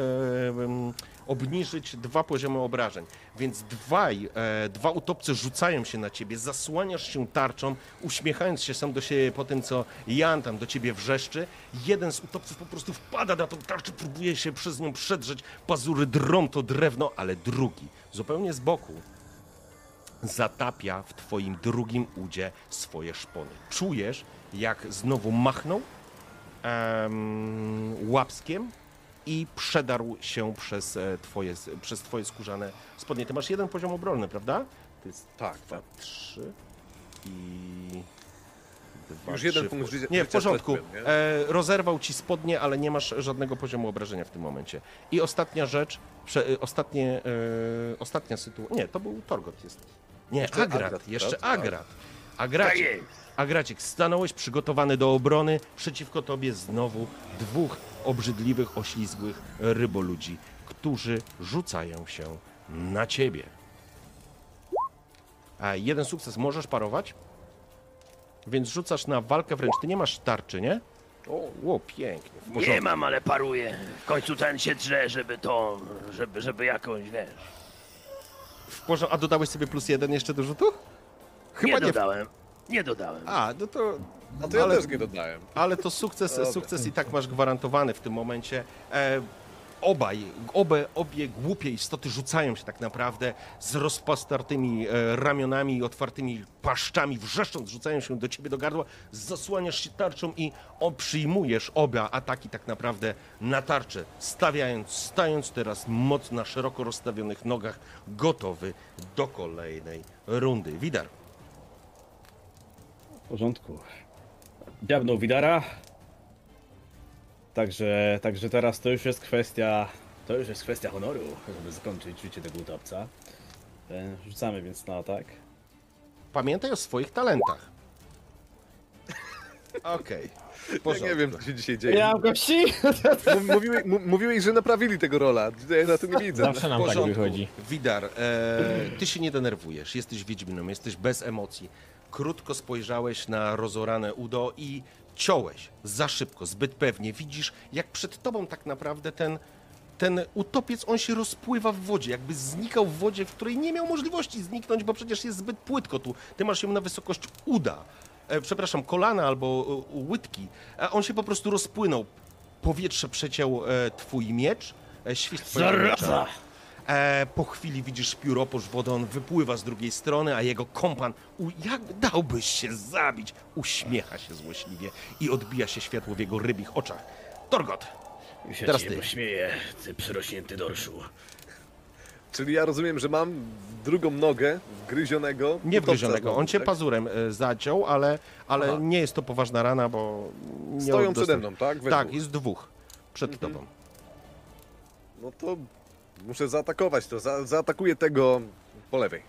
obniżyć dwa poziomy obrażeń. Więc dwaj, e, dwa utopce rzucają się na ciebie, zasłaniasz się tarczą, uśmiechając się sam do siebie po tym, co Jan tam do ciebie wrzeszczy. Jeden z utopców po prostu wpada na tą tarczę, próbuje się przez nią przedrzeć, pazury drą to drewno, ale drugi, zupełnie z boku, zatapia w twoim drugim udzie swoje szpony. Czujesz, jak znowu machnął em, łapskiem i przedarł się przez e, twoje, przez twoje skórzane spodnie. Ty masz jeden poziom obronny, prawda? To jest Tak, dwa, tak. trzy i dwa, Już jeden trzy. punkt życia- Nie, w porządku. E, rozerwał ci spodnie, ale nie masz żadnego poziomu obrażenia w tym momencie. I ostatnia rzecz, prze, e, ostatnie, e, ostatnia sytuacja. Nie, to był Torgot jest. Nie, Jeszcze Agrat, Agrat, jeszcze? Agrat. Tak Agracik, stanąłeś przygotowany do obrony. Przeciwko tobie znowu dwóch obrzydliwych, oślizgłych ryboludzi, którzy rzucają się na ciebie. A jeden sukces możesz parować, więc rzucasz na walkę wręcz. Ty nie masz tarczy, nie? O, pięknie. W Nie mam, ale paruję. W końcu ten się drze, żeby to, żeby, żeby jakąś, wiesz... W porządku. A dodałeś sobie plus jeden jeszcze do rzutu? Chyba nie nie. dodałem. Nie dodałem. A, no to. A to ja ale- też nie dodałem. Ale to sukces, Dobra. sukces i tak masz gwarantowany w tym momencie. E, obaj, obie, obie głupie istoty rzucają się tak naprawdę z rozpostartymi e, ramionami i otwartymi paszczami, wrzeszcząc, rzucają się do ciebie do gardła, zasłaniasz się tarczą i o, przyjmujesz obie ataki tak naprawdę na tarczę, stawiając, stając teraz mocno na szeroko rozstawionych nogach, gotowy do kolejnej rundy. Widar. W porządku. Diabnął Widara. Także, także teraz to już jest kwestia. To już jest kwestia honoru, żeby zakończyć życie tego utopca. E, Rzucamy więc na atak. Pamiętaj o swoich talentach. Okej. w Ja nie wiem, co się dzisiaj dzieje. gości! M- Mówiłeś, że naprawili tego rola. Ja na to nie widzę. Zawsze nam tak wychodzi. Widar, e, ty się nie denerwujesz, jesteś Wiedźminem, jesteś bez emocji. Krótko spojrzałeś na rozorane udo i ciąłeś za szybko, zbyt pewnie. Widzisz, jak przed tobą tak naprawdę ten, ten utopiec, on się rozpływa w wodzie, jakby znikał w wodzie, w której nie miał możliwości zniknąć, bo przecież jest zbyt płytko tu. Ty masz ją na wysokość uda, e, przepraszam, kolana albo e, łydki, a on się po prostu rozpłynął. Powietrze przeciął e, twój miecz, e, świst twojego miecza. E, po chwili widzisz pióropusz wody, on wypływa z drugiej strony, a jego kompan, u, jak dałbyś się zabić, uśmiecha się złośliwie i odbija się światło w jego rybich oczach. Torgot, ja Teraz ty. pośmieję, ty przyrośnięty dorszu. Czyli ja rozumiem, że mam drugą nogę wgryzionego. nie wgryzionego, on cię tak? pazurem e, zaciął, ale, ale Aha. nie jest to poważna rana, bo... Nie Stoją przede mną, tak? We Tak, dwóch. jest dwóch przed tobą. No to muszę zaatakować to. Za, zaatakuję tego po lewej.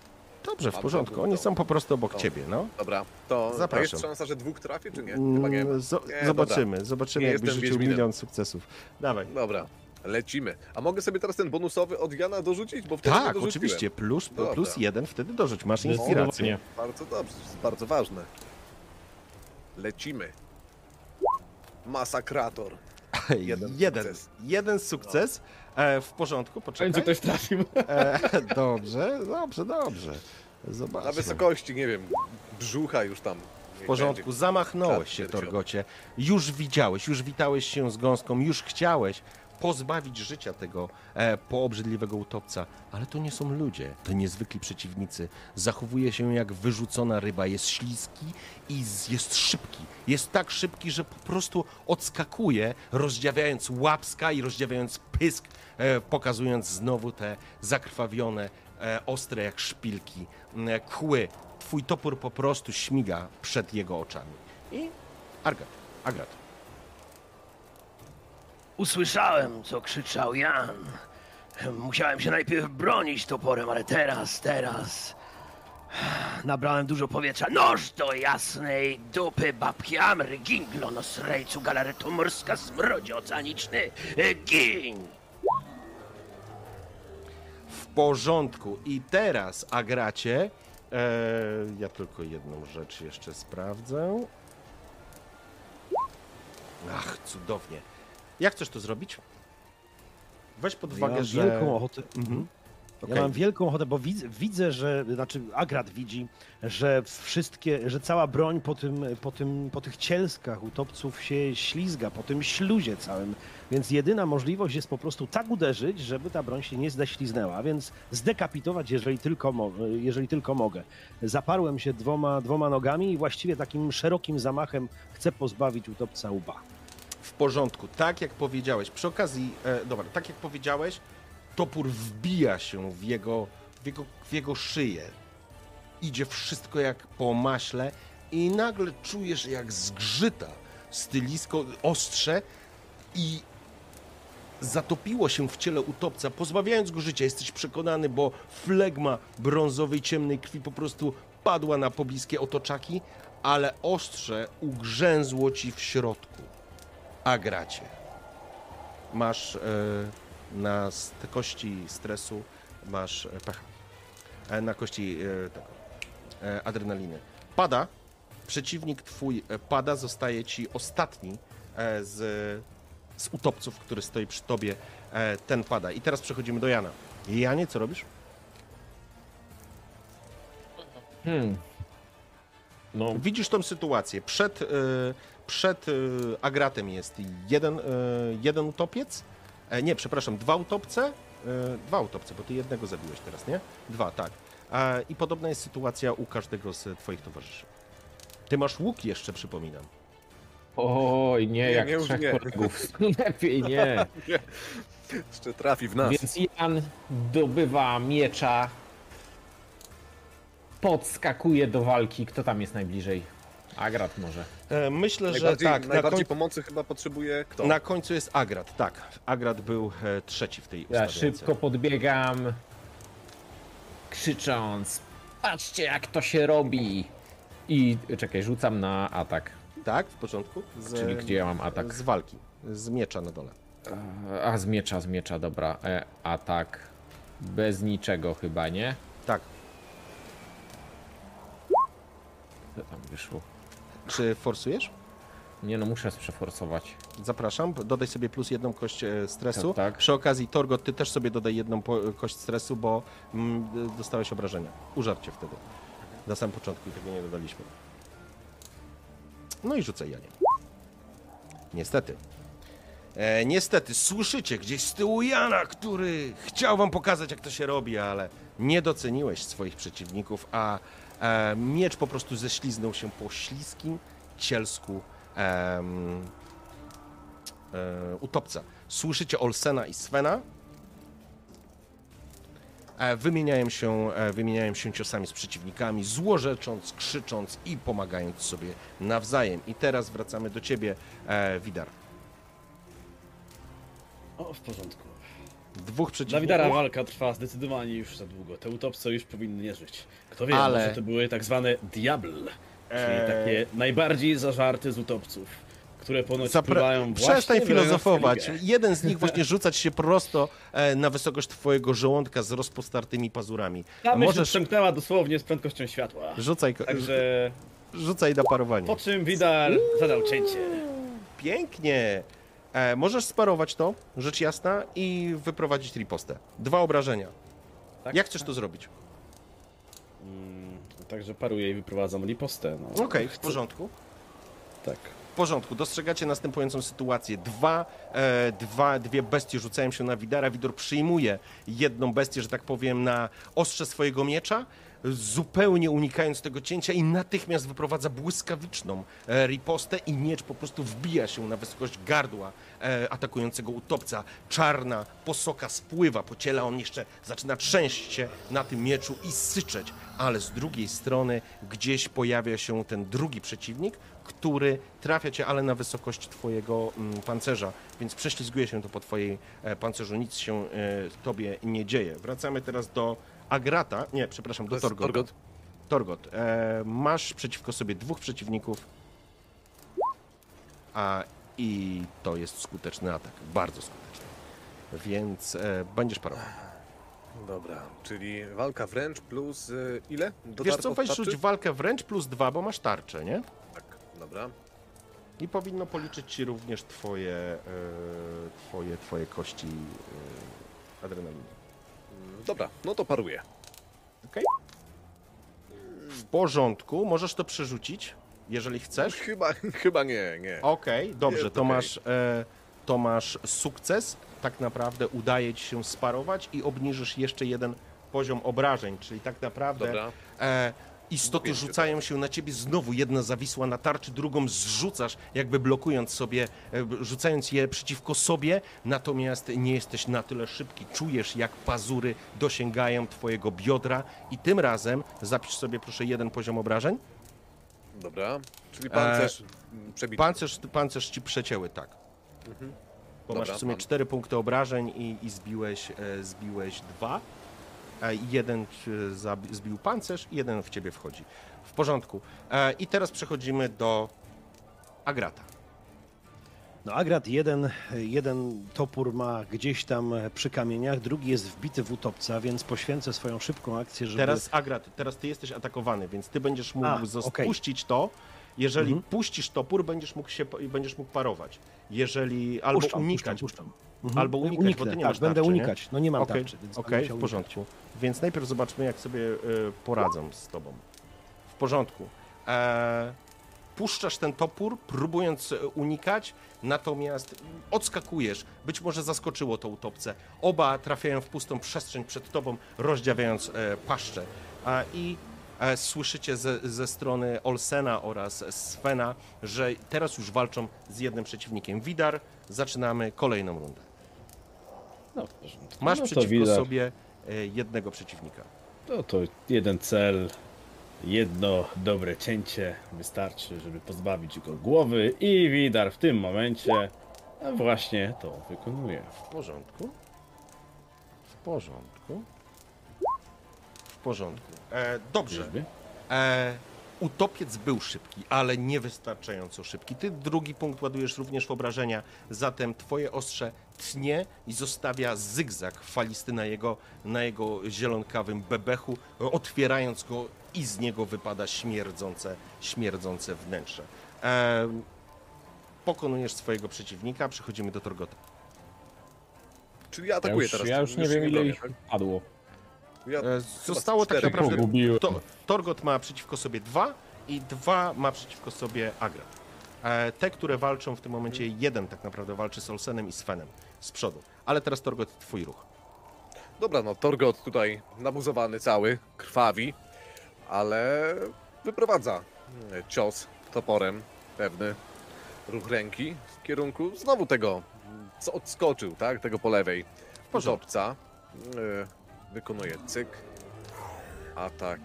Dobrze, w porządku, oni są po prostu obok ciebie, no. Dobra, to, Zapraszam. jest szansa, że dwóch trafię, czy nie? Chyba nie. Mm, zo- Nie, zobaczymy, zobaczymy, Nie jakbyś jestem rzucił Wiedźminem. milion sukcesów. Dawaj. Dobra, lecimy. A mogę sobie teraz ten bonusowy od Jana dorzucić? Bo wtedy nie Tak, dorzuciłem. oczywiście, plus, Dobra. plus jeden, wtedy dorzuć, masz inspirację. Zdecydowanie. Bardzo dobrze, to jest bardzo ważne. Lecimy. Masakrator. (laughs) Jeden jeden, sukces. jeden sukces. E, w porządku, poczekaj. końcu ktoś trafił. E, dobrze, dobrze, dobrze. Zobaczmy. Na wysokości, nie wiem, brzucha już tam. W porządku, zamachnąłeś się, Torgocie. Już widziałeś, już witałeś się z gąską, już chciałeś pozbawić życia tego e, poobrzydliwego utopca. Ale to nie są ludzie, to niezwykli przeciwnicy. Zachowuje się jak wyrzucona ryba, jest śliski i z, jest szybki. Jest tak szybki, że po prostu odskakuje, rozdziawiając łapska i rozdziawiając pysk, e, pokazując znowu te zakrwawione, e, ostre jak szpilki, m, kły. Twój topór po prostu śmiga przed jego oczami. I Argat, Agrat. Usłyszałem, co krzyczał Jan. Musiałem się najpierw bronić toporem, ale teraz, teraz... Nabrałem dużo powietrza. Noż do jasnej dupy babki Amry, ginglo, no srejcu, galaretu morska, smrodzie oceaniczny, e, gin! W porządku. I teraz, Agracie, e, ja tylko jedną rzecz jeszcze sprawdzę. Ach, cudownie. Jak chcesz to zrobić? Weź pod Ja uwagę, mam że... wielką ochotę. Mhm. Ja Okej. mam wielką ochotę, bo widzę, widzę, że, znaczy Agrat widzi, że wszystkie, że cała broń po, tym, po, tym, po tych cielskach utopców się ślizga, po tym śluzie całym, więc jedyna możliwość jest po prostu tak uderzyć, żeby ta broń się nie zdeśliznęła, więc zdekapitować, jeżeli tylko, mo- jeżeli tylko mogę. Zaparłem się dwoma, dwoma nogami i właściwie takim szerokim zamachem chcę pozbawić utopca łba. W porządku, tak jak powiedziałeś. Przy okazji, e, dobra, tak jak powiedziałeś, topór wbija się w jego, w jego, w jego szyję. Idzie wszystko jak po maśle i nagle czujesz jak zgrzyta stylisko, ostrze i zatopiło się w ciele utopca, pozbawiając go życia. Jesteś przekonany, bo flegma brązowej, ciemnej krwi po prostu padła na pobliskie otoczaki, ale ostrze ugrzęzło ci w środku. Agracie. Masz e, na kości stresu, masz e, pecha. E, na kości tego, adrenaliny. Pada, przeciwnik twój pada, zostaje ci ostatni z, z utopców, który stoi przy tobie. Ten pada. I teraz przechodzimy do Jana. Janie, co robisz? Hmm. No, Widzisz tą sytuację. Przed, przed e, Agratem jest jeden, e, jeden utopiec. E, nie, przepraszam, dwa utopce. E, dwa utopce, bo ty jednego zabiłeś teraz, nie? Dwa, tak. E, I podobna jest sytuacja u każdego z twoich towarzyszy. Ty masz łuk jeszcze, przypominam. oj, nie, Nie, jak nie, trzech nie. kolegów. (laughs) (laughs) Lepiej nie. Jeszcze trafi w nas. Więc Jan dobywa miecza, podskakuje do walki. Kto tam jest najbliżej? Agrat może. E, myślę, że Najbardziej, tak. Na, najbardziej koń... pomocy chyba potrzebuje kto? na końcu jest Agrat, tak. Agrat był e, trzeci w tej Ja ustawience. szybko podbiegam, krzycząc: Patrzcie, jak to się robi! I czekaj, rzucam na atak. Tak, w porządku. Z, Czyli gdzie ja mam atak? Z walki. Z miecza na dole. A z miecza, z miecza, dobra. E, atak bez niczego chyba, nie? Tak. Co tam wyszło? Czy forsujesz? Nie no, muszę przeforsować. Zapraszam, dodaj sobie plus jedną kość e, stresu. Tak, tak. Przy okazji, Torgot, ty też sobie dodaj jedną po, kość stresu, bo mm, dostałeś obrażenia. Użarcie wtedy. Na samym początku tego nie dodaliśmy. No i rzucaj Janie. Niestety. E, niestety, słyszycie gdzieś z tyłu Jana, który chciał wam pokazać, jak to się robi, ale nie doceniłeś swoich przeciwników, a e, miecz po prostu ześliznął się po śliskim cielsku em, e, utopca. Słyszycie Olsena i Svena. E, wymieniają, się, e, wymieniają się ciosami z przeciwnikami, złorzecząc, krzycząc i pomagając sobie nawzajem. I teraz wracamy do ciebie, e, Widar. O, w porządku. Dwóch przeciwników. Widara walka trwa zdecydowanie już za długo. Te utopce już powinny nie żyć. Kto wie, Ale- może to były tak zwane diable, czyli Eee. takie najbardziej zażarte z utopców, które ponoć Zapra- pływają Przestań filozofować. Jeden z nich (laughs) właśnie rzucać się prosto e, na wysokość twojego żołądka z rozpostartymi pazurami. Ta myśl Możesz przemknęła dosłownie z prędkością światła. rzucaj, Także rzucaj na parowanie. po czym Widar zadał cięcie. Pięknie. E, możesz sparować to, rzecz jasna, i wyprowadzić ripostę. Dwa obrażenia. Tak? Jak chcesz to zrobić? Mm, Także paruję i wyprowadzam lipostę. No. Okej, w porządku. Tak. W porządku, dostrzegacie następującą sytuację. Dwa, e, dwa, dwie bestie rzucają się na Widara. Widor przyjmuje jedną bestię, że tak powiem, na ostrze swojego miecza, zupełnie unikając tego cięcia i natychmiast wyprowadza błyskawiczną e, ripostę i miecz po prostu wbija się na wysokość gardła e, atakującego utopca. Czarna posoka spływa po ciele, on jeszcze zaczyna trzęść się na tym mieczu i syczeć, ale z drugiej strony gdzieś pojawia się ten drugi przeciwnik, który trafia cię, ale na wysokość twojego mm, pancerza, więc prześlizguje się to po twojej e, pancerzu, nic się tobie nie dzieje. Wracamy teraz do Agrata, nie, przepraszam, do Torgot. Torgot. Torgot, e, masz przeciwko sobie dwóch przeciwników, a i to jest skuteczny atak, bardzo skuteczny. Więc e, będziesz parował. Dobra, czyli walka wręcz plus y, ile? Wiesz Dotarł co, weź rzuć walkę wręcz plus dwa, bo masz tarczę, nie? Tak, dobra. I powinno policzyć ci również twoje, e, twoje, twoje kości e, adrenaliny. Dobra, no to paruję. W porządku, możesz to przerzucić, jeżeli chcesz. (laughs) Chyba, chyba nie, nie. Okej, dobrze, Jest to okej. masz, e, to masz sukces. Tak naprawdę udaje ci się sparować i obniżysz jeszcze jeden poziom obrażeń, czyli tak naprawdę Dobra. e, istoty Mówię rzucają się na ciebie, znowu jedna zawisła na tarczy, drugą zrzucasz, jakby blokując sobie, e, rzucając je przeciwko sobie, natomiast nie jesteś na tyle szybki. Czujesz, jak pazury dosięgają twojego biodra i tym razem, zapisz sobie proszę jeden poziom obrażeń. Dobra, czyli pancerz e, mm, przebity. Pancerz, pancerz ci przecięły, tak. Mhm. Bo Dobra, masz w sumie mam. 4 punkty obrażeń i, i zbiłeś, e, zbiłeś 2 jeden ci zabi- zbił pancerz i jeden w ciebie wchodzi. W porządku. E, I teraz przechodzimy do Agrata. No Agrat jeden, jeden topór ma gdzieś tam przy kamieniach, drugi jest wbity w utopca, więc poświęcę swoją szybką akcję, żeby... Teraz Agrat, teraz ty jesteś atakowany, więc ty będziesz mógł A, puścić to. Jeżeli Mhm. puścisz topór, będziesz mógł się będziesz mógł parować. Jeżeli albo puszczam, unikać, Puszczam, puszczam. Albo unikać, bo Uniknę, ty nie tak, masz będę tarczy, nie? unikać. No nie mam Okej, tarczy, więc Okej, będę musiał w porządku. Więc najpierw zobaczmy, jak sobie e, poradzą z tobą. W porządku. E, puszczasz ten topór, próbując e, unikać, natomiast odskakujesz. Być może zaskoczyło to utopce. Oba trafiają w pustą przestrzeń przed tobą, rozdziawiając e, paszczę. E, I e, słyszycie ze, ze strony Olsena oraz Svena, że teraz już walczą z jednym przeciwnikiem. Widar, zaczynamy kolejną rundę. No. Masz no, przeciwko widać. sobie e, jednego przeciwnika. No to jeden cel, jedno dobre cięcie wystarczy, żeby pozbawić go głowy i Widar w tym momencie właśnie to wykonuje. W porządku. W porządku. W porządku. E, dobrze. E, utopiec był szybki, ale niewystarczająco szybki. Ty drugi punkt ładujesz również w obrażenia, zatem twoje ostrze tnie i zostawia zygzak falisty na jego, na jego zielonkawym bebechu, otwierając go i z niego wypada śmierdzące, śmierdzące wnętrze. E, pokonujesz swojego przeciwnika, przechodzimy do Torgota. Czyli ja Ja atakuję już, teraz. ja już nie wiem ile ich tak? padło. Ja E, Zostało tak naprawdę. To, Torgot ma przeciwko sobie dwa i dwa ma przeciwko sobie Agrat. E, Te, które walczą w tym momencie, jeden tak naprawdę walczy z Olsenem i Svenem z przodu. Ale teraz Torgot, twój ruch. Dobra, no Torgot tutaj nabuzowany cały, krwawi, ale wyprowadza e, cios toporem, pewny ruch ręki w kierunku znowu tego, co odskoczył, tak, tego po lewej porządca. Wykonuje cyk, atak,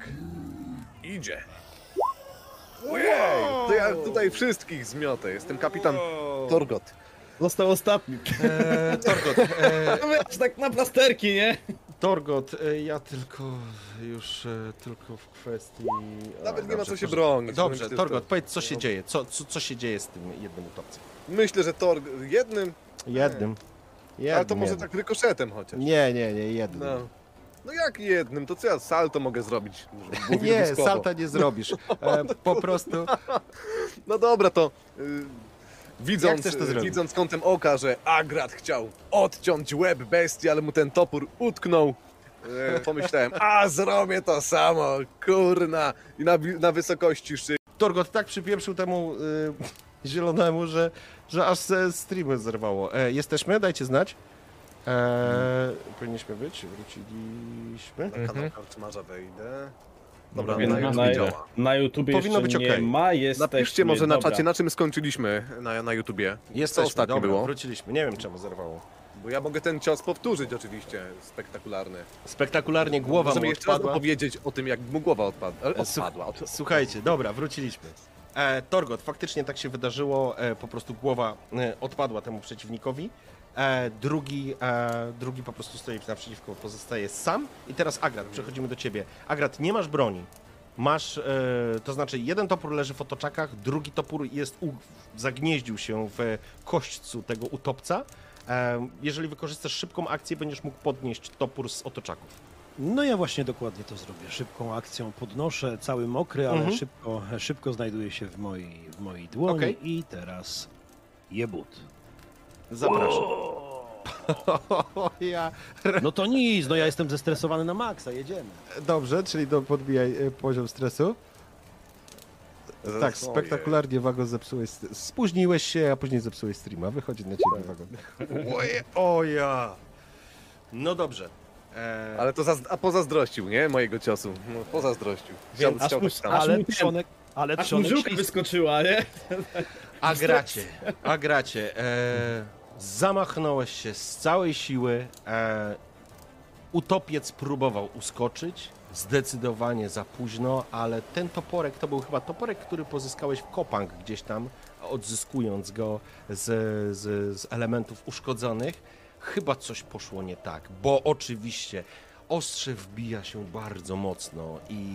idzie. Ojej, to ja tutaj wszystkich zmiotę, jestem kapitan Torgot. Został ostatni. E, Torgot, e, (laughs) Wiesz, tak na plasterki, nie? Torgot, e, ja tylko już e, tylko w kwestii... Nawet nie ma dobrze, co się bronić. Dobrze, Torgot, to- powiedz co się dzieje, co, co, co się dzieje z tym jednym utopcem? Myślę, że Torg jednym, Jednym. jednym ale to może jednym. tak rykoszetem chociaż. Nie, nie, nie, jednym. No. No jak jednym? To co ja salto mogę zrobić? (laughs) Nie, salta nie zrobisz. E, po prostu (laughs) No dobra, to y, widząc, widząc kątem oka, że Agrat chciał odciąć łeb bestii, ale mu ten topór utknął, y, pomyślałem, a zrobię to samo, kurna, i na, na wysokości szy. Torgot tak przypieprzył temu y, zielonemu, że, że aż se streamy zerwało. E, jesteśmy? Dajcie znać. E, powinniśmy być, wróciliśmy. Na kanał karczmarza wejdę. Dobra, na na, YouTube na, działa. na YouTubie Powinno jeszcze być nie okej. ma, jest Napiszcie może na czacie, na czym skończyliśmy na, na YouTubie. Jesteśmy, ostatnio dobra, było? wróciliśmy. Nie wiem czemu zerwało. Bo ja mogę ten cios powtórzyć oczywiście, spektakularny. Spektakularnie głowa Możemy mu jeszcze raz odpadła. opowiedzieć o tym, jak mu głowa odpadła. E, słuch- odpadła. Od... Słuchajcie, dobra, wróciliśmy. E, Torgot, faktycznie tak się wydarzyło, e, po prostu głowa e, odpadła temu przeciwnikowi. E, drugi, e, drugi po prostu stoi naprzeciwko, pozostaje sam. I teraz Agrat, przechodzimy do ciebie. Agrat, nie masz broni. Masz, e, to znaczy jeden topór leży w otoczakach, drugi topór jest u, zagnieździł się w kośćcu tego utopca. E, jeżeli wykorzystasz szybką akcję, będziesz mógł podnieść topór z otoczaków. No ja właśnie dokładnie to zrobię. Szybką akcją podnoszę, cały mokry, ale Mhm. szybko, szybko znajduje się w mojej, w mojej dłoni. Okej. I teraz jebut. Zapraszam. (laughs) ja... (laughs) No to nic, no ja jestem zestresowany na maksa, jedziemy. Dobrze, czyli do, podbijaj e, poziom stresu. Tak, spektakularnie wagon zepsułeś. st- Spóźniłeś się, a później zepsułeś streama. Wychodzi na ciebie wagon. (laughs) Oje, o ja. No dobrze. E, Ale to zaz- a pozazdrościł, nie? Mojego ciosu. No, pozazdrościł. Chciał, Aż chciał mu- być tam. aż Ale mu ten- trzonek, ale Aż mu trzonek wyskoczyła, nie? A gracie, a gracie. E, zamachnąłeś się z całej siły. E, utopiec próbował uskoczyć. Zdecydowanie za późno, ale ten toporek to był chyba toporek, który pozyskałeś w Kopang gdzieś tam, odzyskując go z, z, z elementów uszkodzonych. Chyba coś poszło nie tak, bo oczywiście ostrze wbija się bardzo mocno i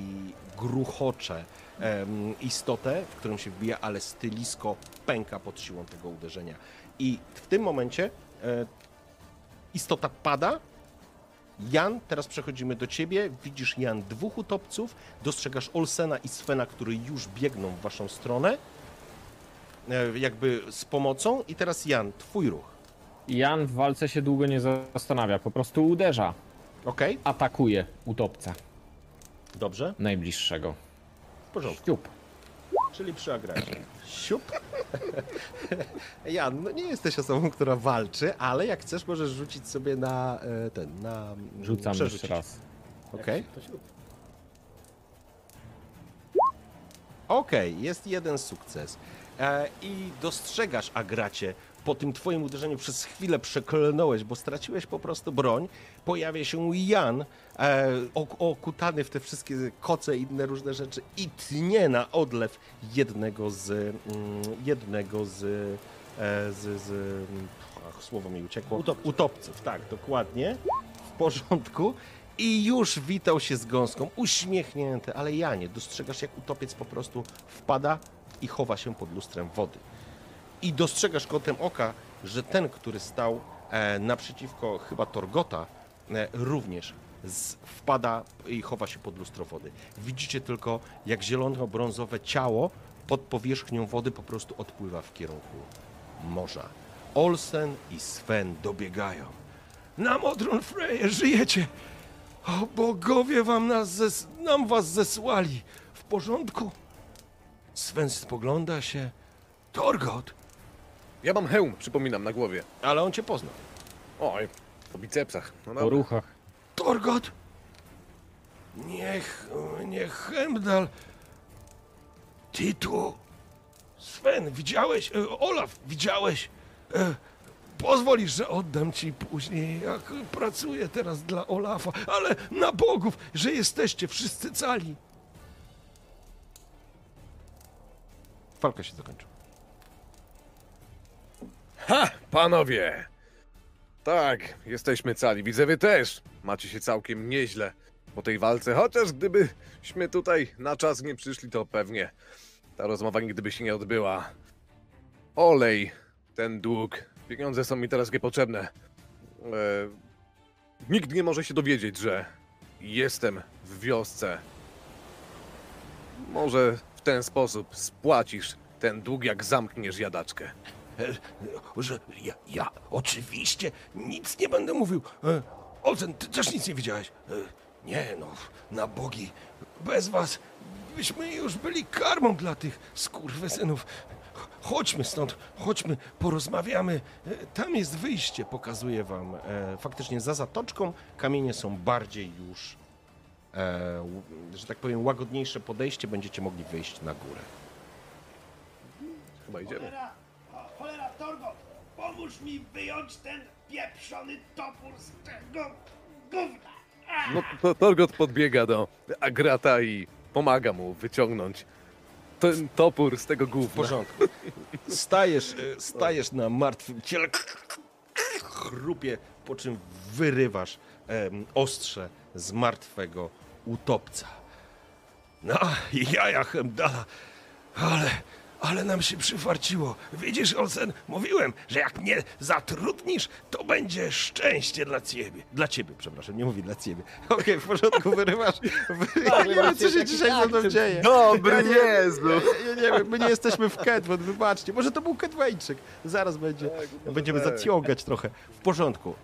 gruchocze em, istotę, w którą się wbija, ale stylisko pęka pod siłą tego uderzenia. I w tym momencie e, istota pada. Jan, teraz przechodzimy do ciebie. Widzisz, Jan, dwóch utopców. Dostrzegasz Olsena i Svena, którzy już biegną w waszą stronę. E, jakby z pomocą. I teraz Jan, twój ruch. Jan w walce się długo nie zastanawia, po prostu uderza. Okej? Atakuje utopca Dobrze? najbliższego. W porządku. Ściup. Czyli przy agracie. Siup. (laughs) Jan, no nie jesteś osobą, która walczy, ale jak chcesz, możesz rzucić sobie na e, ten, na... mm, Rzucam przerzucić. jeszcze raz. Okej. Okej, jest jeden sukces. E, I dostrzegasz, Agracie, po tym twoim uderzeniu przez chwilę przeklnąłeś, bo straciłeś po prostu broń. Pojawia się Jan, e, ok- okutany w te wszystkie koce i inne różne rzeczy i tnie na odlew jednego z, mm, jednego z, e, z, z mm, ach, słowo mi uciekło. Utopców. Utopców, tak, dokładnie. W porządku. I już witał się z gąską, uśmiechnięty, ale Janie, dostrzegasz jak utopiec po prostu wpada i chowa się pod lustrem wody. I dostrzegasz kątem oka, że ten, który stał e, naprzeciwko chyba Torgota, e, również wpada i chowa się pod lustro wody. Widzicie tylko, jak zielono-brązowe ciało pod powierzchnią wody po prostu odpływa w kierunku morza. Olsen i Sven dobiegają. Na Modron Freje żyjecie! O bogowie wam nas zes- nam was zesłali. W porządku? Sven spogląda się. Torgot! Ja mam hełm, przypominam, na głowie. Ale on cię poznał. Oj, po bicepsach. No Po dobra. ruchach. Torgot! Niech, niech Hemdal... Ty tu... Sven, widziałeś? E, Olaf, widziałeś? E, Pozwolisz, że oddam ci później, jak pracuję teraz dla Olafa, ale na bogów, że jesteście wszyscy cali. Walka się zakończy. Ha, panowie! Tak, jesteśmy cali. Widzę, wy też. Macie się całkiem nieźle po tej walce, chociaż gdybyśmy tutaj na czas nie przyszli, to pewnie ta rozmowa nigdy by się nie odbyła. Olej, ten dług. Pieniądze są mi teraz niepotrzebne. E, nikt nie może się dowiedzieć, że jestem w wiosce. Może w ten sposób spłacisz ten dług, jak zamkniesz jadaczkę. E, że ja, ja oczywiście nic nie będę mówił. E, Olsen, ty też nic nie widziałeś. E, nie no, na bogi, bez was byśmy już byli karmą dla tych skurwysynów. Chodźmy stąd, chodźmy, porozmawiamy. Tam jest wyjście, Pokazuję wam. Faktycznie za zatoczką kamienie są bardziej już, że tak powiem, łagodniejsze podejście. Będziecie mogli wyjść na górę. Chyba idziemy. Cholera, o, cholera, Torgot, pomóż mi wyjąć ten pieprzony topór z tego gówna. No to Torgot podbiega do Agrata i pomaga mu wyciągnąć ten topór z tego W gówna. porządku. Stajesz, e, stajesz na martwym ciele, chrupie, po czym wyrywasz em, ostrze z martwego utopca. No, jaja Hemdala, ale, Ale nam się przyfarciło. Widzisz, Olsen, mówiłem, że jak mnie zatrudnisz, to będzie szczęście dla ciebie. Dla ciebie, przepraszam, nie mówię dla ciebie. (laughs) Okej, w porządku, wyrywasz. Wy... (laughs) Ja nie wiem, co się dzisiaj ze mną dzieje. Dobry Ja nie- Jezu! Ja, ja nie wiem, my nie jesteśmy w Kedwon, wybaczcie. Może to był Kedweńczyk. Zaraz będzie. Będziemy tak. zaciągać trochę. W porządku.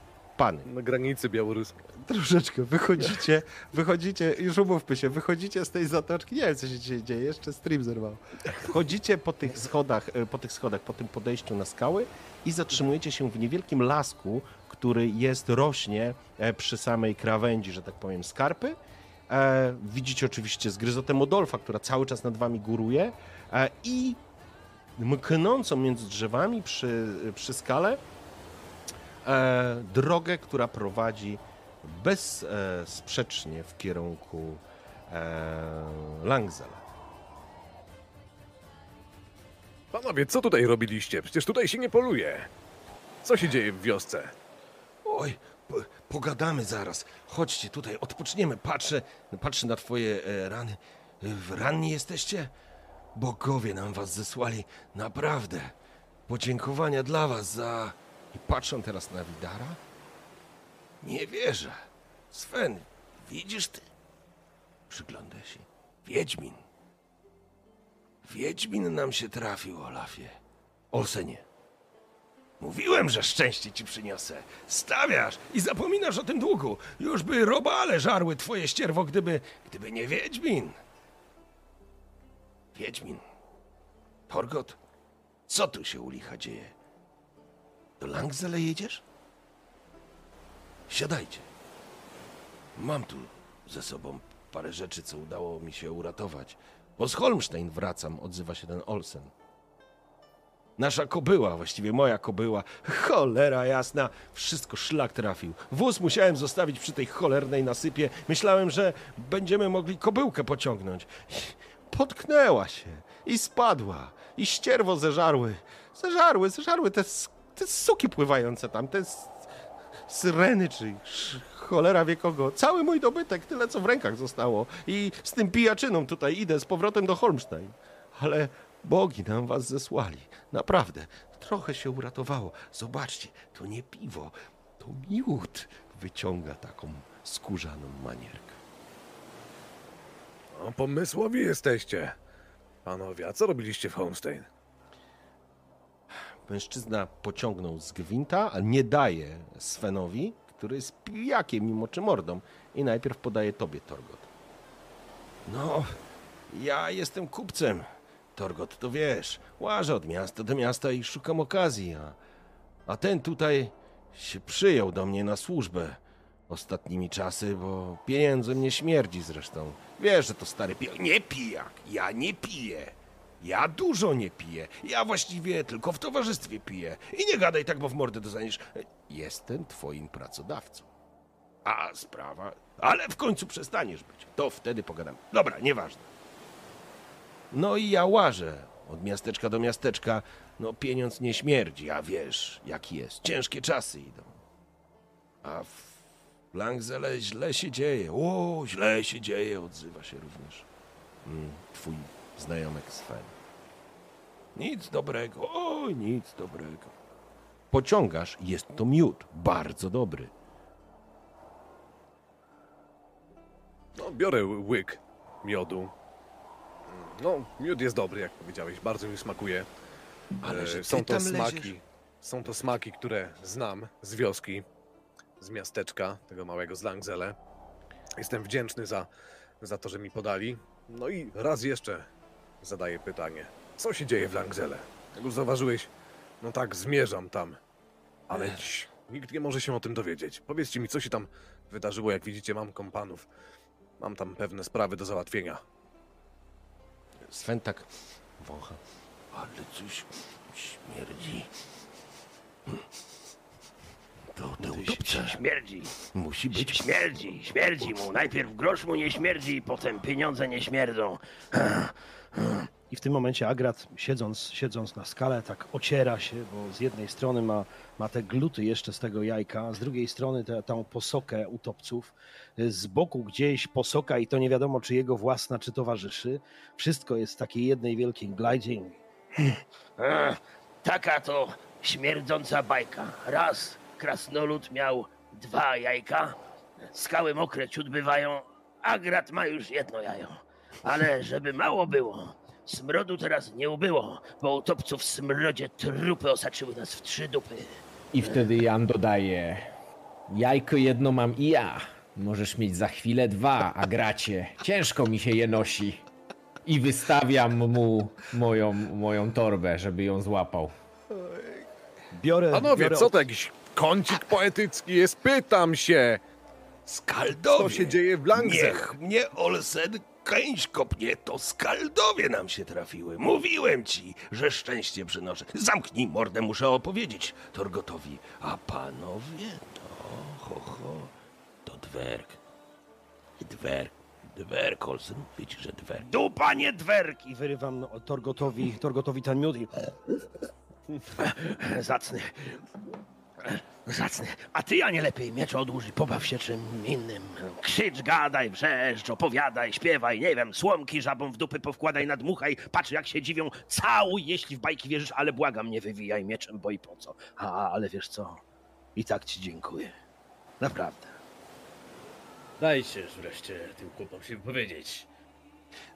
Na granicy białoruskiej. troszeczkę wychodzicie, wychodzicie, już umówmy się, wychodzicie z tej zatoczki, nie wiem co się dzisiaj dzieje, jeszcze stream zerwał. Wchodzicie po tych schodach, e, po tych schodach, po tym podejściu na skały i zatrzymujecie się w niewielkim lasku, który jest, rośnie e, przy samej krawędzi, że tak powiem, skarpy. E, widzicie oczywiście zgryzotę Modolfa, która cały czas nad wami góruje i mknącą między drzewami przy, przy skale e, drogę, która prowadzi bezsprzecznie w kierunku e, Langzela. Panowie, co tutaj robiliście? Przecież tutaj się nie poluje. Co się dzieje w wiosce? Oj, po, pogadamy zaraz. Chodźcie tutaj, odpoczniemy. Patrzę, patrzę na twoje e, rany. W ranni jesteście? Bogowie nam was zesłali. Naprawdę. Podziękowania dla was za... I patrzę teraz na Widara. Nie wierzę. Sven, widzisz ty? Przygląda się. Wiedźmin. Wiedźmin nam się trafił, Olafie. Olsenie. Mówiłem, że szczęście ci przyniosę. Stawiasz i zapominasz o tym długu. Już by robale żarły twoje ścierwo, gdyby, gdyby nie Wiedźmin. Wiedźmin. Torgot, co tu się u licha dzieje? Do Langzele jedziesz? Siadajcie. Mam tu ze sobą parę rzeczy, co udało mi się uratować. Bo z Holmstein wracam, odzywa się ten Olsen. Nasza kobyła, właściwie moja kobyła. Cholera jasna, wszystko szlak trafił. Wóz musiałem zostawić przy tej cholernej nasypie. Myślałem, że będziemy mogli kobyłkę pociągnąć. Potknęła się i spadła. I ścierwo zeżarły. Zeżarły, zeżarły te, s- te suki pływające tam, te syreny czy cholera wie kogo. Cały mój dobytek, tyle co w rękach zostało. I z tym pijaczyną tutaj idę z powrotem do Holmstein. Ale bogi nam was zesłali. Naprawdę. Trochę się uratowało. Zobaczcie, to nie piwo, to miód. Wyciąga taką skórzaną manierkę. O, pomysłowi jesteście. Panowie, a co robiliście w Homestein? Mężczyzna pociągnął z gwinta, a nie daje Svenowi, który jest pijakiem mimo czy mordą. I najpierw podaje tobie, Torgot. No, ja jestem kupcem. Torgot, to wiesz, łażę od miasta do miasta i szukam okazji, a, a ten tutaj się przyjął do mnie na służbę ostatnimi czasy, bo pieniędzem nie śmierdzi zresztą. Wiesz, że to stary pijak. Nie pijak, ja nie piję. Ja dużo nie piję. Ja właściwie tylko w towarzystwie piję. I nie gadaj tak, bo w mordę dostaniesz. Jestem twoim pracodawcą. A sprawa. Ale w końcu przestaniesz być. To wtedy pogadam. Dobra, nieważne. No i ja łażę od miasteczka do miasteczka. No pieniądz nie śmierdzi, a wiesz, jak jest. Ciężkie czasy idą. A w Langzele źle się dzieje. O, źle się dzieje, odzywa się również mm, twój znajomek Sven. Nic dobrego, oj, nic dobrego. Pociągasz, jest to miód, bardzo dobry. No, biorę łyk miodu. No, miód jest dobry, jak powiedziałeś, bardzo mi smakuje. Ale E, że są to smaki. leziesz. Są to smaki, które znam z wioski, z miasteczka, tego małego z Langzele. Jestem wdzięczny za, za to, że mi podali. No i raz jeszcze zadaję pytanie. Co się dzieje w Langzele? Jak już zauważyłeś, no tak, zmierzam tam. Ale dziś nikt nie może się o tym dowiedzieć. Powiedzcie mi, co się tam wydarzyło. Jak widzicie, mam kompanów. Mam tam pewne sprawy do załatwienia. Sven tak wącha. Ale coś śmierdzi. To te utopce Śmierdzi, musi być śmierdzi, śmierdzi mu. Najpierw grosz mu nie śmierdzi, potem pieniądze nie śmierdzą. I w tym momencie Agrat, siedząc, siedząc na skale, tak ociera się, bo z jednej strony ma, ma te gluty jeszcze z tego jajka, z drugiej strony tę tą posokę utopców. Z boku gdzieś posoka i to nie wiadomo, czy jego własna, czy towarzyszy. Wszystko jest w takiej jednej wielkiej glajdzie. Taka to śmierdząca bajka. Raz krasnolud miał dwa jajka, skały mokre ciut bywają, a grat ma już jedno jajo. Ale żeby mało było, smrodu teraz nie ubyło, bo utopców w smrodzie trupy osaczyły nas w trzy dupy. I wtedy Jan dodaje: Jajko jedno mam i ja. Możesz mieć za chwilę dwa, a gracie. Ciężko mi się je nosi. I wystawiam mu moją, moją torbę, żeby ją złapał. Biorę, Panowie, biorę co to jakiś kącik poetycki jest? Pytam się! Skaldowie! Co się dzieje w Langze? Niech mnie Olsen kęś kopnie, to skaldowie nam się trafiły. Mówiłem ci, że szczęście przynoszę. Zamknij mordę, muszę opowiedzieć Torgotowi. A panowie, to ho, ho, to dwerg. Dwerg. Dwerg, Olsen. Widzisz, że dwerg. Dupa, nie dwerg! i wyrywam no, Torgotowi, Torgotowi ten miód i... (laughs) Zacny. Zacny. A ty, ja nie lepiej miecz odłóż pobaw się czym innym. Krzycz, gadaj, wrzeszcz, opowiadaj, śpiewaj, nie wiem, słomki żabą w dupy powkładaj, nadmuchaj, patrz jak się dziwią, całuj, jeśli w bajki wierzysz, ale błagam, nie wywijaj mieczem, bo i po co. A, ale wiesz co, i tak ci dziękuję. Naprawdę. Dajcie wreszcie tym chłopom się wypowiedzieć.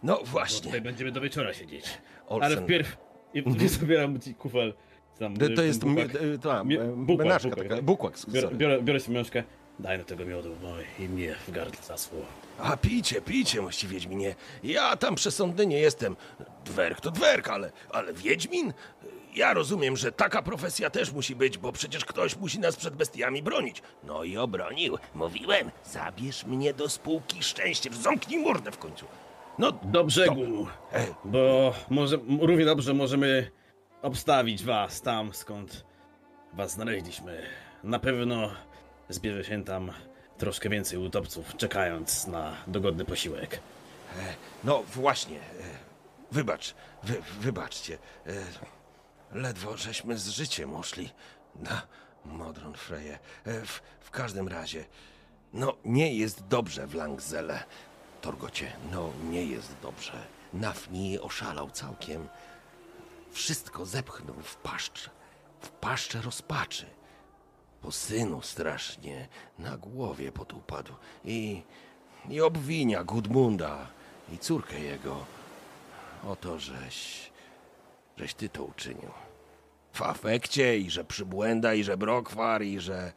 No Bo właśnie. tutaj będziemy do wieczora siedzieć. Olsen. Ale wpierw... I nie zabieram ci kufel. Tam, To, to y, jest bukłak. mi- y, ta, Mi- e, bukłak, menażka bukłak, taka, tak? bukłak, Biorę, biorę, biorę sobie miążkę. Daj no tego miodu, no i mnie w gardle zasło. A pijcie, pijcie, mości Wiedźminie. Ja tam przesądny nie jestem. Dwerg to dwerg, ale, ale Wiedźmin? Ja rozumiem, że taka profesja też musi być, bo przecież ktoś musi nas przed bestiami bronić. No i obronił. Mówiłem, zabierz mnie do spółki szczęście. Zamknij mordę w końcu. No, Do brzegu, bo może, równie dobrze możemy obstawić was tam, skąd was znaleźliśmy. Na pewno zbierze się tam troszkę więcej utopców, czekając na dogodny posiłek. no właśnie. e, Wybacz, wy, wybaczcie. E, Ledwo żeśmy z życiem uszli na Modron Freję. E, W, w każdym razie, no nie jest dobrze w Langzele. Torgocie, no nie jest dobrze. Nafni oszalał całkiem. Wszystko zepchnął w paszczę, w paszczę rozpaczy. Po synu strasznie na głowie podupadł i, i obwinia Gudmunda i córkę jego o to, żeś, żeś ty to uczynił. W afekcie i że przybłęda i że brokwar i że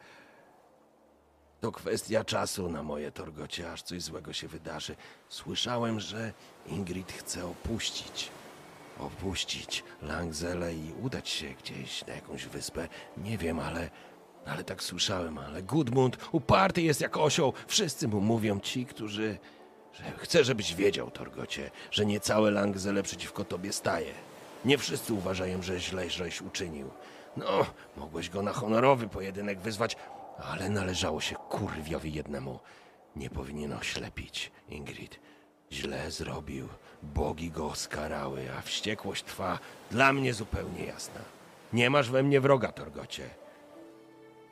to kwestia czasu na moje torgocie, aż coś złego się wydarzy. Słyszałem, że Ingrid chce opuścić opuścić Langzele i udać się gdzieś na jakąś wyspę. Nie wiem, ale, ale tak słyszałem, ale Gudmund uparty jest jak osioł. Wszyscy mu mówią ci, którzy... Że chcę, żebyś wiedział, Torgocie, że nie całe Langzele przeciwko tobie staje. Nie wszyscy uważają, że źle żeś uczynił. No, mogłeś go na honorowy pojedynek wyzwać, ale należało się kurwiowi jednemu. Nie powinien oślepić, Ingrid. Źle zrobił. Bogi go skarały, a wściekłość trwa dla mnie zupełnie jasna. Nie masz we mnie wroga, Torgocie.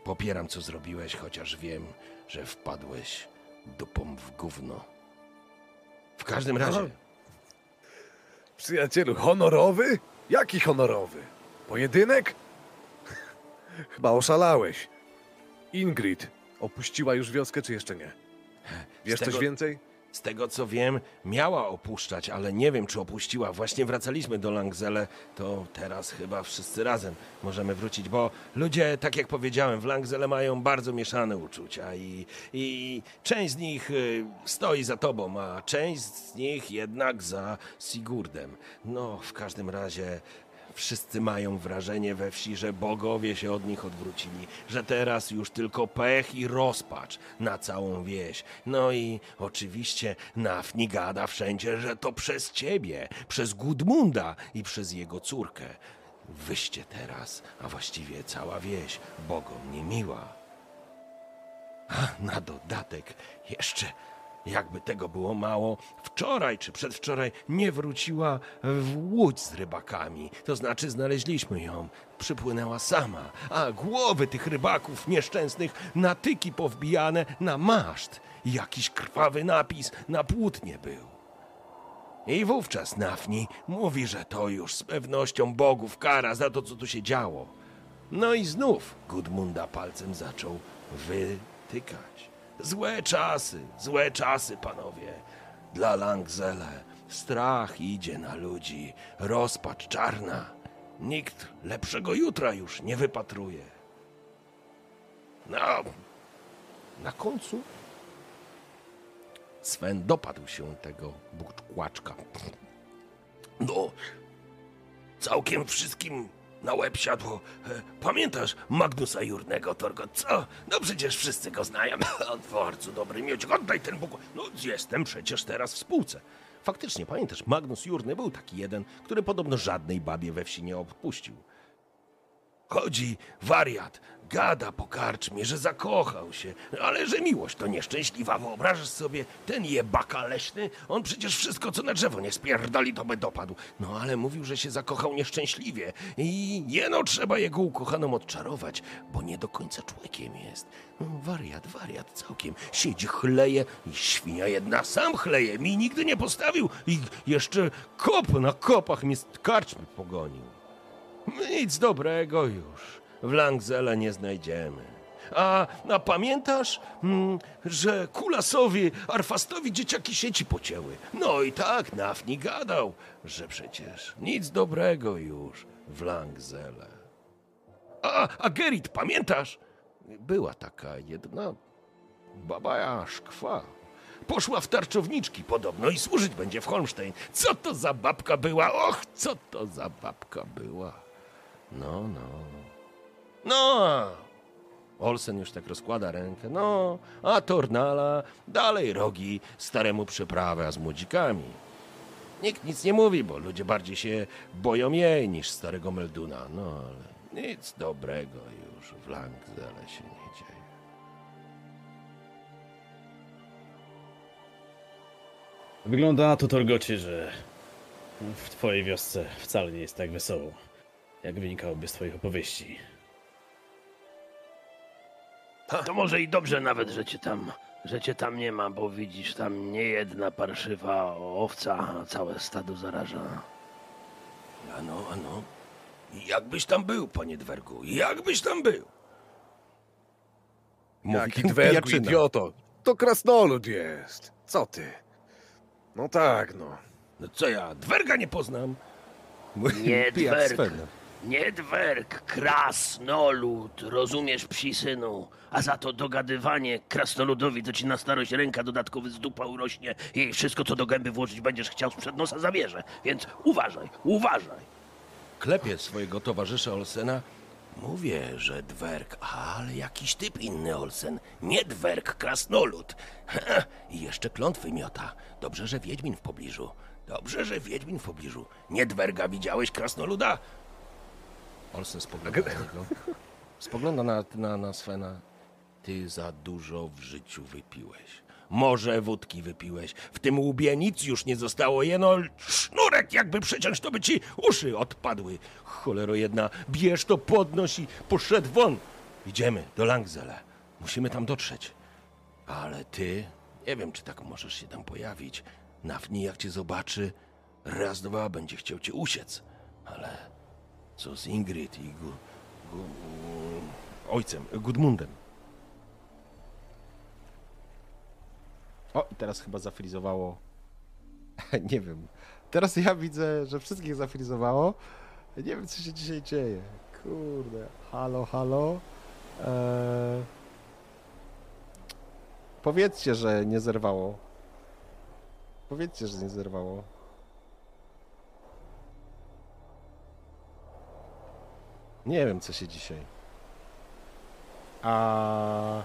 Popieram, co zrobiłeś, chociaż wiem, że wpadłeś dupą w gówno. W każdym razie, Przyjacielu, honorowy? Jaki honorowy? Pojedynek? (laughs) Chyba oszalałeś. Ingrid opuściła już wioskę, czy jeszcze nie? Wiesz tego- coś więcej? Z tego co wiem, miała opuszczać, ale nie wiem, czy opuściła. Właśnie wracaliśmy do Langzele, to teraz chyba wszyscy razem możemy wrócić, bo ludzie, tak jak powiedziałem, w Langzele mają bardzo mieszane uczucia i, i część z nich y, stoi za tobą, a część z nich jednak za Sigurdem. No, w każdym razie Wszyscy mają wrażenie we wsi, że bogowie się od nich odwrócili, że teraz już tylko pech i rozpacz na całą wieś. No i oczywiście Nafni gada wszędzie, że to przez ciebie, przez Gudmunda i przez jego córkę. Wyście teraz, a właściwie cała wieś, bogom niemiła. A na dodatek jeszcze, jakby tego było mało, wczoraj czy przedwczoraj nie wróciła w łódź z rybakami. To znaczy znaleźliśmy ją. Przypłynęła sama, a głowy tych rybaków nieszczęsnych na tyki powbijane na maszt. Jakiś krwawy napis na płótnie był. I wówczas Nafni mówi, że to już z pewnością bogów kara za to, co tu się działo. No i znów Gudmunda palcem zaczął wytykać. Złe czasy, złe czasy, panowie. Dla Langzele strach idzie na ludzi, rozpacz czarna. Nikt lepszego jutra już nie wypatruje. No, na końcu Sven dopadł się tego buczkłaczka. No, całkiem wszystkim na łeb siadło. E, Pamiętasz Magnusa Jurnego, Torgot? Co? No przecież wszyscy go znają. (laughs) On bardzo dobry miodź. Oddaj ten bóg. No jestem przecież teraz w spółce. Faktycznie, pamiętasz, Magnus Jurny był taki jeden, który podobno żadnej babie we wsi nie odpuścił. Chodzi wariat, gada po karczmie, że zakochał się, ale że miłość to nieszczęśliwa. Wyobrażasz sobie, ten jebaka leśny, on przecież wszystko, co na drzewo nie spierdali, to by dopadł. No ale mówił, że się zakochał nieszczęśliwie i jeno trzeba jego ukochaną odczarować, bo nie do końca człowiekiem jest. No, wariat, wariat całkiem. Siedzi, chleje i świnia jedna sam chleje. Mi nigdy nie postawił i jeszcze kop na kopach mnie z karczmy pogonił. Nic dobrego już w Langzele nie znajdziemy. A, a pamiętasz, mm, że Kulasowi, Arfastowi dzieciaki sieci pocięły? No i tak Nafni gadał, że przecież nic dobrego już w Langzele. A, a Gerit, pamiętasz? Była taka jedna baba szkwa. Poszła w tarczowniczki podobno i służyć będzie w Holmstein. Co to za babka była? Och, co to za babka była? No, no. No! Olsen już tak rozkłada rękę. No, a Tornala dalej rogi staremu przyprawę z młodzikami. Nikt nic nie mówi, bo ludzie bardziej się boją jej niż starego Melduna. No, ale nic dobrego już w Langzele się nie dzieje. Wygląda na to, Torgocie, że w twojej wiosce wcale nie jest tak wesoło, jak wynikałoby z twoich opowieści. To może i dobrze nawet, że cię tam, że cię tam nie ma, bo widzisz, tam nie jedna parszywa owca, a całe stado zaraża. Ano, ano. Jakbyś tam był, panie Dwergu? Jakbyś tam był? Mówi Jaki dwergu, pijaczyna. idioto! To krasnolud jest! Co ty? No tak, no. No co ja, Dwerga nie poznam? Nie (laughs) dwerg, Svena. nie dwerg, krasnolud, rozumiesz, psi synu? A za to dogadywanie krasnoludowi to ci na starość ręka dodatkowy z dupa urośnie i wszystko, co do gęby włożyć będziesz chciał sprzed nosa zabierze. Więc uważaj, uważaj. Klepie swojego towarzysza Olsena. Mówię, że dwerg, ale jakiś typ inny Olsen. Nie dwerg, krasnolud. (laughs) I jeszcze klątwy miota. Dobrze, że Wiedźmin w pobliżu. Dobrze, że Wiedźmin w pobliżu. Nie dwerga widziałeś krasnoluda? Olsen spogląda na niego. Spogląda na, na, na Svena. Ty za dużo w życiu wypiłeś. Może wódki wypiłeś. W tym łbie nic już nie zostało. Jeno sznurek jakby przeciąć, to by ci uszy odpadły. Cholero jedna, bierz to, podnoś i poszedł won. Idziemy do Langzele. Musimy tam dotrzeć. Ale ty, nie wiem, czy tak możesz się tam pojawić. Nafni, jak cię zobaczy, raz, dwa będzie chciał cię usiec. Ale co z Ingrid i gu, gu, ojcem, Gudmundem? O, i teraz chyba zafrizowało. (laughs) nie wiem. Teraz ja widzę, że wszystkich zafrizowało. Nie wiem, co się dzisiaj dzieje. Kurde. Halo, halo. Eee... Powiedzcie, że nie zerwało. Powiedzcie, że nie zerwało. Nie wiem, co się dzisiaj. A.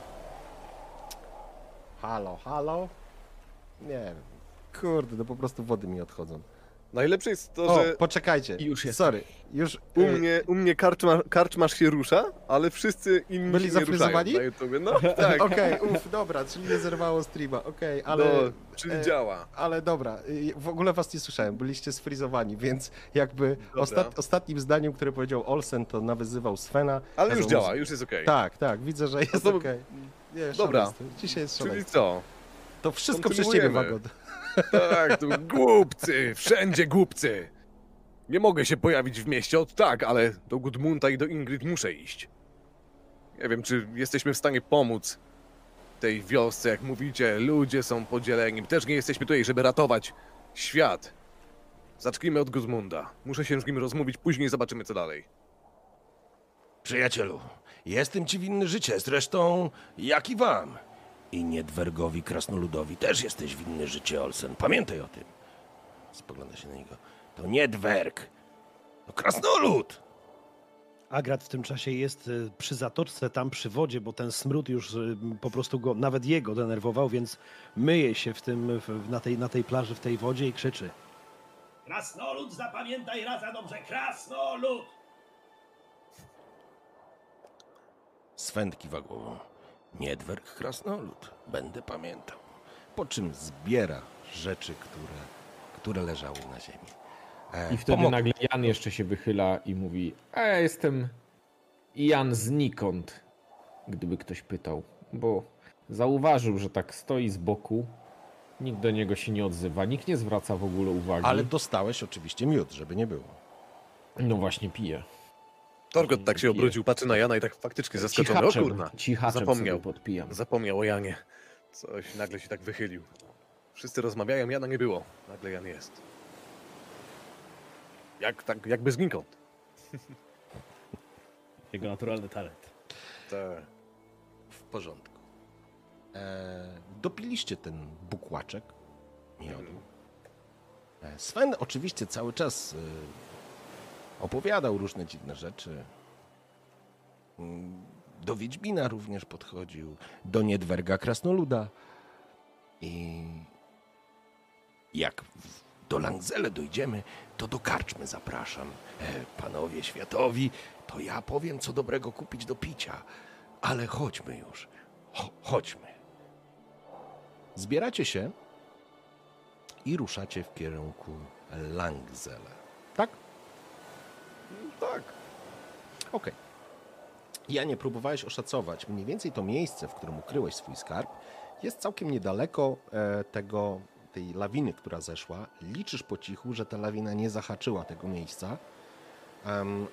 Halo, halo? Nie wiem. Kurde, no po prostu wody mi odchodzą. Najlepsze jest to, O, że poczekajcie. Już jest. Sorry, już. u y, mnie, u mnie karczma, karczmasz się rusza, ale wszyscy inni Byli się nie ruszają zafryzowani? na YouTubie. No tak, (laughs) Okej, uff, dobra, czyli nie zerwało streama, okej, ale. no, czyli e, działa. Ale dobra, y, w ogóle was nie słyszałem, byliście sfrizowani, więc jakby Dobra. ostat, ostatnim zdaniem, które powiedział Olsen, to nawyzywał Svena. Ale już kazał mu- działa, już jest okej. Tak, tak, widzę, że jest to- okej. Nie, Dobra. szaleństwo. Dzisiaj jest Czyli szaleństwo. co? To wszystko przez ciebie, kontynuujemy. Wagon. Tak, tu głupcy, wszędzie głupcy. Nie mogę się pojawić w mieście od tak, ale do Gudmunta i do Ingrid muszę iść. Nie wiem, czy jesteśmy w stanie pomóc tej wiosce, jak mówicie. Ludzie są podzieleni. Też nie jesteśmy tutaj, żeby ratować świat. Zacznijmy od Gudmunda. Muszę się z nim rozmówić, później zobaczymy, co dalej. Przyjacielu, jestem ci winny życie, zresztą jak i wam. I Niedwergowi Krasnoludowi też jesteś winny życie, Olsen. Pamiętaj o tym. Spogląda się na niego. To Niedwerg. To Krasnolud! Agrat w tym czasie jest y, przy zatoczce, tam przy wodzie, bo ten smród już y, po prostu go, nawet jego denerwował, więc myje się w tym, w, na, tej, na tej plaży, w tej wodzie i krzyczy. Krasnolud, zapamiętaj raz za dobrze, krasnolud! Sven kiwa głową. Niedwerg Krasnolud. Będę pamiętał. Po czym zbiera rzeczy, które, które leżały na ziemi. E, I wtedy pomog- nagle Jan jeszcze się wychyla i mówi: A ja jestem Jan znikąd, gdyby ktoś pytał. Bo zauważył, że tak stoi z boku, nikt do niego się nie odzywa, nikt nie zwraca w ogóle uwagi. Ale dostałeś oczywiście miód, żeby nie było. No właśnie pije. Torgot tak się obrócił, patrzy na Jana i tak faktycznie zaskoczony. O Cichaczem, kurna, cichaczem zapomniał. sobie podpijam. Zapomniał o Janie. Coś nagle się tak wychylił. Wszyscy rozmawiają, Jana nie było. Nagle Jan jest. Jak tak, jakby znikąd. (laughs) Jego naturalny talent. Tak. W porządku. E, dopiliście ten bukłaczek miodu. E, Sven oczywiście cały czas e, opowiadał różne dziwne rzeczy. Mm, Do Wiedźmina również podchodził, do Niedwerga Krasnoluda. I jak do Langzele dojdziemy, to do karczmy zapraszam. E, Panowie światowi, to ja powiem, co dobrego kupić do picia. Ale chodźmy już. Cho- chodźmy. Zbieracie się i ruszacie w kierunku Langzele. Tak? Tak. Okej. Ja nie próbowałeś oszacować. Mniej więcej to miejsce, w którym ukryłeś swój skarb, jest całkiem niedaleko e, tego, tej lawiny, która zeszła. Liczysz po cichu, że ta lawina nie zahaczyła tego miejsca.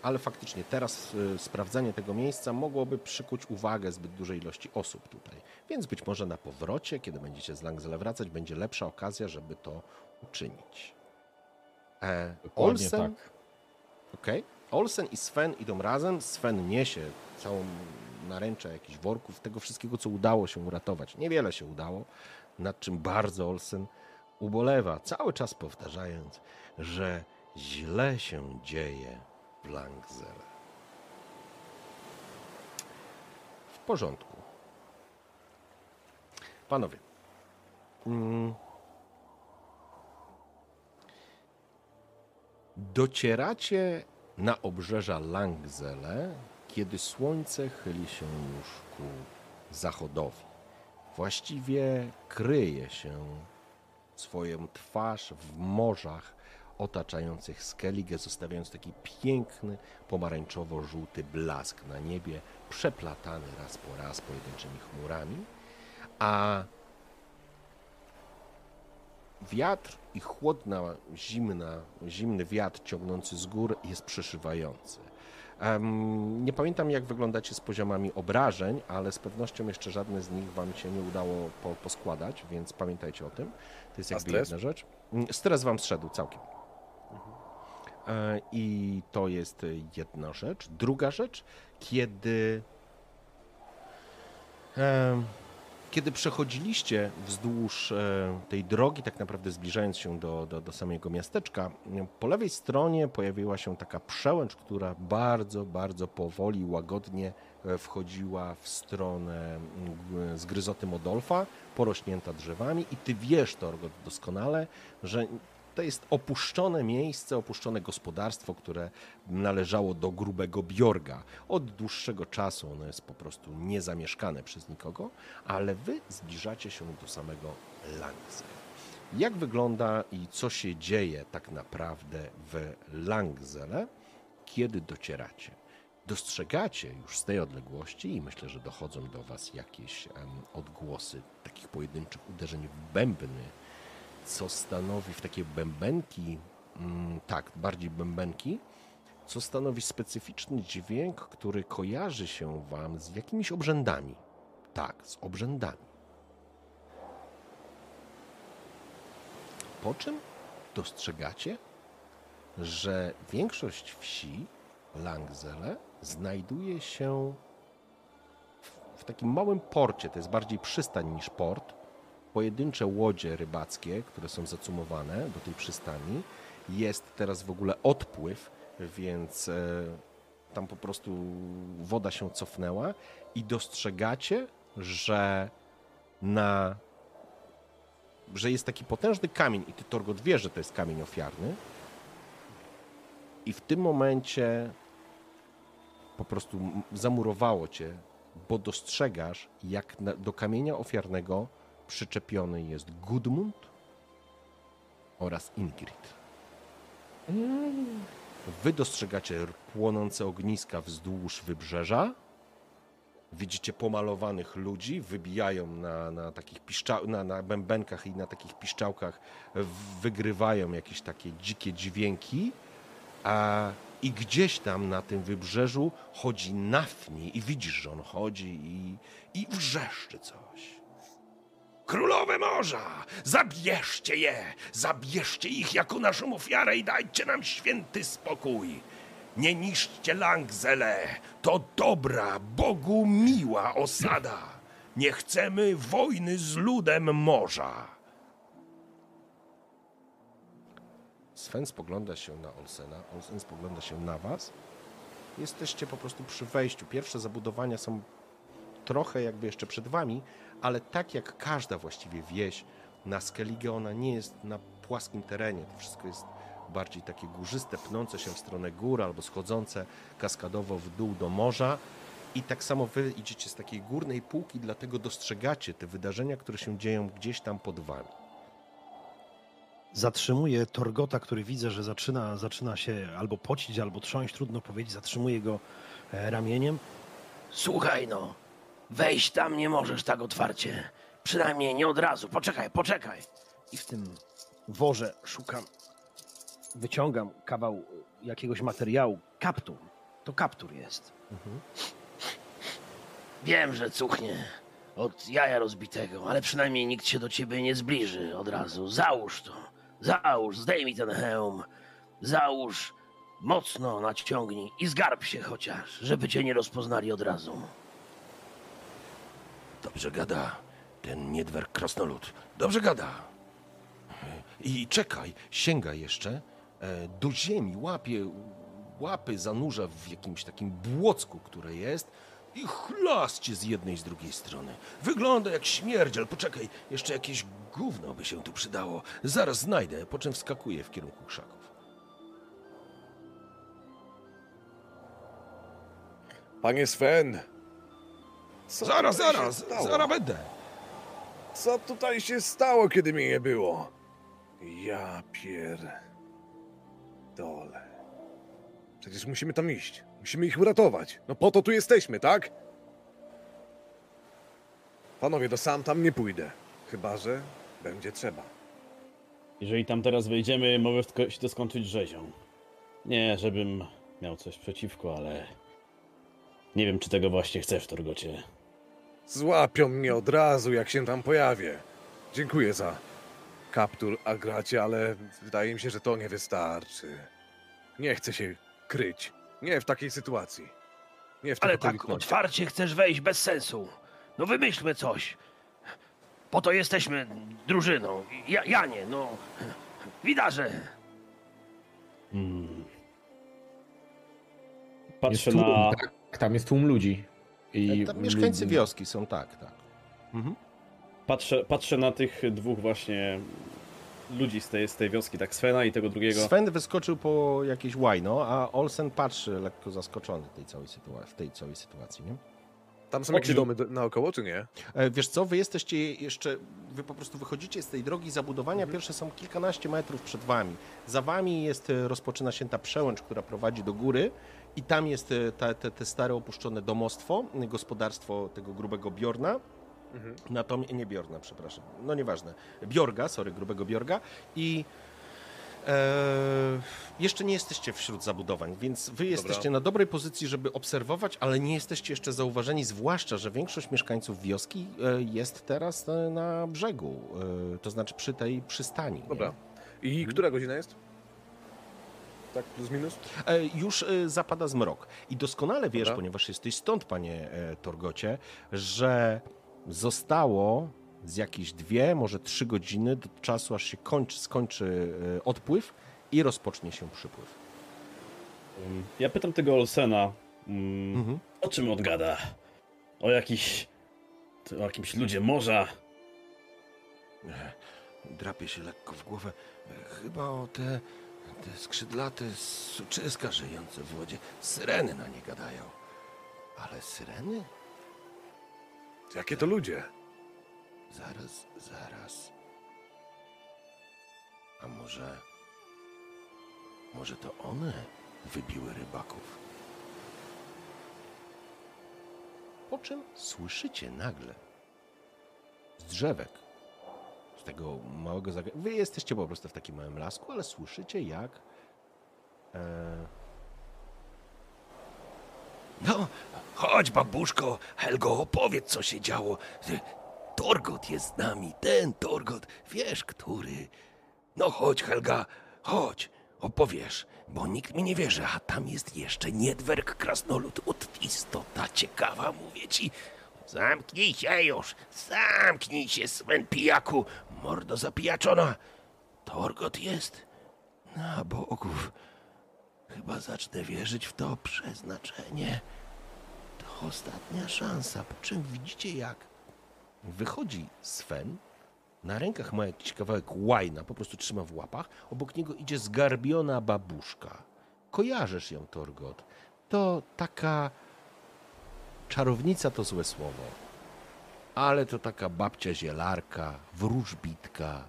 Ale faktycznie teraz y, sprawdzenie tego miejsca mogłoby przykuć uwagę zbyt dużej ilości osób tutaj. Więc być może na powrocie, kiedy będziecie z Langzele wracać, będzie lepsza okazja, żeby to uczynić. E, Olsen, tak. Okej. Olsen i Sven idą razem. Sven niesie całą naręczę jakichś worków, tego wszystkiego, co udało się uratować. Niewiele się udało, nad czym bardzo Olsen ubolewa, cały czas powtarzając, że źle się dzieje w Langzele. W porządku. Panowie. Mm, Docieracie na obrzeża Langzele, kiedy słońce chyli się już ku zachodowi. Właściwie kryje się swoją twarz w morzach otaczających Skellige, zostawiając taki piękny, pomarańczowo-żółty blask na niebie, przeplatany raz po raz pojedynczymi chmurami, a wiatr i chłodna, zimna, zimny wiatr ciągnący z gór jest przeszywający. Nie pamiętam, jak wyglądacie z poziomami obrażeń, ale z pewnością jeszcze żadne z nich wam się nie udało po, poskładać, więc pamiętajcie o tym. To jest jakby jedna rzecz. Mm, Stres wam zszedł całkiem. E, I to jest jedna rzecz. Druga rzecz, kiedy kiedy przechodziliście wzdłuż e, tej drogi, tak naprawdę zbliżając się do, do, do samego miasteczka, po lewej stronie pojawiła się taka przełęcz, która bardzo, bardzo powoli, łagodnie e, wchodziła w stronę m, g- zgryzoty Modolfa, porośnięta drzewami i ty wiesz, Torgot, doskonale, że to jest opuszczone miejsce, opuszczone gospodarstwo, które należało do grubego Bjorga. Od dłuższego czasu ono jest po prostu niezamieszkane przez nikogo, ale wy zbliżacie się do samego Langse. Jak wygląda i co się dzieje tak naprawdę w Langzele, kiedy docieracie? Dostrzegacie już z tej odległości i myślę, że dochodzą do was jakieś em, odgłosy takich pojedynczych uderzeń w bębny co stanowi w takie bębenki, mm, tak, bardziej bębenki, co stanowi specyficzny dźwięk, który kojarzy się wam z jakimiś obrzędami. Tak, z obrzędami. Po czym dostrzegacie, że większość wsi Langzele znajduje się w, w takim małym porcie. To jest bardziej przystań niż port. Pojedyncze łodzie rybackie, które są zacumowane do tej przystani. Jest teraz w ogóle odpływ, więc e, tam po prostu woda się cofnęła i dostrzegacie, że na że jest taki potężny kamień i ty Torgot wiesz, że to jest kamień ofiarny i w tym momencie po prostu zamurowało cię, bo dostrzegasz, jak do kamienia ofiarnego przyczepiony jest Gudmund oraz Ingrid. Wy dostrzegacie płonące ogniska wzdłuż wybrzeża. Widzicie pomalowanych ludzi, wybijają na, na takich piszcza- na, na bębenkach i na takich piszczałkach, wygrywają jakieś takie dzikie dźwięki. A, I gdzieś tam na tym wybrzeżu chodzi Nafni i widzisz, że on chodzi i, i wrzeszczy coś. Królowe morza, zabierzcie je, zabierzcie ich jako naszą ofiarę i dajcie nam święty spokój. Nie niszczcie Langzele, to dobra, Bogu miła osada. Nie chcemy wojny z ludem morza. Sven spogląda się na Olsena, Olsen spogląda się na was. Jesteście po prostu przy wejściu. Pierwsze zabudowania są trochę jakby jeszcze przed wami, ale tak jak każda właściwie wieś na Skellige, ona nie jest na płaskim terenie. To wszystko jest bardziej takie górzyste, pnące się w stronę gór albo schodzące kaskadowo w dół do morza. I tak samo wy idziecie z takiej górnej półki, dlatego dostrzegacie te wydarzenia, które się dzieją gdzieś tam pod wami. Zatrzymuję Torgota, który widzę, że zaczyna, zaczyna się albo pocić, albo trząść, trudno powiedzieć. Zatrzymuję go e, ramieniem. Słuchaj no, wejść tam nie możesz tak otwarcie. Przynajmniej nie od razu. Poczekaj, poczekaj. I w tym worze szukam, wyciągam kawał jakiegoś materiału. Kaptur. To kaptur jest. Wiem, że cuchnie od jaja rozbitego, ale przynajmniej nikt się do ciebie nie zbliży od razu. Załóż to. Załóż, zdejmij ten hełm. Załóż, mocno naciągnij i zgarb się chociaż, żeby cię nie rozpoznali od razu. Dobrze gada ten niedwerg krasnolud. Dobrze gada. I czekaj, sięga jeszcze e, do ziemi, łapie, łapy zanurza w jakimś takim błocku, które jest i chlas cię z jednej z drugiej strony. Wygląda jak śmierdziel. Poczekaj, jeszcze jakieś gówno by się tu przydało. Zaraz znajdę. Po czym wskakuje w kierunku krzaków. Panie Sven! Co Zaraz, tutaj się zaraz, stało? zaraz będę. Co tutaj się stało, kiedy mnie nie było? Ja pier... Dole. Przecież musimy tam iść. Musimy ich uratować. No po to tu jesteśmy, tak? Panowie, to sam tam nie pójdę. Chyba, że będzie trzeba. Jeżeli tam teraz wejdziemy, może się to skończyć rzezią. Nie, żebym miał coś przeciwko, ale nie wiem, czy tego właśnie chcesz, Torgocie. Złapią mnie od razu, jak się tam pojawię. Dziękuję za kaptur, Agracie, ale wydaje mi się, że to nie wystarczy. Nie chcę się kryć. Nie w takiej sytuacji. Nie w Ale tak otwarcie chcesz wejść bez sensu. No wymyślmy coś. Po to jesteśmy drużyną. Ja, Janie, no. Widarze. Hmm. Jest Patrzę tłum, na, tak? Tam jest tłum ludzi. I E, Tam mieszkańcy lud- wioski są tak, tak. Mhm. patrzę, patrzę na tych dwóch właśnie ludzi z tej, z tej wioski, tak Svena i tego drugiego. Sven wyskoczył po jakieś łajno, a Olsen patrzy lekko zaskoczony tej całej w tej całej sytuacji. Nie? Tam są jakieś domy do- naokoło, czy nie? E, Wiesz co, wy jesteście jeszcze, wy po prostu wychodzicie z tej drogi zabudowania, pierwsze są kilkanaście metrów przed wami. Za wami jest, e, rozpoczyna się ta przełęcz, która prowadzi do góry i tam jest e, ta, te, te stare opuszczone domostwo, gospodarstwo tego grubego Bjorna Natomiast, nie Bjorna, przepraszam, no nieważne. Bjorga, sorry, grubego Bjorga i e, jeszcze nie jesteście wśród zabudowań, więc wy jesteście na dobrej pozycji, żeby obserwować, ale nie jesteście jeszcze zauważeni, zwłaszcza, że większość mieszkańców wioski e, jest teraz e, na brzegu, e, to znaczy przy tej przystani. nie? Dobra. I która godzina jest? Tak, plus minus? E, już e, zapada zmrok. I doskonale wiesz, Dobra. ponieważ jesteś stąd, panie e, Torgocie, że zostało z jakieś dwie, może trzy godziny do czasu, aż się kończy, skończy e, odpływ i rozpocznie się przypływ. Ja pytam tego Olsena, mm, Mhm. o czym on gada? O jakichś... O jakimś ludzie morza? Drapie się lekko w głowę. Chyba o te, te skrzydlate suczyska żyjące w wodzie. Syreny na nie gadają. Ale syreny? Jakie to ludzie? Zaraz, zaraz. A może... Może to one wybiły rybaków? Po czym słyszycie nagle z drzewek, tego małego zagrania. Wy jesteście po prostu w takim małym lasku, ale słyszycie jak. E, No, chodź babuszko, Helgo, opowiedz co się działo. Torgot jest z nami, ten Torgot, wiesz który. No chodź Helga, chodź, opowiesz, bo nikt mi nie wierzy, a tam jest jeszcze niedwerg krasnolud, ut istota ciekawa, mówię ci. Zamknij się już, zamknij się, Sven pijaku, mordo zapijaczona. Torgot jest na bogów. Chyba zacznę wierzyć w to przeznaczenie. To ostatnia szansa, po czym widzicie jak wychodzi Sven. Na rękach ma jakiś kawałek łajna, po prostu trzyma w łapach. Obok niego idzie zgarbiona babuszka. Kojarzysz ją, Torgot. To taka czarownica to złe słowo. Ale to taka babcia zielarka, wróżbitka.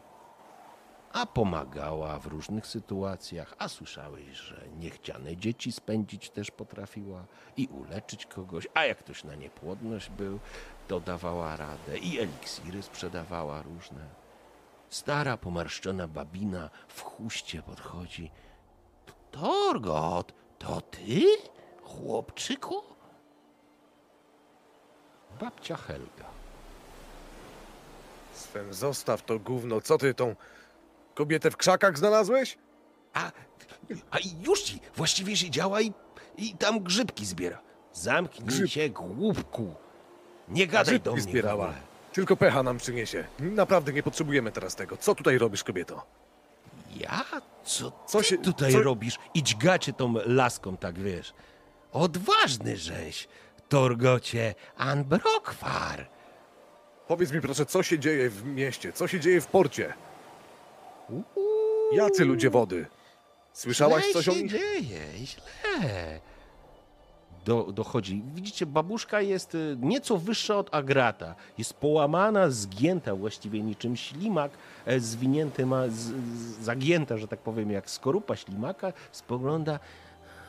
A pomagała w różnych sytuacjach. A słyszałeś, że niechciane dzieci spędzić też potrafiła i uleczyć kogoś. A jak ktoś na niepłodność był, to dawała radę i eliksiry sprzedawała różne. Stara, pomarszczona babina w chuście podchodzi. Torgot, to ty, chłopczyku? Babcia Helga. Sven, zostaw to gówno. Co ty tą kobietę w krzakach znalazłeś? A, a już ci właściwie się działa i, i tam grzybki zbiera. Zamknij Grzyb. się, głupku. Nie gadaj do mnie. zbierała. Tylko pecha nam przyniesie. Naprawdę nie potrzebujemy teraz tego. Co tutaj robisz, kobieto? Ja? Co, Co się- tutaj co- robisz? Idź gacie tą laską, tak wiesz. Odważny żeś, Torgocie Anbrokwar. Powiedz mi proszę, co się dzieje w mieście? Co się dzieje w porcie? Jacy ludzie wody? Słyszałaś źle coś o się nich? dzieje, źle. Do, dochodzi. Widzicie, babuszka jest y, nieco wyższa od Agrata. Jest połamana, zgięta właściwie niczym ślimak, e, zwinięty ma, z, z, zagięta, że tak powiem, jak skorupa ślimaka. Spogląda.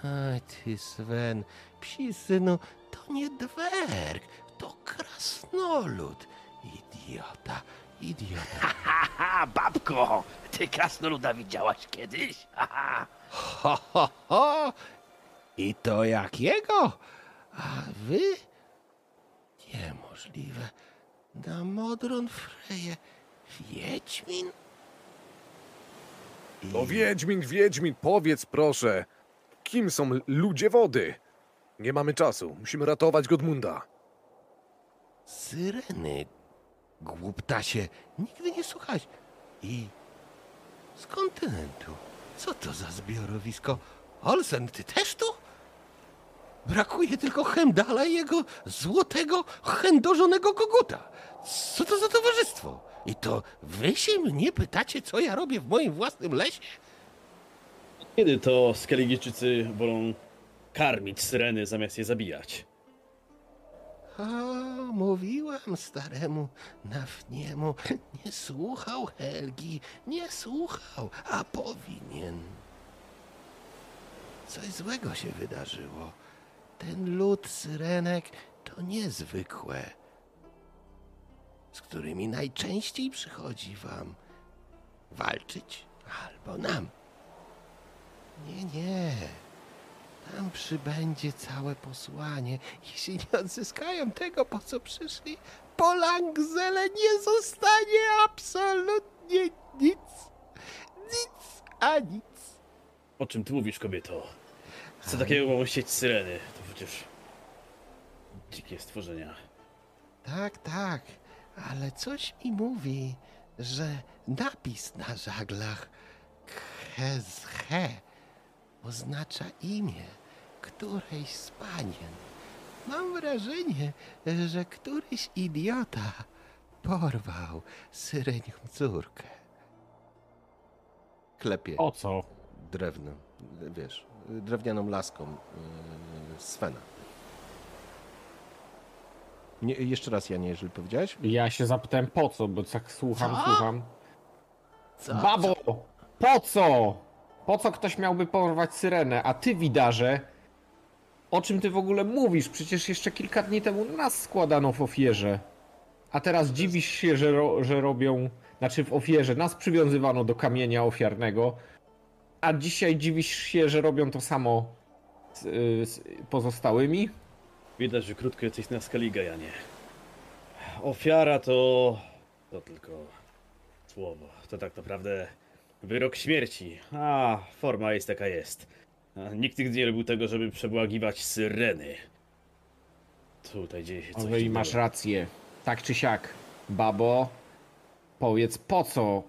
Aj ty Sven, psi synu, to nie dwerg, to krasnolud. Idiota, idiota. Haha, babko! Ty krasnoluda widziałaś kiedyś? Haha! Ho, ho, ho! I to jakiego? A wy? Niemożliwe. Na Modron Freje. Wiedźmin? I O Wiedźmin, Wiedźmin, powiedz proszę. Kim są ludzie wody? Nie mamy czasu. Musimy ratować Godmunda. Syreny. Głuptasie. Nigdy nie słuchać. I z kontynentu. Co to za zbiorowisko? Olsen, ty też tu? Brakuje tylko Hemdala i jego złotego, chędożonego koguta. Co to za towarzystwo? I to wy się mnie pytacie, co ja robię w moim własnym lesie? Kiedy to Skelligijczycy wolą karmić syreny zamiast je zabijać? A, mówiłem staremu Nafniemu, nie słuchał Helgi, nie słuchał, a powinien. Coś złego się wydarzyło. Ten lud syrenek to niezwykłe. z którymi najczęściej przychodzi wam walczyć albo nam. Nie, nie. Tam przybędzie całe posłanie. Jeśli nie odzyskają tego, po co przyszli, po Langzele nie zostanie absolutnie nic. Nic a nic. O czym ty mówisz, kobieto? Co takiego mogą chcieć syreny? To przecież... Dzikie stworzenia. Tak, tak, ale coś mi mówi, że napis na żaglach Khe oznacza imię którejś z panien. Mam wrażenie, że któryś idiota porwał syrenią córkę. Klepie O co? drewno, wiesz, drewnianą laską yy, Svena. Nie, jeszcze raz, Janie, jeżeli powiedziałeś? Ja się zapytałem po co, bo tak słucham, Co? słucham. Co? Babo! Po co? Po co ktoś miałby porwać syrenę? A ty, widarze, o czym ty w ogóle mówisz? Przecież jeszcze kilka dni temu nas składano w ofierze. A teraz dziwisz się, że, ro, że robią... Znaczy w ofierze nas przywiązywano do kamienia ofiarnego, a dzisiaj dziwisz się, że robią to samo z, y, z pozostałymi? Widać, że krótko jesteś na skaliga, Janie. Ofiara to... to tylko słowo. To tak naprawdę wyrok śmierci. A, forma jest jaka jest. Nikt nigdy nie robił tego, żeby przebłagiwać syreny. Tutaj dzieje się coś Ale i masz rację. Tak czy siak. Babo, powiedz po co?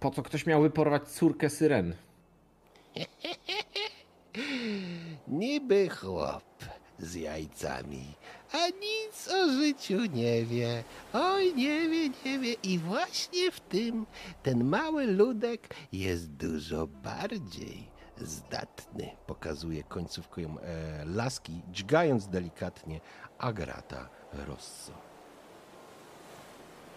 Po co ktoś miałby porwać córkę syren? (laughs) Niby chłop z jajcami, a nic o życiu nie wie. Oj, nie wie, nie wie. I właśnie w tym ten mały ludek jest dużo bardziej zdatny. Pokazuje końcówką e, laski, dźgając delikatnie Agrata Rosso.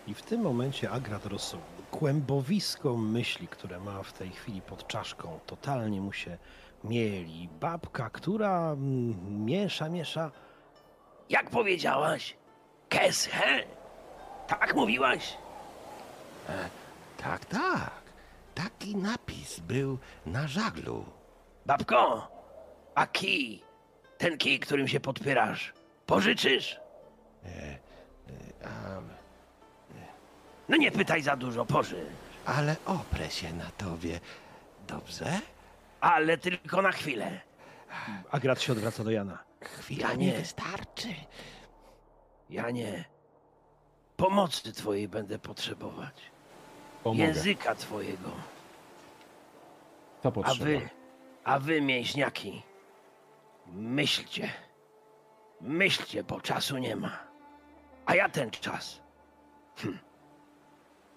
I w tym momencie Agrat Rosso, kłębowisko myśli, które ma w tej chwili pod czaszką, totalnie mu się mieli. Babka, która mm, miesza, miesza. Jak powiedziałaś? Keshe? Tak mówiłaś? Tak, tak. Taki napis był na żaglu. Babko, a kij? Ten kij, którym się podpierasz, pożyczysz? A, No nie pytaj za dużo, pożycz. ale oprę się na tobie. Dobrze? Ale tylko na chwilę. Agrat się odwraca do Jana. Chwila Ja nie nie. wystarczy. Ja nie. Pomocy twojej będę potrzebować. Pomogę. Języka twojego. Co A potrzeba? wy, a wy mięśniaki, myślcie. Myślcie, bo czasu nie ma. A ja ten czas. Hm.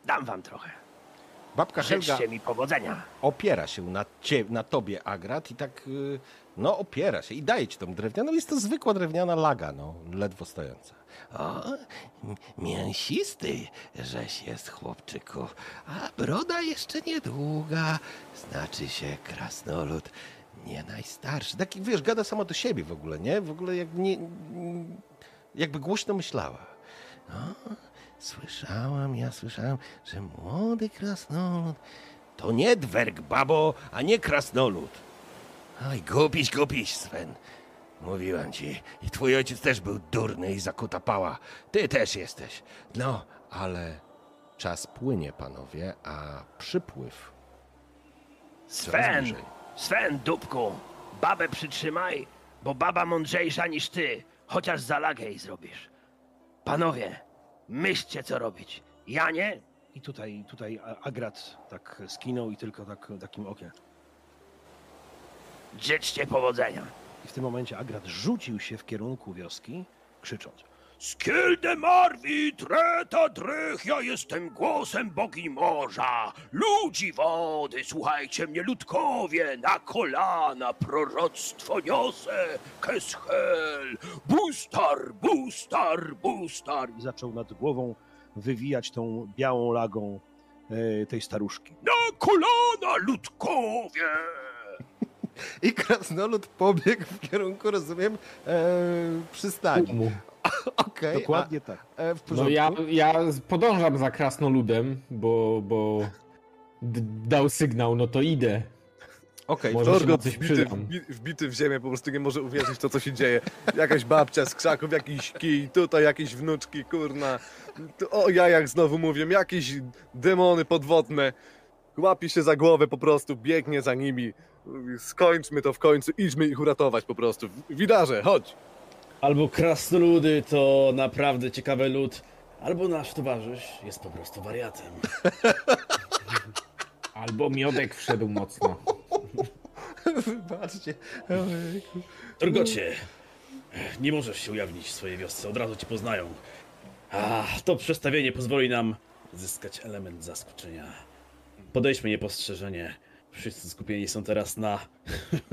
Dam wam trochę. Babka Helga Życzcie mi powodzenia. opiera się na, cie, na tobie, Agrat, i tak, y, no, opiera się i daje ci tą drewnianą. Jest to zwykła drewniana laga, no, ledwo stojąca. O, mięsisty, żeś jest, chłopczyku, a broda jeszcze niedługa. Znaczy się krasnolud, nie najstarszy. Taki, wiesz, gada sama do siebie w ogóle, nie? W ogóle jak nie, jakby głośno myślała. O, słyszałam, ja słyszałam, że młody krasnolud to nie dwerg, babo, a nie krasnolud. Oj, głupiś, głupiś, Sven. Mówiłam ci. I twój ojciec też był durny i zakuta pała. Ty też jesteś. No, ale czas płynie, panowie, a przypływ coraz Sven, bliżej. Sven, dupku, babę przytrzymaj, bo baba mądrzejsza niż ty, chociaż zalagę jej zrobisz. Panowie, myślcie co robić. Ja nie, I tutaj, tutaj Agrat tak skinął i tylko tak, takim okiem. życzcie powodzenia. I w tym momencie Agrat rzucił się w kierunku wioski, krzycząc. Skilde Marwi, treta drych, ja jestem głosem bogi morza. Ludzi wody, słuchajcie mnie, ludkowie, na kolana proroctwo niosę. Keshel, bustar, bustar, bustar. I zaczął nad głową wywijać tą białą lagą e, tej staruszki. Na kolana, ludkowie. I krasnolud pobiegł w kierunku, rozumiem, e, przystani. Okej, Dokładnie tak. a, e, w No ja, ja podążam za krasnoludem, bo, bo d- dał sygnał, no to idę. Okej, Może się Torgot na coś wbity, wbity w ziemię po prostu nie może uwierzyć w to, co się dzieje. Jakaś babcia z krzaków, jakiś kij, tutaj jakieś wnuczki, kurna. O jajach znowu mówią, jakieś demony podwodne. Łapie się za głowę po prostu, biegnie za nimi. Mówi, Skończmy to w końcu, idźmy ich uratować po prostu. Widarze, chodź! Albo krasnoludy to naprawdę ciekawy lud, albo nasz towarzysz jest po prostu wariatem. (laughs) Albo miodek wszedł mocno. (laughs) Wybaczcie. Torgocie, nie możesz się ujawnić w swojej wiosce, od razu cię poznają. A to przestawienie pozwoli nam zyskać element zaskoczenia. Podejdźmy niepostrzeżenie. Wszyscy skupieni są teraz na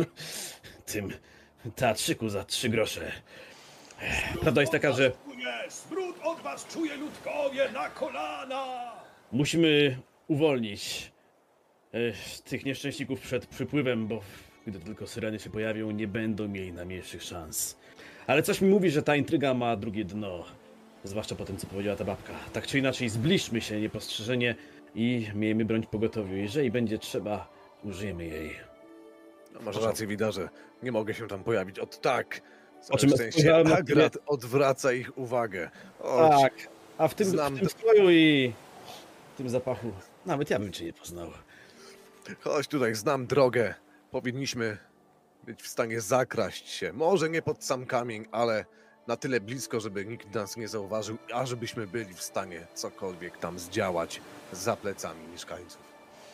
(laughs) tym teatrzyku za trzy grosze. Prawda jest taka, że smród od was czuje ludkowie na kolana! musimy uwolnić e, tych nieszczęśników przed przypływem, bo gdy tylko syreny się pojawią, nie będą mieli najmniejszych szans. Ale coś mi mówi, że ta intryga ma drugie dno. Zwłaszcza po tym, co powiedziała ta babka. Tak czy inaczej, zbliżmy się niepostrzeżenie i miejmy broń pogotowiu. Jeżeli będzie trzeba, użyjemy jej. No, masz rację, widarze. Nie mogę się tam pojawić. Od tak. O czym na Agrat odwraca ich uwagę. Tak, a w tym, Znam w tym stroju i w tym zapachu nawet ja bym cię nie poznał. Chodź tutaj, znam drogę. Powinniśmy być w stanie zakraść się. Może nie pod sam kamień, ale na tyle blisko, żeby nikt nas nie zauważył, a żebyśmy byli w stanie cokolwiek tam zdziałać za plecami mieszkańców.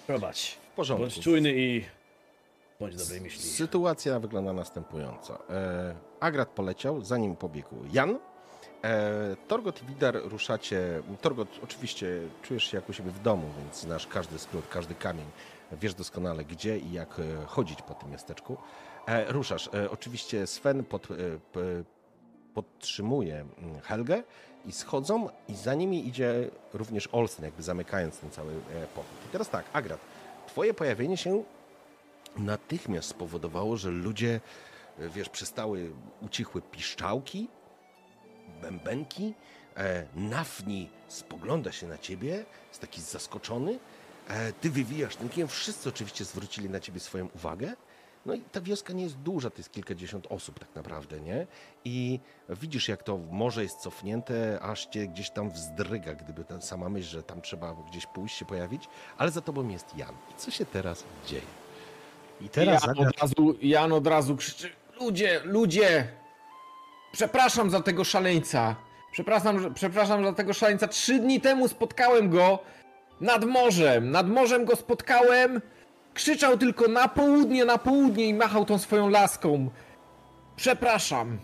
Prowadź. W porządku. Bądź czujny i bądź dobrej myśli. Sytuacja wygląda następująco. E, Agrat poleciał, za nim pobiegł Jan. E, Torgot i Widar ruszacie. Torgot, oczywiście czujesz się jak u siebie w domu, więc znasz każdy skrót, każdy kamień. Wiesz doskonale gdzie i jak e, chodzić po tym miasteczku. E, ruszasz. E, oczywiście Sven pod, e, p, podtrzymuje mm, Helgę i schodzą i za nimi idzie również Olsen, jakby zamykając ten cały e, pochód. I teraz tak, Agrat, twoje pojawienie się natychmiast spowodowało, że ludzie, e, wiesz, przestały, ucichły piszczałki, bębenki, e, Nafni spogląda się na ciebie, jest taki zaskoczony, e, ty wywijasz tym kijem, wszyscy oczywiście zwrócili na ciebie swoją uwagę, no i ta wioska nie jest duża, to jest kilkadziesiąt osób tak naprawdę, nie? I widzisz, jak to morze jest cofnięte, aż cię gdzieś tam wzdryga, gdyby ta sama myśl, że tam trzeba gdzieś pójść, się pojawić, ale za tobą jest Jan. I co się teraz dzieje? I teraz Jan od, razu, Jan od razu krzyczy: Ludzie, ludzie! Przepraszam za tego szaleńca. Przepraszam, że- przepraszam za tego szaleńca. Trzy dni temu spotkałem go nad morzem. Nad morzem go spotkałem. Krzyczał tylko na południe, na południe i machał tą swoją laską. Przepraszam.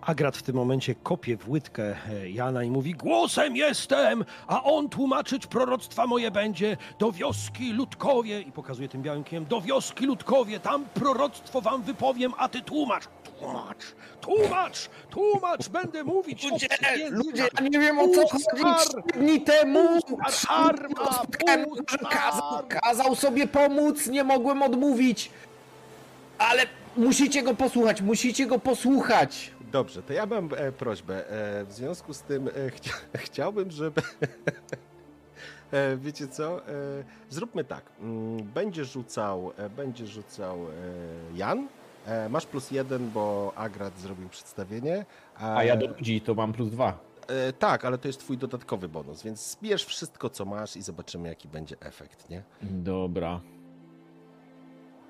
Agrat w tym momencie kopie w łydkę e, Jana i mówi: Głosem jestem, a on tłumaczyć proroctwa moje będzie do wioski Ludkowie. I pokazuje tym białym kijem, do wioski Ludkowie, tam proroctwo wam wypowiem, a ty tłumacz, tłumacz, tłumacz, tłumacz, będę mówić. Ludzie, ludzie, ja nie wiem o co chodzi. Trzy dni temu arma, kazał, kazał sobie pomóc, nie mogłem odmówić. Ale musicie go posłuchać, musicie go posłuchać. Dobrze, to ja mam e, prośbę. E, w związku z tym e, (laughs) chcia, chciałbym, żeby. (laughs) e, wiecie co? E, zróbmy tak. Mm, będzie rzucał, e, będzie rzucał Jan. E, masz plus jeden, bo Agrat zrobił przedstawienie. A ja do ludzi to mam plus dwa. E, tak, ale to jest twój dodatkowy bonus, więc zbierz wszystko, co masz i zobaczymy, jaki będzie efekt, nie? Dobra.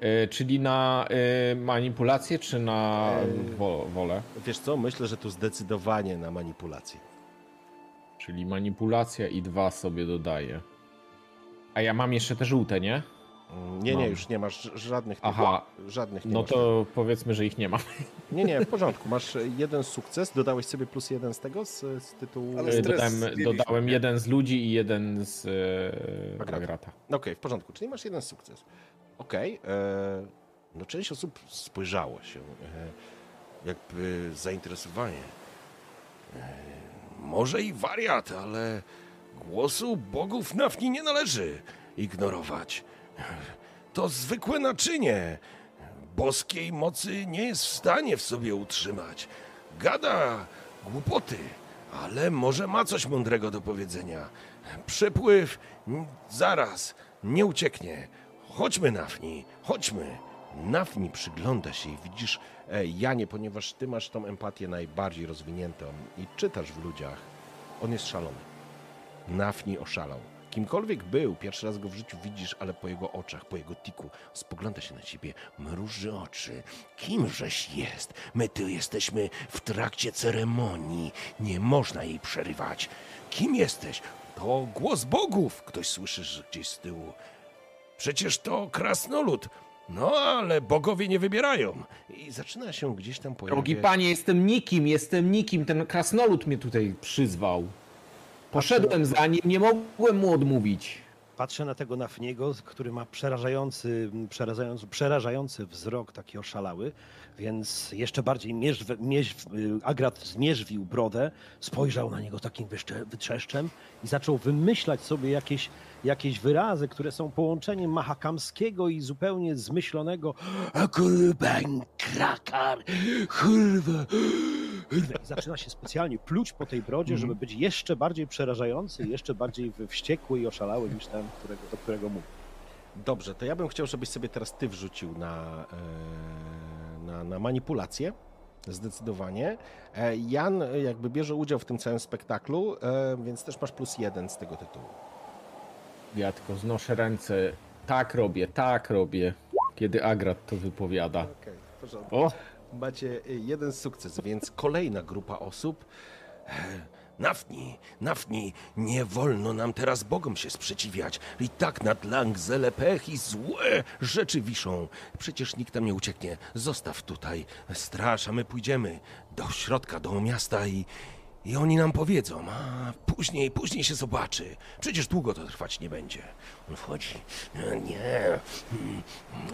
E, czyli na manipulację, czy na wo, wolę? Wiesz co? Myślę, że tu zdecydowanie na manipulację. Czyli manipulacja i dwa sobie dodaję. A ja mam jeszcze te żółte, nie? Mm, Nie, nie, Mam. już nie masz żadnych. Aha. Żadnych nie No masz. to powiedzmy, że ich nie mam. (laughs) Nie, nie, w porządku. Masz jeden sukces, dodałeś sobie plus jeden z tego, z, z tytułu... Ale Okej, E, Dodałem, dodałem nie? jeden z ludzi i jeden z e, Agrata. Agrata. w porządku, czyli masz jeden sukces. Okej, e, no część osób spojrzało się, e, jakby zainteresowanie. Może i wariat, ale głosu bogów Nafni nie należy ignorować. To zwykłe naczynie. Boskiej mocy nie jest w stanie w sobie utrzymać. Gada Głupoty, ale może ma coś mądrego do powiedzenia. Przepływ, zaraz, nie ucieknie. Chodźmy, Nafni, chodźmy. Nafni przygląda się i widzisz, e, Janie, ponieważ ty masz tą empatię najbardziej rozwiniętą i czytasz w ludziach, on jest szalony. Nafni oszalał. Kimkolwiek był, pierwszy raz go w życiu widzisz, ale po jego oczach, po jego tiku, spogląda się na ciebie, mruży oczy. Kimżeś jest? My tu jesteśmy w trakcie ceremonii. Nie można jej przerywać. Kim jesteś? To głos bogów. Ktoś słyszy że gdzieś z tyłu. Przecież to krasnolud. No, ale bogowie nie wybierają. I zaczyna się gdzieś tam pojawiać. Drogi panie, jestem nikim, jestem nikim. Ten krasnolud mnie tutaj przyzwał. Poszedłem za nim, nie mogłem mu odmówić. Patrzę na tego Nafniego, który ma przerażający, przerażający, przerażający wzrok, taki oszalały, więc jeszcze bardziej mierzw, mierzw, Agrat zmierzwił brodę, spojrzał na niego takim wytrzeszczem i zaczął wymyślać sobie jakieś, jakieś wyrazy, które są połączeniem mahakamskiego i zupełnie zmyślonego krakar, kurwa. I zaczyna się specjalnie pluć po tej brodzie, żeby być jeszcze bardziej przerażający, jeszcze bardziej wściekły i oszalały niż ten, którego, do którego mówił. Dobrze, to ja bym chciał, żebyś sobie teraz ty wrzucił na, e, na, na manipulację. Zdecydowanie. E, Jan e, jakby bierze udział w tym całym spektaklu, e, więc też masz plus jeden z tego tytułu. Ja tylko znoszę ręce. Tak robię, tak robię. Kiedy Agrat to wypowiada. Okej, w porządku. O, Macie jeden sukces, więc kolejna grupa osób. Nafni, Nafni, nie wolno nam teraz Bogom się sprzeciwiać. I tak nad Langzele pech i złe rzeczy wiszą. Przecież nikt tam nie ucieknie. Zostaw tutaj straż, a my pójdziemy do środka, do miasta i... I oni nam powiedzą, a później, później się zobaczy. Przecież długo to trwać nie będzie. On wchodzi. "No Nie, Hmm,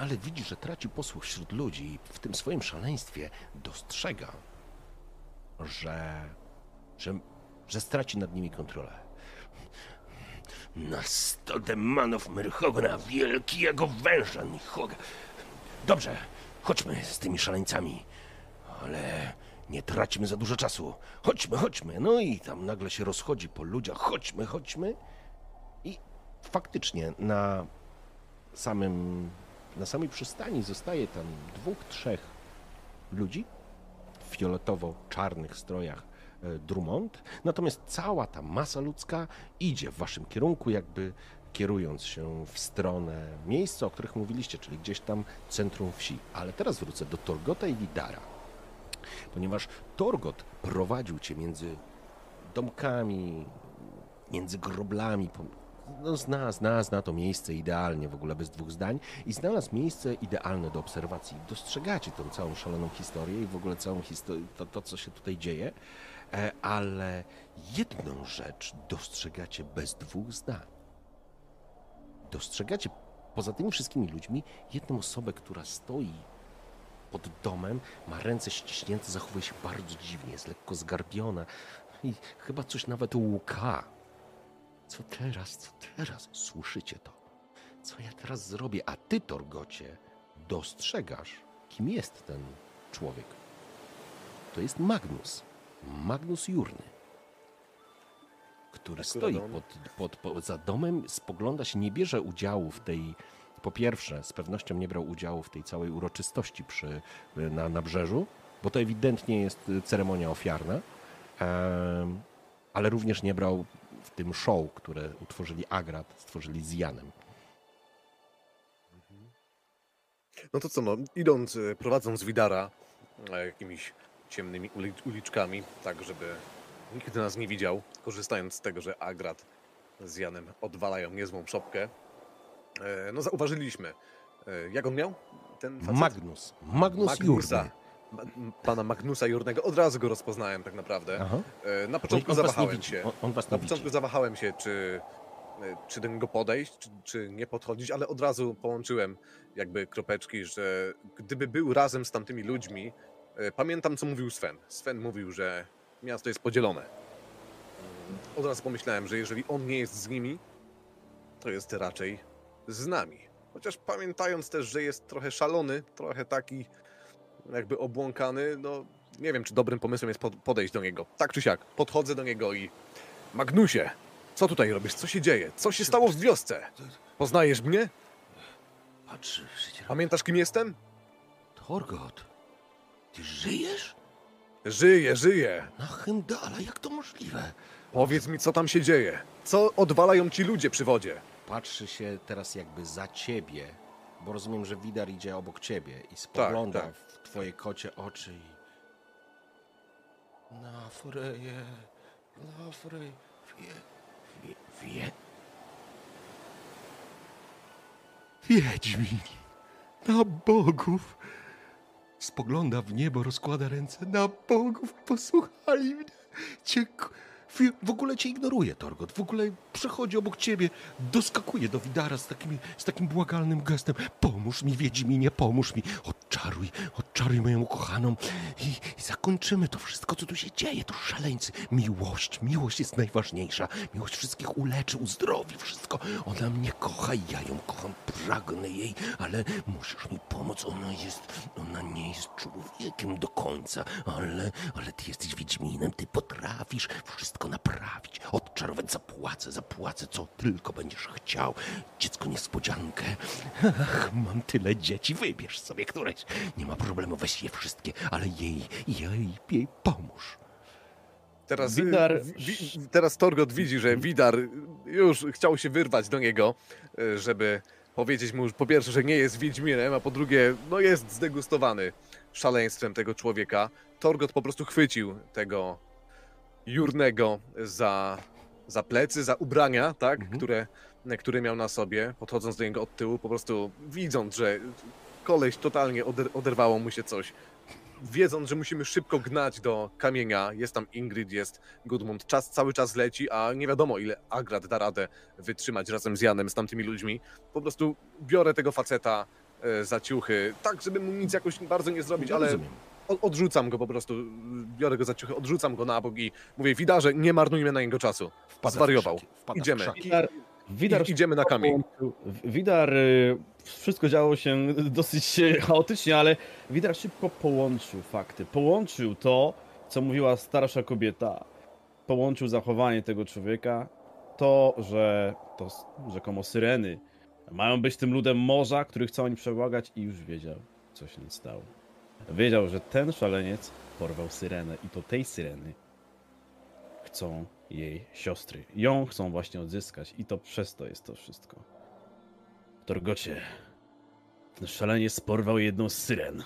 Ale widzisz, że traci posłuch wśród ludzi i w tym swoim szaleństwie dostrzega, że, że, że straci nad nimi kontrolę. Na sto demonów Myrchogna, wielkiego węża Nichoga. Dobrze, chodźmy z tymi szaleńcami. Ale nie traćmy za dużo czasu. Chodźmy, chodźmy. No i tam nagle się rozchodzi po ludziach. Chodźmy, chodźmy. I faktycznie na samym, na samej przystani zostaje tam dwóch, trzech ludzi w fioletowo-czarnych strojach Drummond. Natomiast cała ta masa ludzka idzie w waszym kierunku, jakby kierując się w stronę miejsca, o których mówiliście, czyli gdzieś tam centrum wsi. Ale teraz wrócę do Torgota i Widara. Ponieważ Torgot prowadził cię między domkami, między groblami. No, zna, zna, zna to miejsce idealnie, w ogóle bez dwóch zdań. I znalazł miejsce idealne do obserwacji. Dostrzegacie tą całą szaloną historię i w ogóle całą historię, to, to co się tutaj dzieje. E, ale jedną rzecz dostrzegacie bez dwóch zdań. Dostrzegacie poza tymi wszystkimi ludźmi jedną osobę, która stoi pod domem, ma ręce ściśnięte, zachowuje się bardzo dziwnie, jest lekko zgarbiona i chyba coś nawet łuka. Co teraz, co teraz? Słyszycie to? Co ja teraz zrobię? A ty, Torgocie, dostrzegasz, kim jest ten człowiek. To jest Magnus. Magnus Jurny. Który stoi pod, pod, pod, za domem, spogląda się, nie bierze udziału w tej. Po pierwsze, z pewnością nie brał udziału w tej całej uroczystości przy, na nabrzeżu, bo to ewidentnie jest y, ceremonia ofiarna, ale również nie brał w tym show, które utworzyli Agrat, stworzyli z Janem. No to co, no, idąc, e, prowadząc Widara e, jakimiś ciemnymi uli- uliczkami, tak żeby nikt nas nie widział, korzystając z tego, że Agrat z Janem odwalają niezłą szopkę, e, no zauważyliśmy, e, jak on miał? Ten facet? Magnus. Magnus Magnusa. Jurny. Pana Magnusa Jurnego. Od razu go rozpoznałem tak naprawdę. Aha. E, Na początku on zawahałem się. On, on was Na nie widzi. początku zawahałem się, czy, czy do niego podejść, czy, czy nie podchodzić, ale od razu połączyłem jakby kropeczki, że gdyby był razem z tamtymi ludźmi, pamiętam co mówił Sven. Sven mówił, że miasto jest podzielone. Od razu pomyślałem, że jeżeli on nie jest z nimi, to jest raczej z nami. Chociaż pamiętając też, że jest trochę szalony, trochę taki jakby obłąkany, no nie wiem, czy dobrym pomysłem jest pod- podejść do niego. Tak czy siak, podchodzę do niego i... Magnusie, co tutaj robisz? Co się dzieje? Co się stało w wiosce? Poznajesz mnie? Pamiętasz, kim jestem? Torgot, ty żyjesz? Żyję, żyję. Na Chyndala, jak to możliwe? Powiedz mi, co tam się dzieje. Co odwalają ci ludzie przy wodzie? Patrzy się teraz jakby za ciebie, bo rozumiem, że Widar idzie obok ciebie i spogląda tak. w twoje kocie oczy i... Na freje, na frej, wie, wie, wie... Wiedźmin, na bogów. Spogląda w niebo, rozkłada ręce. Na bogów, posłuchali mnie. K- w- ogóle cię ignoruje, Torgot. W ogóle przechodzi obok ciebie, doskakuje do Widara z, takimi, z takim błagalnym gestem. Pomóż mi, Wiedźminie, pomóż mi. Odczaruj, odczaruj moją ukochaną i, i zakończymy to wszystko, co tu się dzieje. To szaleńcy. Miłość, miłość jest najważniejsza. Miłość wszystkich uleczy, uzdrowi, wszystko. Ona mnie kocha i ja ją kocham, pragnę jej, ale musisz mi pomóc. Ona jest, ona nie jest człowiekiem do końca, ale, ale ty jesteś Wiedźminem, ty potrafisz wszystko naprawić. Odczarować zapłacę, zapłacę, co tylko będziesz chciał. Dziecko niespodziankę. Ach, mam tyle dzieci, wybierz sobie któreś. Nie ma problemu, weź je wszystkie, ale jej, jej, jej pomóż. Teraz, Widar- y, wi- teraz Torgot widzi, że Widar już chciał się wyrwać do niego, y, żeby powiedzieć mu po pierwsze, że nie jest Wiedźminem, a po drugie, no jest zdegustowany szaleństwem tego człowieka. Torgot po prostu chwycił tego Jurnego za, za plecy, za ubrania, tak, Mhm. które, które miał na sobie, podchodząc do niego od tyłu, po prostu widząc, że koleś totalnie oder, oderwało mu się coś. Wiedząc, że musimy szybko gnać do kamienia, jest tam Ingrid, jest Gudmund, czas cały czas leci, a nie wiadomo ile Agrad da radę wytrzymać razem z Janem, z tamtymi ludźmi. Po prostu biorę tego faceta e, za ciuchy, tak żeby mu nic jakoś bardzo nie zrobić, ale odrzucam go po prostu, biorę go za ciuchy, odrzucam go na bok i mówię, Widarze, nie marnujmy na niego czasu. Wpada Zwariował. wpada Idziemy. Widar, Widar I, idziemy na kamień. Widar, y, wszystko działo się dosyć e, chaotycznie, ale Widar szybko połączył fakty. Połączył to, co mówiła starsza kobieta. Połączył zachowanie tego człowieka, to, że to rzekomo syreny mają być tym ludem morza, który chcą oni przebłagać i już wiedział, co się stało. Wiedział, że ten szaleniec porwał syrenę i to tej syreny chcą jej siostry. Ją chcą właśnie odzyskać i to przez to jest to wszystko. Torgocie, ten szaleniec porwał jedną z syren.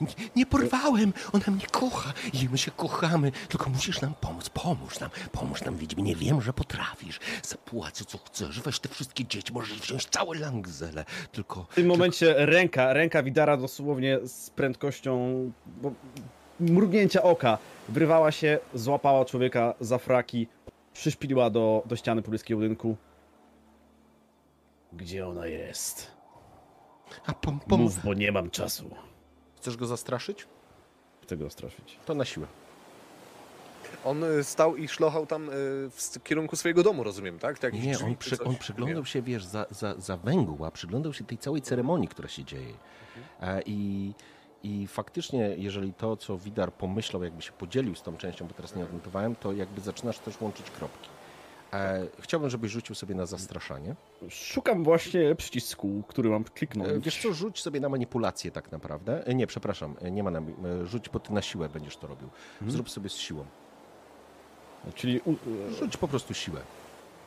Nie, nie porwałem, ona mnie kocha. I my się kochamy, tylko musisz nam pomóc, pomóż nam, pomóż nam, Wiedźminie, wiem, że potrafisz. Zapłacę, co chcesz, weź te wszystkie dzieci, możesz wziąć całe Langzele, tylko... W tym momencie ręka, ręka Widara dosłownie z prędkością bo, mrugnięcia oka wyrwała się, złapała człowieka za fraki, przyszpiliła do, do ściany pobliskiego budynku. Gdzie ona jest? A pom, pom... Mów, bo nie mam czasu. Chcesz go zastraszyć? Chcę go straszyć. To na siłę. On y, stał i szlochał tam y, w s- kierunku swojego domu, rozumiem, tak? To jakieś Nie, drzwi on, czy przy, coś? on przyglądał się, wiesz, za, za, za węgła, przyglądał się tej całej ceremonii, która się dzieje. E, I, I faktycznie, jeżeli to, co Widar pomyślał, jakby się podzielił z tą częścią, bo teraz nie odnotowałem, to jakby zaczynasz też łączyć kropki. E, chciałbym, żebyś rzucił sobie na zastraszanie. Szukam właśnie przycisku, który mam kliknąć. E, wiesz co, rzuć sobie na manipulację tak naprawdę. E, nie, przepraszam, e, nie ma na, rzuć, bo ty na siłę będziesz to robił. Zrób sobie z siłą. Czyli. Rzuć po prostu siłę.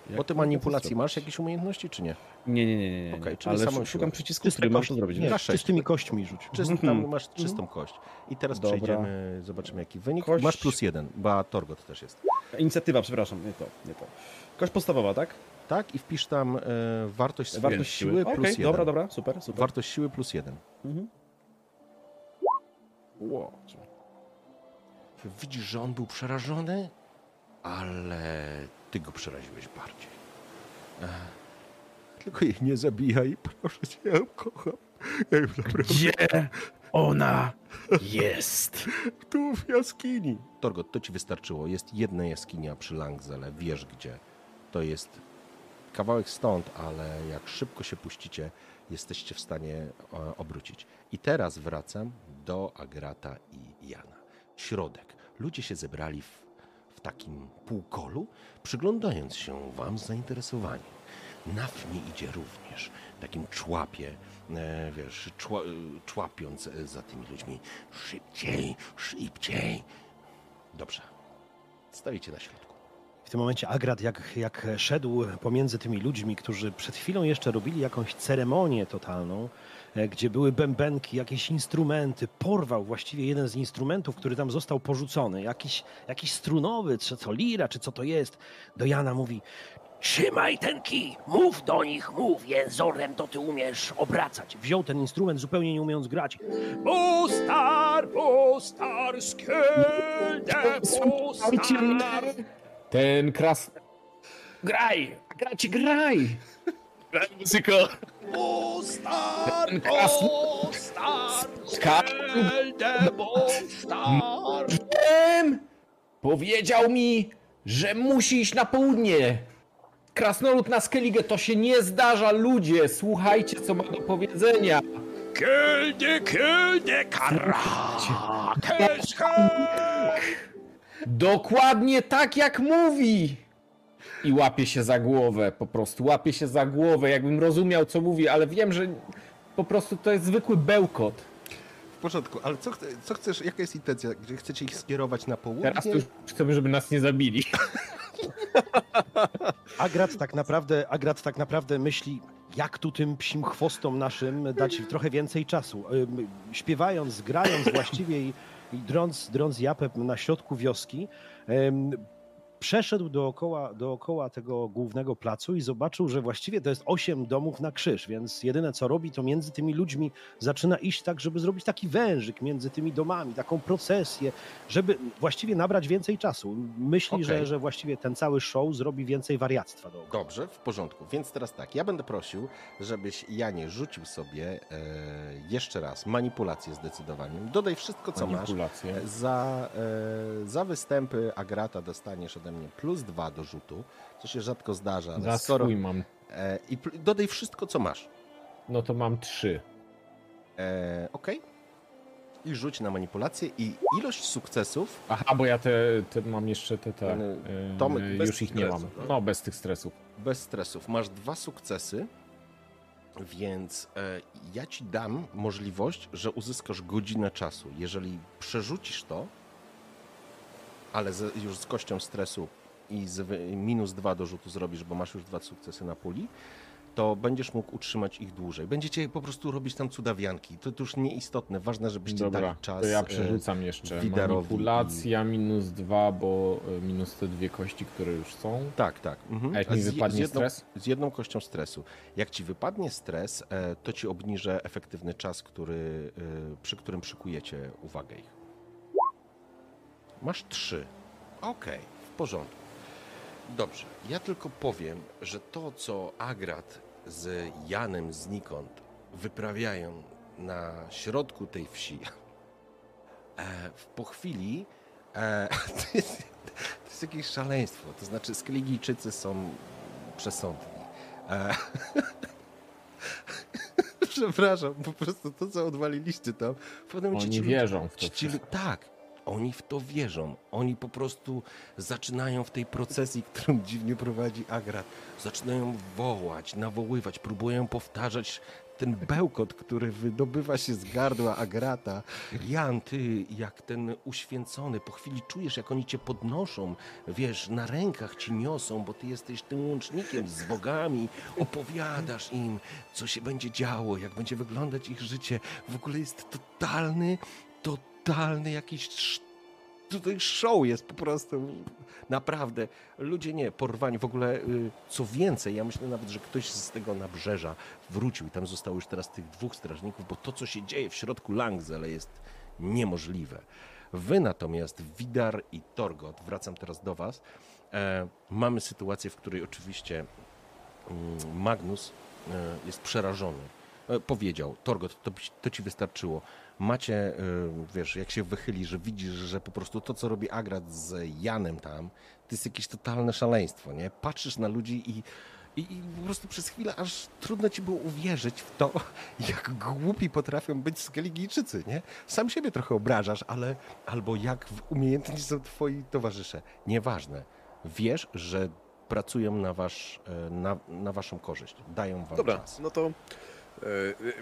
Jak Bo ty mogę to manipulacji masz jakieś umiejętności, czy nie? Nie, nie, nie, nie. nie. Okej, czyli Ale samą sz- szukam siłę. przycisku, Czyste który mam kości. to zrobić. Nie, czystymi kośćmi rzuć. Czyst, Mhm. Tam masz czystą kość. I teraz Dobra. przejdziemy, zobaczymy jaki wynik. Kość- Masz plus jeden, bo Torgot też jest. Inicjatywa, przepraszam, nie to, nie to. Kość podstawowa, tak? Tak, i wpisz tam e, wartość swojej Wartość siły plus Okej, jeden. dobra, dobra, super, super. Wartość siły plus jeden. Mhm. Ło. Widzisz, że on był przerażony, ale ty go przeraziłeś bardziej. Tylko jej nie zabijaj, proszę cię, ja ją kocham. Ja ją naprawdę Gdzie ona jest? tu w jaskini. Torgot, to ci wystarczyło. Jest jedna jaskinia przy Langzele, wiesz gdzie. To jest kawałek stąd, ale jak szybko się puścicie, jesteście w stanie e, obrócić. I teraz wracam do Agrata i Jana. środek. Ludzie się zebrali w takim półkolu, przyglądając się wam z zainteresowaniem. Nafni idzie również, takim człapie, e, wiesz, czła, e, człapiąc e, za tymi ludźmi. Szybciej, szybciej. Dobrze. Stoicie na środku. W tym momencie Agrat, jak, jak szedł pomiędzy tymi ludźmi, którzy przed chwilą jeszcze robili jakąś ceremonię totalną, gdzie były bębenki, jakieś instrumenty, porwał właściwie jeden z instrumentów, który tam został porzucony, jakiś, jakiś strunowy, czy co lira, czy co to jest. Do Jana mówi, Trzymaj ten kij, mów do nich, mów, jęzorem to ty umiesz obracać. wziął ten instrument zupełnie nie umiejąc grać. Postar, postar, skelde, postar. Ten kras... Graj! Gracie, graj! Muzyko! Skelde, postar. Em! Powiedział mi, że musi iść na południe. Krasnolud na Skellige to się nie zdarza, ludzie. Słuchajcie, co ma do powiedzenia. Kelde, kelde, kara. Dokładnie tak, jak mówi. I łapie się za głowę, po prostu łapie się za głowę, jakbym rozumiał, co mówi, ale wiem, że po prostu to jest zwykły bełkot. W porządku, ale co, co chcesz, jaka jest intencja? Gdzie chcecie ich skierować na południe? Teraz to już chcemy, żeby nas nie zabili. (laughs) Agrat tak naprawdę, Agrat tak naprawdę myśli, jak tu tym psim chwostom naszym dać trochę więcej czasu. Śpiewając, grając właściwie i, i drąc, drąc japę na środku wioski, przeszedł dookoła, dookoła tego głównego placu i zobaczył, że właściwie to jest osiem domów na krzyż, więc jedyne co robi, to między tymi ludźmi zaczyna iść tak, żeby zrobić taki wężyk między tymi domami, taką procesję, żeby właściwie nabrać więcej czasu. Myśli, Okej. że, że właściwie ten cały show zrobi więcej wariactwa dookoła. Dobrze, w porządku. Więc teraz tak, ja będę prosił, żebyś Janie rzucił sobie e, jeszcze raz manipulację zdecydowaniem. Dodaj wszystko, co masz. Manipulacje. Za, e, za występy Agrata dostaniesz ode mnie plus dwa do rzutu, co się rzadko zdarza, ale Za skoro... swój mam. E, I dodaj wszystko, co masz. No to mam trzy. E, ok. I rzuć na manipulację i ilość sukcesów Aha, bo ja te, te mam jeszcze te, te Tomek, bez już ich nie mam. no. No, bez tych stresów. bez stresów. Masz dwa sukcesy, więc e, ja ci dam możliwość, że uzyskasz godzinę czasu. Jeżeli przerzucisz to, ale z, już z kością stresu i z minus dwa do rzutu zrobisz, bo masz już dwa sukcesy na puli, to będziesz mógł utrzymać ich dłużej. Będziecie po prostu robić tam cudawianki. To, to już nieistotne. Ważne, żebyście Dobra, dali czas. to ja e, przerzucam jeszcze. Widarowi Manipulacja minus dwa, bo y, minus te dwie kości, które już są. Tak, tak. Mhm. A jak mi wypadnie z jedną, stres? Z jedną kością stresu. Jak ci wypadnie stres, e, to ci obniżę efektywny czas, który, e, przy którym przykujecie uwagę ich. Masz trzy. Okej, w porządku. Dobrze, ja tylko powiem, że to, co Agrat z Janem znikąd wyprawiają na środku tej wsi, (laughs) e, w- po chwili e, (laughs) to, jest, to jest jakieś szaleństwo. To znaczy, Skligijczycy są przesądni. E, (laughs) Przepraszam, po prostu to, co odwaliliście tam. W pewnym momencie Oni wierzą w to ci, ci, wszystko. tak, oni w to wierzą. Oni po prostu zaczynają w tej procesji, którą dziwnie prowadzi Agrat, zaczynają wołać, nawoływać, próbują powtarzać ten bełkot, który wydobywa się z gardła Agrata. Jan, ty jak ten uświęcony, po chwili czujesz, jak oni cię podnoszą, wiesz, na rękach ci niosą, bo ty jesteś tym łącznikiem z bogami, opowiadasz im, co się będzie działo, jak będzie wyglądać ich życie. W ogóle jest totalny, totalny jakiś sz- tutaj show jest po prostu. Naprawdę. Ludzie nie, porwani. W ogóle, y, co więcej, ja myślę nawet, że ktoś z tego nabrzeża wrócił i tam zostało już teraz tych dwóch strażników, bo to, co się dzieje w środku Langzele jest niemożliwe. Wy natomiast, Widar i Torgot, wracam teraz do was, e, mamy sytuację, w której oczywiście mm, Magnus e, jest przerażony. E, Powiedział, Torgot, to, to ci wystarczyło. Macie, e, wiesz, jak się wychyli, że widzisz, że po prostu to, co robi Agrat z Janem tam, to jest jakieś totalne szaleństwo, nie? Patrzysz na ludzi i, I, I po prostu przez chwilę aż trudno ci było uwierzyć w to, (laughs) jak głupi potrafią być Skelligijczycy, nie? Sam siebie trochę obrażasz, ale albo jak umiejętni są twoi towarzysze. Nieważne. Wiesz, że pracują na, wasz, e, na, na waszą korzyść. Dają wam Dobra, czas. no to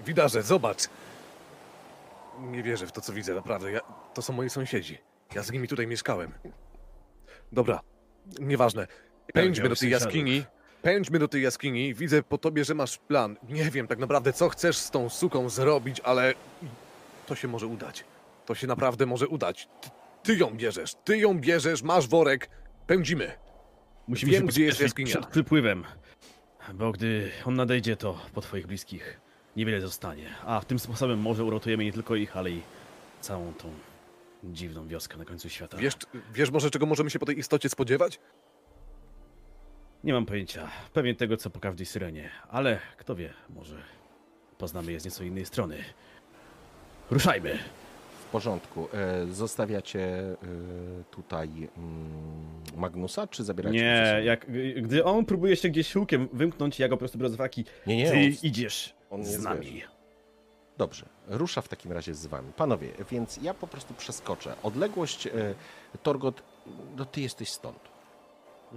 widarze, zobacz. Nie wierzę w to, co widzę, naprawdę. Ja, to są moi sąsiedzi. Ja z nimi tutaj mieszkałem. Dobra, nieważne. Pędźmy do tej jaskini. Pędźmy do tej jaskini. Widzę po tobie, że masz plan. Nie wiem tak naprawdę, co chcesz z tą suką zrobić, ale to się może udać. To się naprawdę może udać. Ty, ty ją bierzesz, ty ją bierzesz, masz worek. Pędzimy. Musimy Wiem, się gdzie jest jaskinia. przed przypływem. Bo gdy on nadejdzie, to po twoich bliskich niewiele zostanie. A tym sposobem może uratujemy nie tylko ich, ale i całą tą dziwną wioskę na końcu świata. Wiesz, wiesz może, czego możemy się po tej istocie spodziewać? Nie mam pojęcia. Pewnie tego, co po każdej syrenie. Ale kto wie, może poznamy je z nieco innej strony. Ruszajmy! W porządku. E, Zostawiacie e, tutaj mm, Magnusa, czy zabieracie Nie, jak, gdy on próbuje się gdzieś hukiem wymknąć, ja go po prostu biorę. Nie, nie, Ty on- idziesz on z nami. Dobrze, rusza w takim razie z wami. Panowie, więc ja po prostu przeskoczę. Odległość, e, Torgot, no ty jesteś stąd.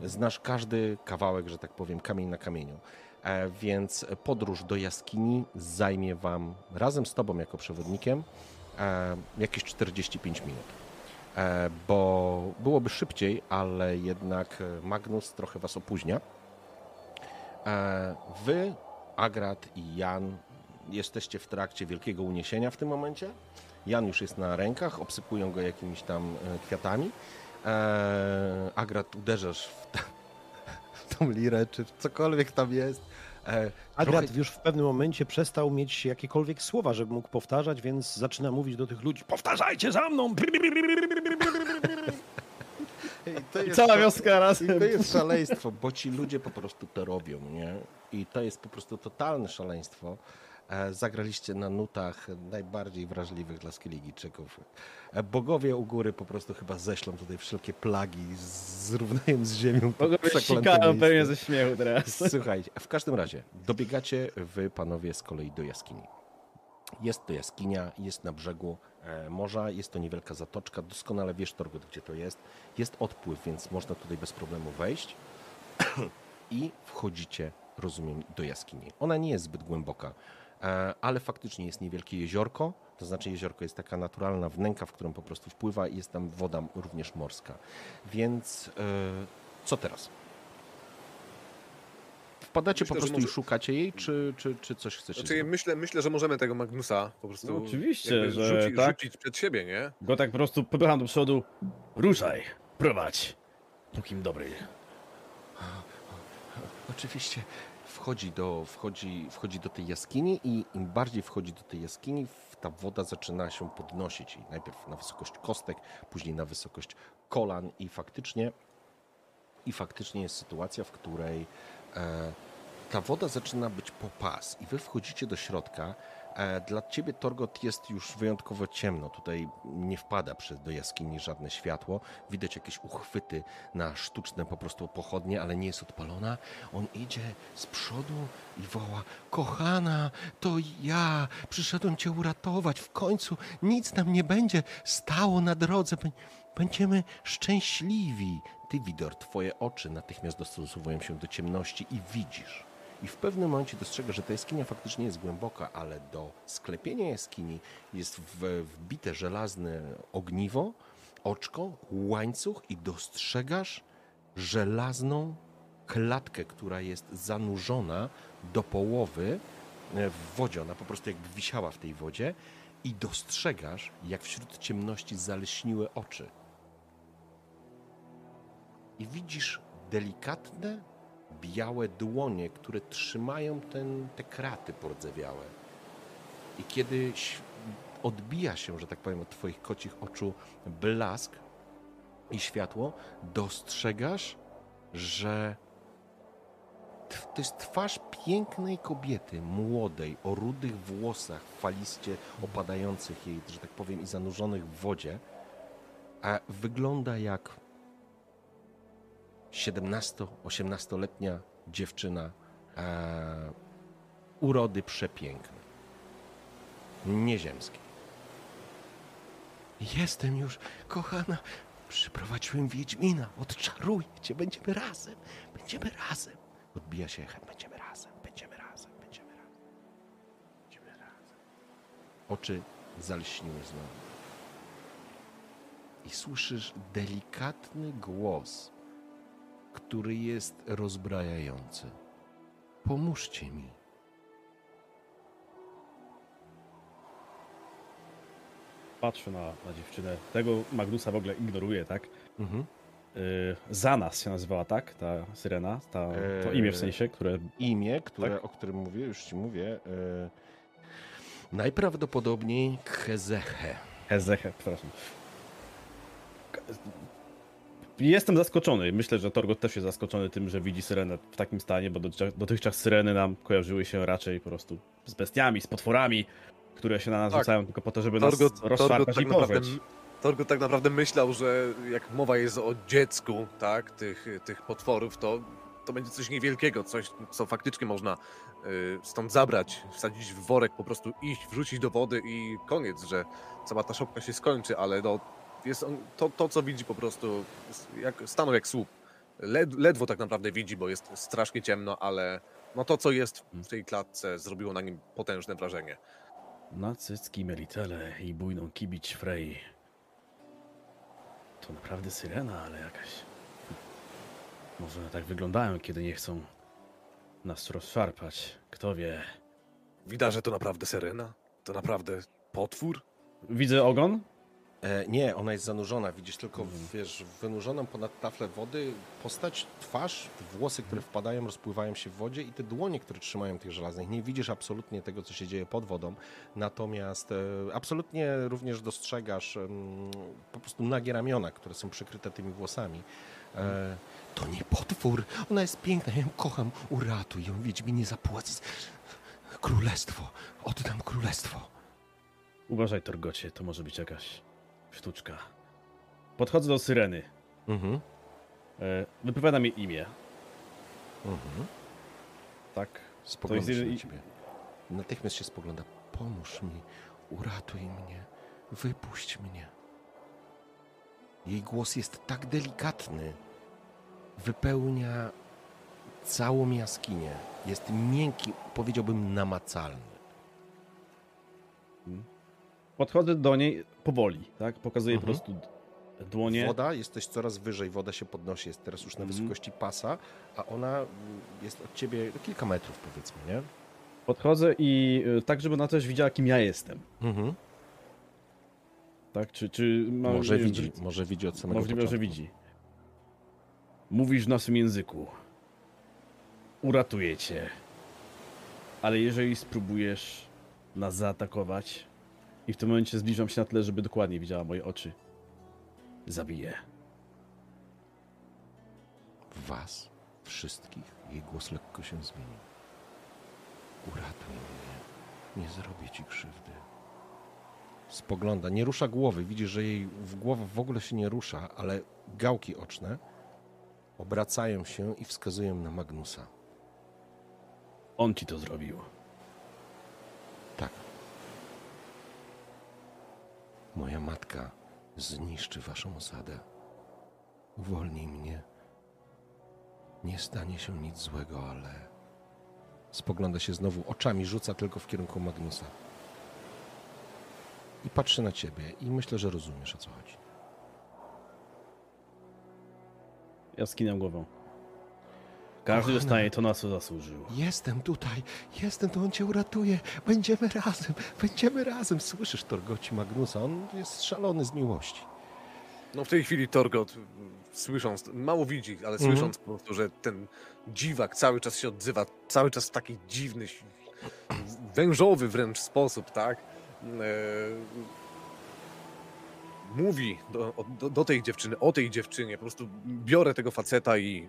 Znasz każdy kawałek, że tak powiem, kamień na kamieniu. E, więc podróż do jaskini zajmie wam razem z tobą jako przewodnikiem e, jakieś 45 minut. E, bo byłoby szybciej, ale jednak e, Magnus trochę was opóźnia. E, Wy, Agrat i Jan jesteście w trakcie wielkiego uniesienia w tym momencie. Jan już jest na rękach, obsypują go jakimiś tam e, kwiatami. E, Agrat uderzasz w, ta, w tą lirę, czy w cokolwiek tam jest. E, Agrat trochę- już w pewnym momencie przestał mieć jakiekolwiek słowa, żeby mógł powtarzać, więc zaczyna mówić do tych ludzi. Powtarzajcie za mną! I to jest Cała wioska I razem. to jest szaleństwo, bo ci ludzie po prostu to robią, nie? I to jest po prostu totalne szaleństwo. E, Zagraliście na nutach najbardziej wrażliwych dla Skelligijczyków. E, Bogowie u góry po prostu chyba ześlą tutaj wszelkie plagi, z- zrównają z ziemią. Bogowie (laughs) sikają pewnie ze śmiechu teraz. (laughs) Słuchajcie, w każdym razie dobiegacie wy panowie z kolei do jaskini. Jest to jaskinia, jest na brzegu morza, jest to niewielka zatoczka, doskonale wiesz Torgot, gdzie to jest. Jest odpływ, więc można tutaj bez problemu wejść (clears throat) i wchodzicie, rozumiem, do jaskini. Ona nie jest zbyt głęboka, e, ale faktycznie jest niewielkie jeziorko, to znaczy jeziorko jest taka naturalna wnęka, w którą po prostu wpływa i jest tam woda również morska. Więc e, co teraz? Wpadacie Myślę, po prostu i może- szukacie jej, czy, czy, czy coś chcecie Znaczy, myślę, myślę, że możemy tego Magnusa po prostu. No, oczywiście, jakby że rzuci, tak. rzucić przed siebie, nie? Go tak po prostu popycham do przodu. Ruszaj, prowadź. Pókim dobry. Oczywiście wchodzi do, wchodzi, wchodzi do tej jaskini i im bardziej wchodzi do tej jaskini, ta woda zaczyna się podnosić. I najpierw na wysokość kostek, później na wysokość kolan i faktycznie, i faktycznie jest sytuacja, w której ta woda zaczyna być po pas i wy wchodzicie do środka. E, dla ciebie, Torgot, jest już wyjątkowo ciemno. Tutaj nie wpada przez do jaskini żadne światło. Widać jakieś uchwyty na sztuczne po prostu pochodnie, ale nie jest odpalona. On idzie z przodu i woła: Kochana, to ja przyszedłem cię uratować. W końcu nic nam nie będzie stało na drodze. Bę- Będziemy szczęśliwi. Ty, Widor, twoje oczy natychmiast dostosowują się do ciemności i widzisz. I w pewnym momencie dostrzegasz, że ta jaskinia faktycznie jest głęboka, ale do sklepienia jaskini jest wbite żelazne ogniwo, oczko, łańcuch i dostrzegasz żelazną klatkę, która jest zanurzona do połowy e, w wodzie. Ona po prostu jakby wisiała w tej wodzie i dostrzegasz, jak wśród ciemności zaleśniły oczy. I widzisz delikatne, białe dłonie, które trzymają ten, te kraty pordzewiałe. I kiedy odbija się, że tak powiem, od twoich kocich oczu blask i światło, dostrzegasz, że to jest twarz pięknej kobiety, młodej, o rudych włosach, faliście opadających jej, że tak powiem, i zanurzonych w wodzie, a wygląda jak 17-18-letnia dziewczyna e, urody przepięknej, nieziemskiej. Jestem już, kochana. Przyprowadziłem Wiedźmina. Odczaruję cię. Będziemy razem. Będziemy razem. Odbija się echem. Będziemy razem. Będziemy razem. Będziemy razem. Będziemy razem. Oczy zalśniły znowu. I słyszysz delikatny głos, który jest rozbrajający. Pomóżcie mi. Patrzę na, na dziewczynę. Tego Magnusa w ogóle ignoruje, tak? Mhm. Y, Zanas się nazywała, tak? Ta syrena, ta, to imię w sensie, które... imię, które, o którym mówię, już ci mówię. E, najprawdopodobniej Khezeche. Hezeche, przepraszam. Jestem zaskoczony. Myślę, że Torgot też jest zaskoczony tym, że widzi syrenę w takim stanie, bo dotychczas, syreny nam kojarzyły się raczej po prostu z bestiami, z potworami, które się na nas Tak. rzucają tylko po to, żeby Torgot, nas Torgot, rozszarpać tak i naprawdę, pożreć. Torgot tak naprawdę myślał, że jak mowa jest o dziecku, tak, tych, tych potworów, to, to będzie coś niewielkiego, coś, co faktycznie można y, stąd zabrać, wsadzić w worek, po prostu iść, wrzucić do wody i koniec, że cała ta szopka się skończy, ale no, jest on, to, to, co widzi po prostu, jak, stanął jak słup. Led, ledwo tak naprawdę widzi, bo jest strasznie ciemno, ale no to, co jest w tej klatce, zrobiło na nim potężne wrażenie. Na cycki Melitele i bujną kibić Frey. To naprawdę syrena, ale jakaś... Może tak wyglądają, kiedy nie chcą nas rozszarpać. Kto wie. Widać, że to naprawdę syrena? To naprawdę potwór? Widzę ogon? E, nie, ona jest zanurzona. Widzisz tylko, wiesz, wynurzoną ponad taflę wody postać, twarz, włosy, które wpadają, rozpływają się w wodzie i te dłonie, które trzymają tych żelaznych. Nie widzisz absolutnie tego, co się dzieje pod wodą. Natomiast e, absolutnie również dostrzegasz po prostu nagie ramiona, które są przykryte tymi włosami. E, to nie potwór. Ona jest piękna. Ja ją kocham. Uratuj ją. Wiedźmi nie zapłaci. Królestwo. Oddam królestwo. Uważaj, Torgocie, to może być jakaś sztuczka. Podchodzę do syreny. Mhm. E, Wypowiadam jej imię. Mhm. Tak. Spogląda jest się na ciebie. Natychmiast się spogląda. Pomóż mi, uratuj mnie, wypuść mnie. Jej głos jest tak delikatny. Wypełnia całą jaskinię. Jest miękki, powiedziałbym namacalny. Podchodzę do niej powoli, tak? Pokazuję Mhm. po prostu dłonie. Woda, jesteś coraz wyżej, woda się podnosi, jest teraz już na Mhm. wysokości pasa, a ona mm, jest od ciebie kilka metrów powiedzmy, nie? Podchodzę i y, tak, żeby ona też widziała, kim ja jestem. Mhm. Tak? Czy, czy mam, Może nie widzi, czy- może widzi od samego Możliwe, że początku. widzi. Mówisz w naszym języku. Uratuję cię. Ale jeżeli spróbujesz nas zaatakować i w tym momencie zbliżam się na tyle, żeby dokładnie widziała moje oczy, zabiję. Was, wszystkich, jej głos lekko się zmienił. Uratuj mnie, nie zrobię ci krzywdy. Spogląda, nie rusza głowy, widzisz, że jej w głowa w ogóle się nie rusza, ale gałki oczne obracają się i wskazują na Magnusa. On ci to zrobił. Moja matka zniszczy waszą osadę. Uwolnij mnie. Nie stanie się nic złego, ale. Spogląda się znowu oczami, rzuca tylko w kierunku Magnusa. I patrzy na ciebie, i myślę, że rozumiesz o co chodzi. Ja skinę głową. Każdy Kochana. dostaje to, na co zasłużył. Jestem tutaj, jestem, to on cię uratuje. Będziemy razem, będziemy razem. Słyszysz Torgoci Magnusa, on jest szalony z miłości. No w tej chwili Torgot, słysząc, mało widzi, ale Mhm. słysząc po prostu, że ten dziwak cały czas się odzywa, cały czas w taki dziwny, wężowy wręcz sposób, tak? E, mówi do, do tej dziewczyny, o tej dziewczynie, po prostu biorę tego faceta i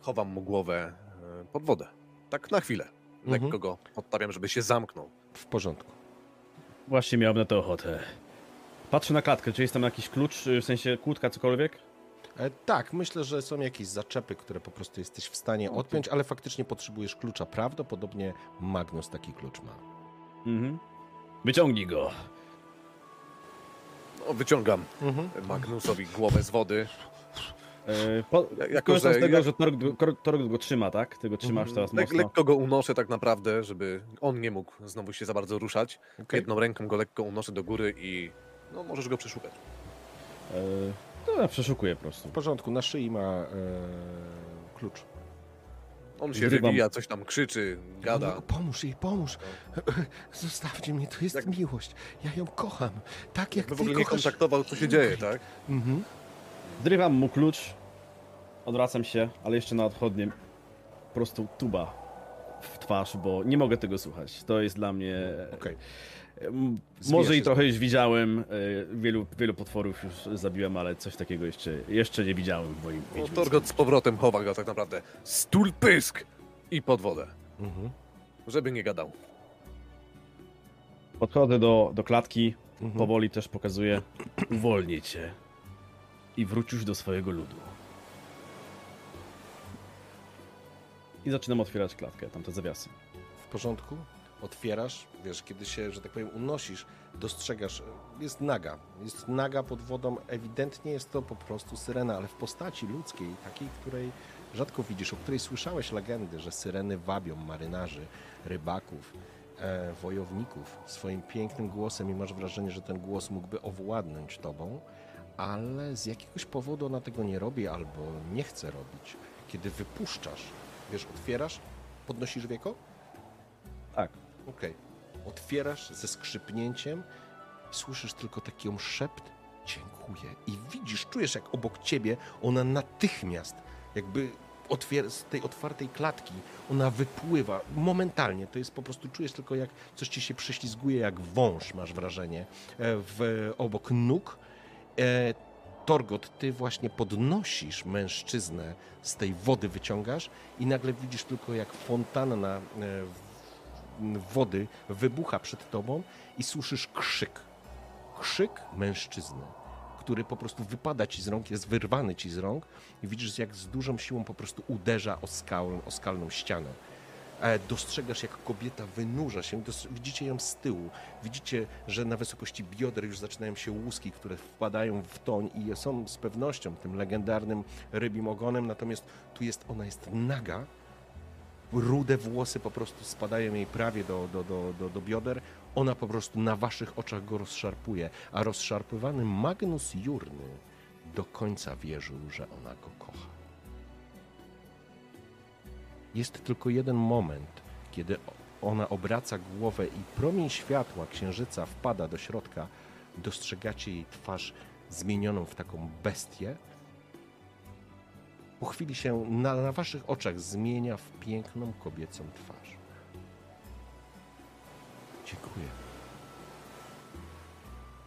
chowam mu głowę e, pod wodę. Tak na chwilę. Lekko Mhm. go podstawiam, żeby się zamknął. W porządku. Właśnie miałem na to ochotę. Patrzę na klatkę, czy jest tam jakiś klucz, y, w sensie kłódka, cokolwiek? E, tak, myślę, że są jakieś zaczepy, które po prostu jesteś w stanie odpiąć, ale faktycznie potrzebujesz klucza. Prawdopodobnie Magnus taki klucz ma. Mhm. Wyciągnij go. No, wyciągam Mhm. Magnusowi głowę z wody. E, po, jako, że z tego, jak- że Torg, Torg, go trzyma, tak? Ty go trzymasz teraz Lek, mocno. lekko go unoszę tak naprawdę, żeby on nie mógł znowu się za bardzo ruszać. Okej. Jedną ręką go lekko unoszę do góry i no możesz go przeszukać. E, to ja przeszukuję po prostu. W porządku, na szyi ma e, klucz. On się Zrywam. wywija, coś tam krzyczy, gada. No, pomóż jej, pomóż. (laughs) Zostawcie mnie, to jest Jak- miłość. Ja ją kocham. Tak jak By w ty ogóle nie kochasz... kontaktował, co się dzieje, tak? Mhm. Zrywam mu klucz, odwracam się, ale jeszcze na odchodnie po prostu tuba w twarz, bo nie mogę tego słuchać. To jest dla mnie... Zwija Może i trochę już widziałem, e, wielu, wielu potworów już zabiłem, ale coś takiego jeszcze, jeszcze nie widziałem w moim No. Torgot z powrotem chowa go tak naprawdę. Stul pysk! I pod wodę, Mhm. żeby nie gadał. Podchodzę do, do klatki, Mhm. powoli też pokazuję. Uwolnię cię i wróć już do swojego ludu. I zaczynam otwierać klatkę, tamte zawiasy. W porządku? Otwierasz, wiesz, kiedy się, że tak powiem, unosisz, dostrzegasz, jest naga. Jest naga pod wodą, ewidentnie jest to po prostu syrena, ale w postaci ludzkiej, takiej, której rzadko widzisz, o której słyszałeś legendy, że syreny wabią marynarzy, rybaków, e, wojowników swoim pięknym głosem i masz wrażenie, że ten głos mógłby owładnąć tobą, ale z jakiegoś powodu ona tego nie robi albo nie chce robić. Kiedy wypuszczasz, wiesz, otwierasz, podnosisz wieko, Tak. Okej. Otwierasz ze skrzypnięciem, słyszysz tylko taki ją szept, dziękuję. I widzisz, czujesz jak obok ciebie ona natychmiast, jakby otwier- z tej otwartej klatki, ona wypływa momentalnie. To jest po prostu, czujesz tylko jak coś ci się prześlizguje, jak wąż, masz wrażenie, e, w, obok nóg. E, Torgot, ty właśnie podnosisz mężczyznę z tej wody, wyciągasz i nagle widzisz tylko jak fontanna e, wody wybucha przed tobą i słyszysz krzyk. Krzyk mężczyzny, który po prostu wypada ci z rąk, jest wyrwany ci z rąk i widzisz jak z dużą siłą po prostu uderza o, skałę, o skalną ścianę. E, Dostrzegasz, jak kobieta wynurza się, widzicie ją z tyłu, widzicie, że na wysokości bioder już zaczynają się łuski, które wpadają w toń i są z pewnością tym legendarnym rybim ogonem, natomiast tu jest, ona jest naga, rude włosy po prostu spadają jej prawie do, do, do, do, do bioder. Ona po prostu na waszych oczach go rozszarpuje, a rozszarpywany Magnus Jurny do końca wierzył, że ona go kocha. Jest tylko jeden moment, kiedy ona obraca głowę i promień światła księżyca wpada do środka. Dostrzegacie jej twarz zmienioną w taką bestię, po chwili się na, na waszych oczach zmienia w piękną kobiecą twarz. Dziękuję.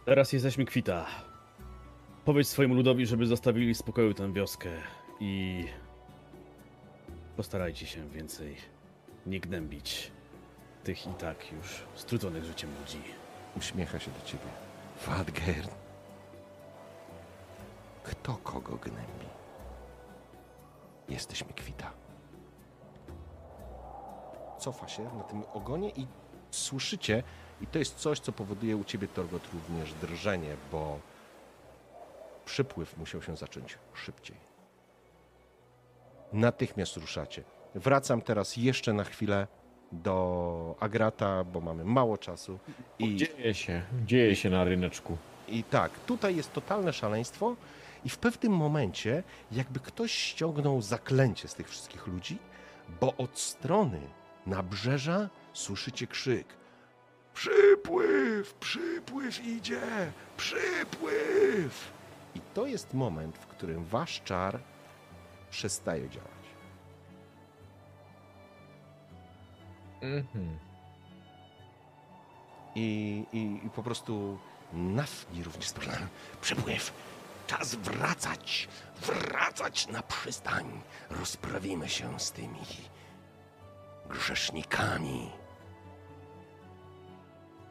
Teraz jesteśmy kwita. Powiedz swojemu ludowi, żeby zostawili w spokoju tę wioskę i postarajcie się więcej nie gnębić tych i tak już strudzonych życiem ludzi. Uśmiecha się do ciebie. Wadgern. Kto kogo gnębi? Jesteśmy kwita. Cofa się na tym ogonie i słyszycie, i to jest coś, co powoduje u ciebie, Torgot, również drżenie, bo przypływ musiał się zacząć szybciej. Natychmiast ruszacie. Wracam teraz jeszcze na chwilę do Agrata, bo mamy mało czasu. I, Dzieje się, dzieje się na ryneczku. I tak, tutaj jest totalne szaleństwo i w pewnym momencie jakby ktoś ściągnął zaklęcie z tych wszystkich ludzi, bo od strony nabrzeża słyszycie krzyk. Przypływ, przypływ idzie, przypływ! I to jest moment, w którym wasz czar przestaje działać. Mhm. I, i, i po prostu nafni również sprawiają przypływ. Czas wracać, wracać na przystań. Rozprawimy się z tymi grzesznikami.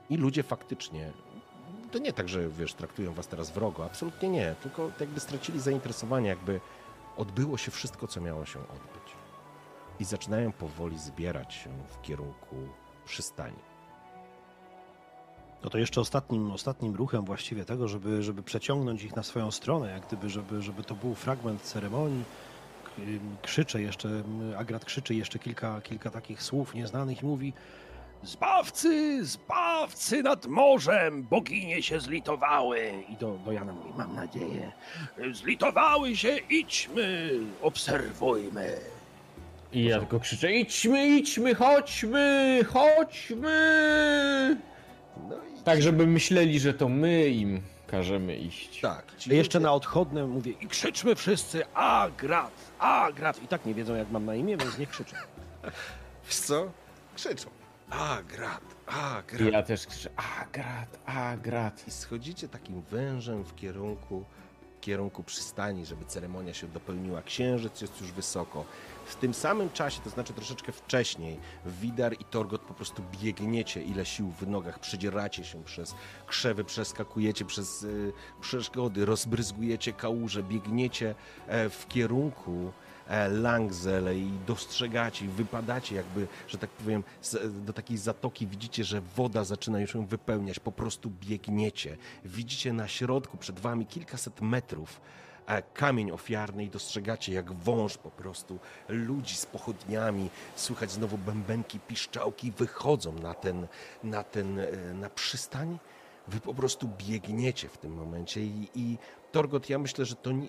I ludzie faktycznie to nie tak, że wiesz, traktują was teraz wrogo, absolutnie nie, tylko jakby stracili zainteresowanie, jakby odbyło się wszystko, co miało się odbyć. I zaczynają powoli zbierać się w kierunku przystani. No to jeszcze ostatnim, ostatnim ruchem właściwie tego, żeby, żeby przeciągnąć ich na swoją stronę, jak gdyby, żeby, żeby to był fragment ceremonii. Krzyczę jeszcze, Agrat krzyczy jeszcze kilka, kilka takich słów nieznanych i mówi Zbawcy, zbawcy nad morzem, boginie się zlitowały. i do, do Jana mówi, mam nadzieję. Zlitowały się, idźmy, obserwujmy. I ja tylko krzyczę, idźmy, idźmy, chodźmy, chodźmy! No i Tak, żeby myśleli, że to my im każemy iść. tak. Ci A jeszcze ludzie- na odchodne mówię, I krzyczmy wszyscy, Agrat, Agrat. i tak nie wiedzą jak mam na imię, więc nie krzyczę. (laughs) Wiesz co? Krzyczą. A, grat, a, I grat. ja też krzyczę, agrat, agrat. I schodzicie takim wężem w kierunku, kierunku przystani, żeby ceremonia się dopełniła. Księżyc jest już wysoko. W tym samym czasie, to znaczy troszeczkę wcześniej, Widar i Torgot po prostu biegniecie, ile sił w nogach, przedzieracie się przez krzewy, przeskakujecie przez y, przeszkody, rozbryzgujecie kałuże, biegniecie e, w kierunku e, Langzele i dostrzegacie, i wypadacie jakby, że tak powiem, do takiej zatoki widzicie, że woda zaczyna już ją wypełniać, po prostu biegniecie. Widzicie na środku przed wami kilkaset metrów e, kamień ofiarny i dostrzegacie jak wąż po prostu ludzi z pochodniami, słychać znowu bębenki, piszczałki wychodzą na ten, na ten, e, na przystań. Wy po prostu biegniecie w tym momencie i, i Torgot, ja myślę, że to nie,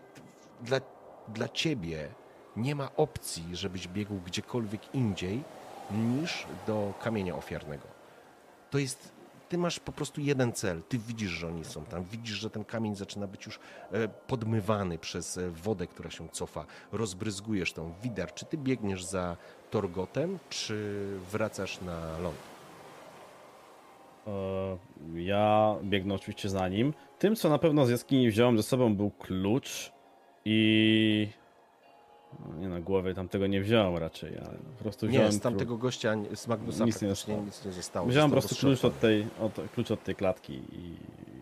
dla, dla ciebie nie ma opcji, żebyś biegł gdziekolwiek indziej niż do kamienia ofiarnego. To jest, ty masz po prostu jeden cel. Ty widzisz, że oni są tam. Widzisz, że ten kamień zaczyna być już e, podmywany przez e, wodę, która się cofa. Rozbryzgujesz tą widar. Czy ty biegniesz za Torgotem, czy wracasz na ląd? E, Ja biegnę oczywiście za nim. Tym, co na pewno z jaskini wziąłem ze sobą, był klucz i. No, nie na głowie tam tego nie wziąłem raczej, ale po prostu wziąłem. Nie, z tamtego gościa, z Magnusa Nic nie zostało. nic nie zostało. Wziąłem po prostu klucz od, tej, od, klucz od tej klatki i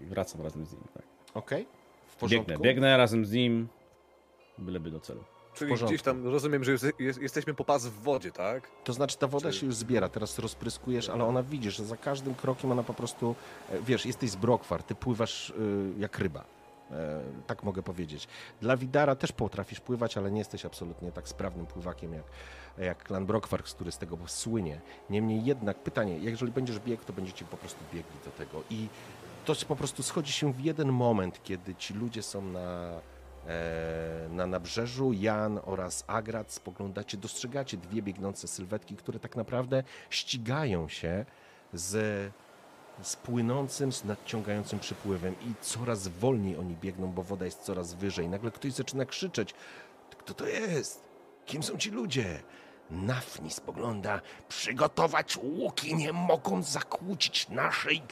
wracam razem z nim. Tak. Okej, w porządku. Biegnę, biegnę razem z nim, byleby do celu. Czyli gdzieś tam rozumiem, że jest, jest, jesteśmy po pas w wodzie, tak? To znaczy ta woda Czy- się już zbiera, teraz rozpryskujesz, ale ona widzi, że za każdym krokiem ona po prostu, e, wiesz, jesteś z brokwar, ty pływasz y, jak ryba. E, tak mogę powiedzieć. Dla Widara też potrafisz pływać, ale nie jesteś absolutnie tak sprawnym pływakiem jak, jak klan Brokwar, który z tego słynie. Niemniej jednak pytanie, jeżeli będziesz biegł, to będziecie po prostu biegli do tego i to po prostu schodzi się w jeden moment, kiedy ci ludzie są na, e, na nabrzeżu. Jan oraz Agrat spoglądacie, dostrzegacie dwie biegnące sylwetki, które tak naprawdę ścigają się z, z płynącym, z nadciągającym przypływem i coraz wolniej oni biegną, bo woda jest coraz wyżej. Nagle ktoś zaczyna krzyczeć. Kto to jest? Kim są ci ludzie? Nafni spogląda. Przygotować łuki nie mogą zakłócić naszej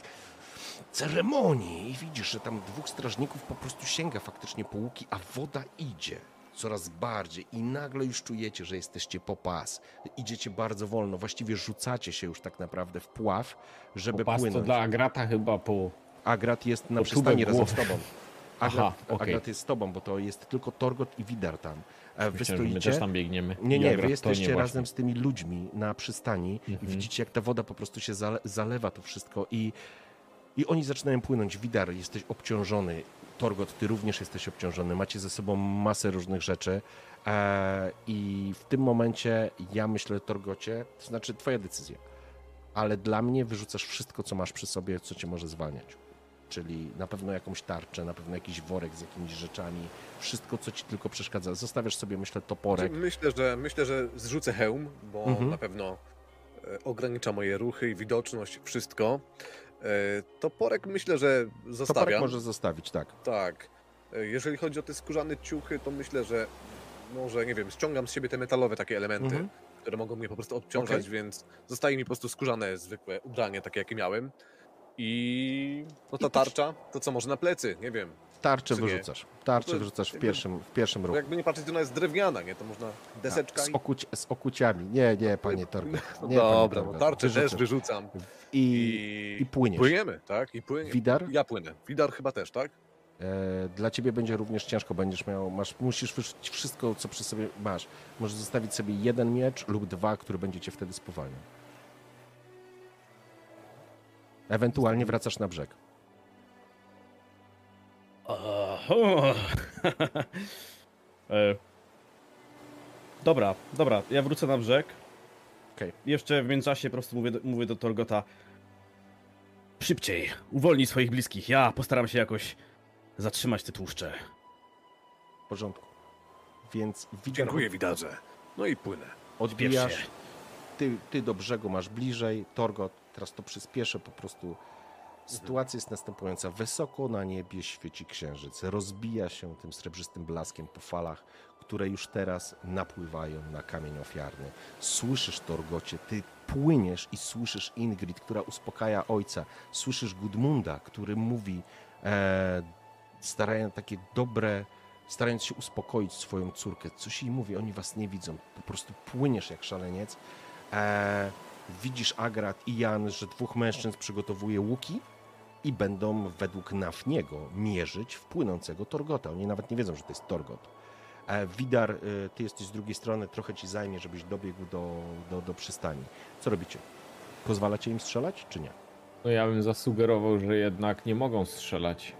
ceremonii. I widzisz, że tam dwóch strażników po prostu sięga faktycznie po łuki, a woda idzie coraz bardziej i nagle już czujecie, że jesteście po pas. Idziecie bardzo wolno, właściwie rzucacie się już tak naprawdę w pław, żeby Pas to płynąć. dla Agrata chyba po... Agrat jest na Po przystani razem z tobą. Agrat, Aha, okej. Agrat jest z tobą, bo to jest tylko Torgot i Widar tam. E, Wy że my stoicie... też tam biegniemy. Nie, I nie, wy to jesteście razem z tymi ludźmi na przystani i Mhm. widzicie, jak ta woda po prostu się zale zalewa to wszystko i, i oni zaczynają płynąć. Widar, jesteś obciążony. Torgot, ty również jesteś obciążony. Macie ze sobą masę różnych rzeczy e, i w tym momencie ja myślę, Torgocie, to znaczy twoja decyzja, ale dla mnie wyrzucasz wszystko, co masz przy sobie, co cię może zwalniać. Czyli na pewno jakąś tarczę, na pewno jakiś worek z jakimiś rzeczami, wszystko, co ci tylko przeszkadza. Zostawiasz sobie, myślę, toporek. Myślę, że myślę, że zrzucę hełm, bo Mhm. na pewno e, ogranicza moje ruchy i widoczność, wszystko. E, Toporek myślę, że Toporek zostawiam. może zostawić, tak. Tak. E, Jeżeli chodzi o te skórzane ciuchy, to myślę, że może, nie wiem, ściągam z siebie te metalowe takie elementy, Mhm. które mogą mnie po prostu obciążać, Okej. więc zostaje mi po prostu skórzane zwykłe ubranie, takie jakie miałem. I no ta tarcza, to co może na plecy, nie wiem. Tarczę Czy wyrzucasz. Tarczę To- wyrzucasz w pierwszym, w pierwszym ruchu. jakby nie patrzeć, to ona jest drewniana, nie? To można deseczka z, i... okuci, z okuciami. Nie, nie, panie (laughs) Torgo. No Nie, dobra, panie no tarczę też wyrzucam. I, I, płyniesz. Płyniemy, tak? I płynie. Widar? Ja płynę. Widar chyba też, tak? E, Dla ciebie będzie również ciężko, będziesz miał, masz, musisz wyrzucić wszystko, co przy sobie masz. Możesz zostawić sobie jeden miecz lub dwa, który będzie cię wtedy spowalniał. Ewentualnie wracasz na brzeg. (laughs) E, dobra, dobra, ja wrócę na brzeg. Okej. Jeszcze w międzyczasie po prostu mówię do, mówię do Torgota. Szybciej, uwolnij swoich bliskich. Ja postaram się jakoś zatrzymać te tłuszcze. W porządku. Więc widzisz, Dziękuję, widarze. No i płynę. odbijasz. Ty, ty do brzegu masz bliżej. Torgot, teraz to przyspieszę po prostu. Sytuacja jest następująca. Wysoko na niebie świeci księżyc. Rozbija się tym srebrzystym blaskiem po falach, które już teraz napływają na kamień ofiarny. Słyszysz, Torgocie, ty płyniesz i słyszysz Ingrid, która uspokaja ojca. Słyszysz Gudmunda, który mówi, e, starając takie dobre, starając się uspokoić swoją córkę. Coś jej mówi, oni was nie widzą. Po prostu płyniesz jak szaleniec. E, widzisz Agrat i Jan, że dwóch mężczyzn przygotowuje łuki i będą według Nafniego mierzyć w płynącego Torgota. Oni nawet nie wiedzą, że to jest Torgot. E, Widar, e, ty jesteś z drugiej strony, trochę ci zajmie, żebyś dobiegł do, do, do przystani. Co robicie? Pozwalacie im strzelać, czy nie? No ja bym zasugerował, że jednak nie mogą strzelać.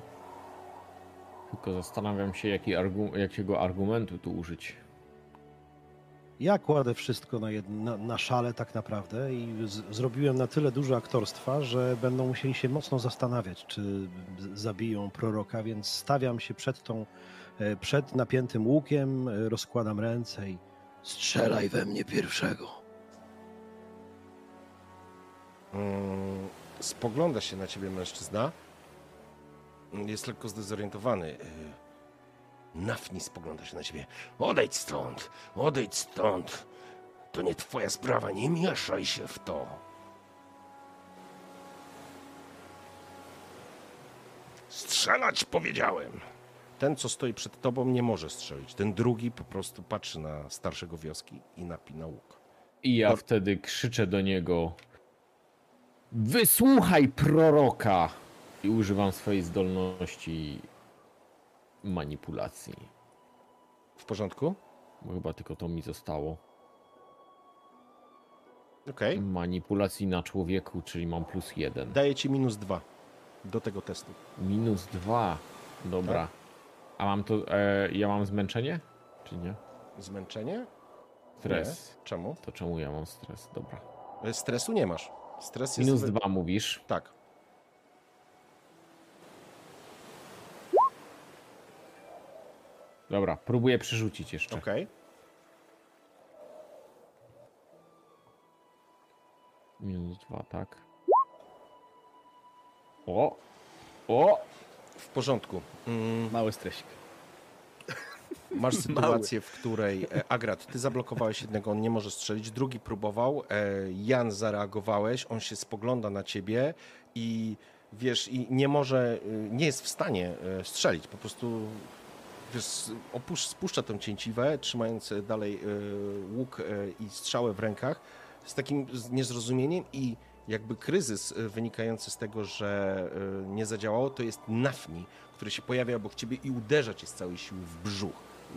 Tylko zastanawiam się, jaki argu- jakiego argumentu tu użyć. Ja kładę wszystko na, na, szale tak naprawdę i z... zrobiłem na tyle dużo aktorstwa, że będą musieli się mocno zastanawiać, czy zabiją proroka, więc stawiam się przed tą, e, przed napiętym łukiem, e, rozkładam ręce i Strzelaj we mnie pierwszego. Mm, spogląda się na ciebie mężczyzna. Jest lekko zdezorientowany. Nafni spogląda się na ciebie. Odejdź stąd, odejdź stąd. To nie twoja sprawa, nie mieszaj się w to. Strzelać powiedziałem. Ten, co stoi przed tobą, nie może strzelić. Ten drugi po prostu patrzy na starszego wioski i napina łuk. I ja wtedy krzyczę do niego: Wysłuchaj proroka! I używam swojej zdolności manipulacji. W porządku? Bo chyba tylko to mi zostało. Okej. Manipulacji na człowieku, czyli mam plus jeden. Daję ci minus dwa do tego testu. Minus dwa. Dobra. A mam to. E, ja mam zmęczenie? Czy nie? Zmęczenie? Stres. Nie. Czemu? To czemu ja mam stres? Dobra. E, Stresu nie masz. Stres jest... Minus dwa mówisz. Tak. Dobra, próbuję przerzucić jeszcze. Okej. Minus dwa, tak. O! O! W porządku. Mm, Mały stresik. (laughs) Masz sytuację, w której e, Agrat, ty zablokowałeś jednego, on nie może strzelić, drugi próbował, e, Jan zareagowałeś, on się spogląda na ciebie i wiesz, i nie może, e, nie jest w stanie e, strzelić, po prostu wiesz, opusz, spuszcza tę cięciwę, trzymając dalej e, łuk e, i strzałę w rękach, z takim niezrozumieniem i jakby kryzys e, wynikający z tego, że nie zadziałało, to jest nafni, który się pojawia obok ciebie i uderza cię z całej siły w brzuch.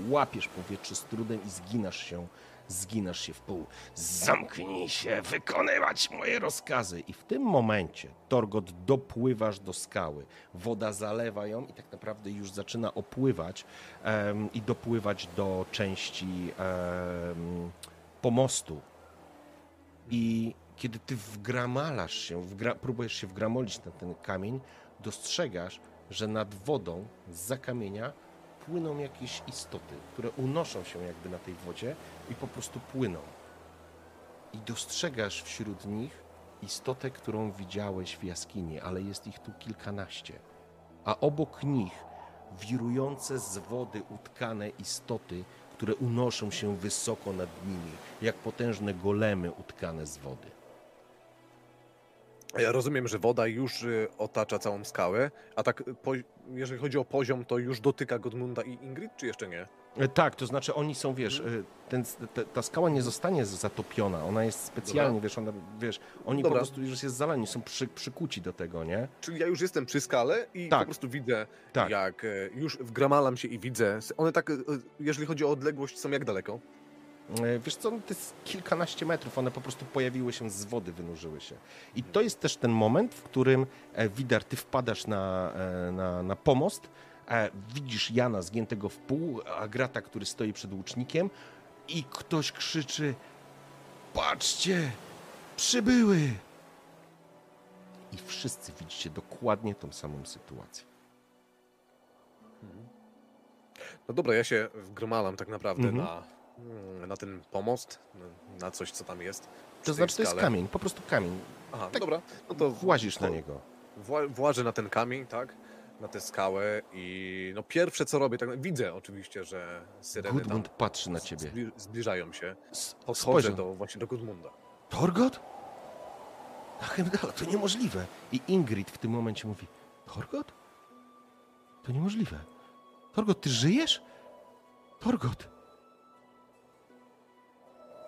Łapiesz powietrze z trudem i zginasz się, zginasz się w pół. Zamknij się, wykonywać moje rozkazy. I w tym momencie, Torgot, dopływasz do skały. Woda zalewa ją i tak naprawdę już zaczyna opływać em, i dopływać do części em, pomostu. I kiedy ty wgramalasz się, wgra, próbujesz się wgramolić na ten kamień, dostrzegasz, że nad wodą z kamienia płyną jakieś istoty, które unoszą się jakby na tej wodzie i po prostu płyną. I dostrzegasz wśród nich istotę, którą widziałeś w jaskini, ale jest ich tu kilkanaście. A obok nich wirujące z wody utkane istoty, które unoszą się wysoko nad nimi, jak potężne golemy utkane z wody. Ja rozumiem, że woda już y, otacza całą skałę, a tak y, po, jeżeli chodzi o poziom, to już dotyka Godmunda i Ingrid, czy jeszcze nie? E, Tak, to znaczy oni są, wiesz, e, ten, te, ta skała nie zostanie zatopiona, ona jest specjalnie, wiesz, ona, wiesz, oni Dobra. po prostu już jest zalani, są przy, przykuci do tego, nie? Czyli ja już jestem przy skale i Tak. po prostu widzę, Tak. jak e, już wgramalam się i widzę. One tak, e, jeżeli chodzi o odległość, są jak daleko? E, Wiesz co, no to jest kilkanaście metrów, one po prostu pojawiły się z wody, wynurzyły się. I to jest też ten moment, w którym e, Widar, ty wpadasz na, e, na, na pomost, widzisz Jana zgiętego w pół, Agrata, który stoi przed łucznikiem i ktoś krzyczy patrzcie, przybyły! I wszyscy widzicie dokładnie tą samą sytuację. No dobra, ja się wgromalam tak naprawdę Mhm. na, na ten pomost, na coś, co tam jest. To znaczy, to jest kamień, po prostu kamień. Aha, tak dobra. No to Włazisz na niego. Wła, włażę na ten kamień, tak? Na tę skałę i no pierwsze co robię, tak widzę oczywiście, że syreny Gudmund patrzy na ciebie. zbli- zbliżają się. Podchodzę do, właśnie do Gudmunda. Torgot? Na Heimdalla, to niemożliwe. I Ingrid w tym momencie mówi, Torgot? To niemożliwe. Torgot, ty żyjesz? Torgot!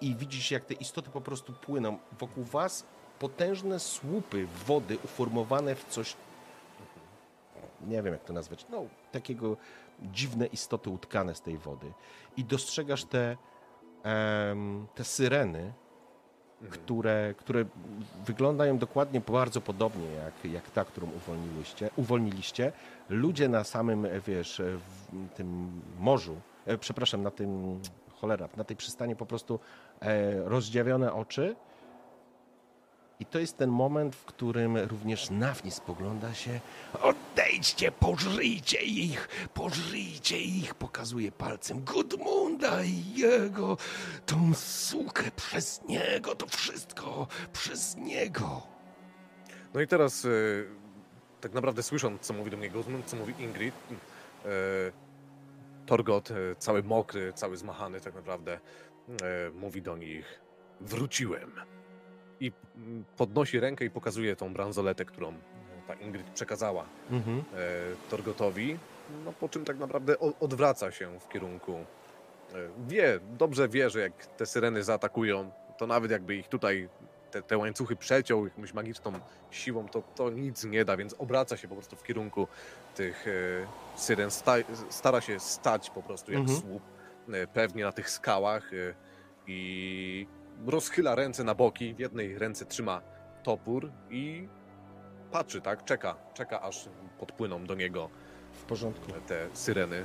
I widzisz, jak te istoty po prostu płyną. Wokół was potężne słupy wody uformowane w coś, nie wiem jak to nazwać, no takiego dziwne istoty utkane z tej wody. I dostrzegasz te, em, te syreny, które, które wyglądają dokładnie bardzo podobnie jak, jak ta, którą uwolniłyście, uwolniliście. Ludzie na samym, wiesz, w tym morzu, e, przepraszam, na tym, cholera, na tej przystani po prostu rozdziawione oczy. I to jest ten moment, w którym również Nafni spogląda się. Odejdźcie, pożryjcie ich, pożryjcie ich, pokazuje palcem Gudmunda i jego, tą sukę przez niego, to wszystko przez niego. No i teraz y, tak naprawdę słysząc, co mówi do mnie Gudmund, co mówi Ingrid, y, Torgot, cały mokry, cały zmachany tak naprawdę, mówi do nich wróciłem. I mm, podnosi rękę i pokazuje tą bransoletę, którą ta Ingrid przekazała Mhm. e, Torgotowi, no po czym tak naprawdę odwraca się w kierunku. e, Wie, dobrze wie, że jak te syreny zaatakują, to nawet jakby ich tutaj te, te łańcuchy przeciął jakąś magiczną siłą, to, to nic nie da, więc obraca się po prostu w kierunku tych e, syren, sta, stara się stać po prostu jak Mhm. słup, e, pewnie na tych skałach e, i rozchyla ręce na boki, w jednej ręce trzyma topór i patrzy, tak, czeka, czeka aż podpłyną do niego W porządku. te syreny.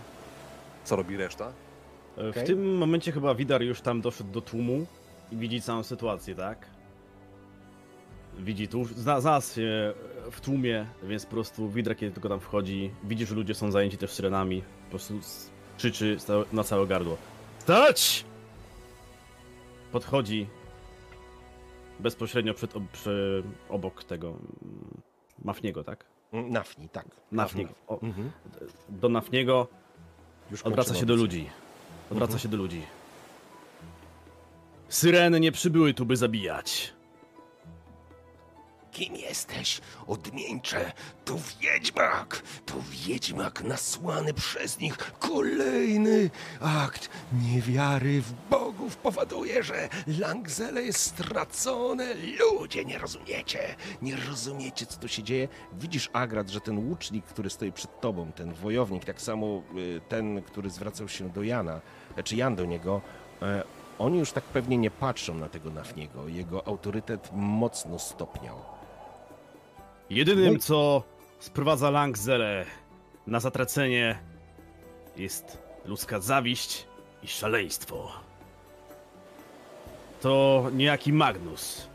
Co robi reszta? E. W tym momencie chyba Widar już tam doszedł do tłumu i widzi całą sytuację, tak? Widzi tu, zna- znalazł się w tłumie, więc po prostu Widar kiedy tylko tam wchodzi, widzi, że ludzie są zajęci też syrenami, po prostu krzyczy na całe gardło. Stać! Podchodzi bezpośrednio przed, ob- przy, obok tego mm, Mafniego, tak? Nafni, tak. Nafniego. O, Mhm. do Nafniego Już Odwraca się do ludzi. Odwraca się do ludzi. Syreny nie przybyły tu, by zabijać. Kim jesteś, odmieńcze? To wiedźmak! To wiedźmak nasłany przez nich. Kolejny akt niewiary w bogów powoduje, że Langzele jest stracone. Ludzie, nie rozumiecie. Nie rozumiecie, co tu się dzieje. Widzisz, Agrat, że ten łucznik, który stoi przed tobą, ten wojownik, tak samo y, ten, który zwracał się do Jana, czy Jan do niego, e, oni już tak pewnie nie patrzą na tego Nafniego. Jego autorytet mocno stopniał. Jedynym, co sprowadza Langzele na zatracenie, jest ludzka zawiść i szaleństwo. To niejaki Magnus,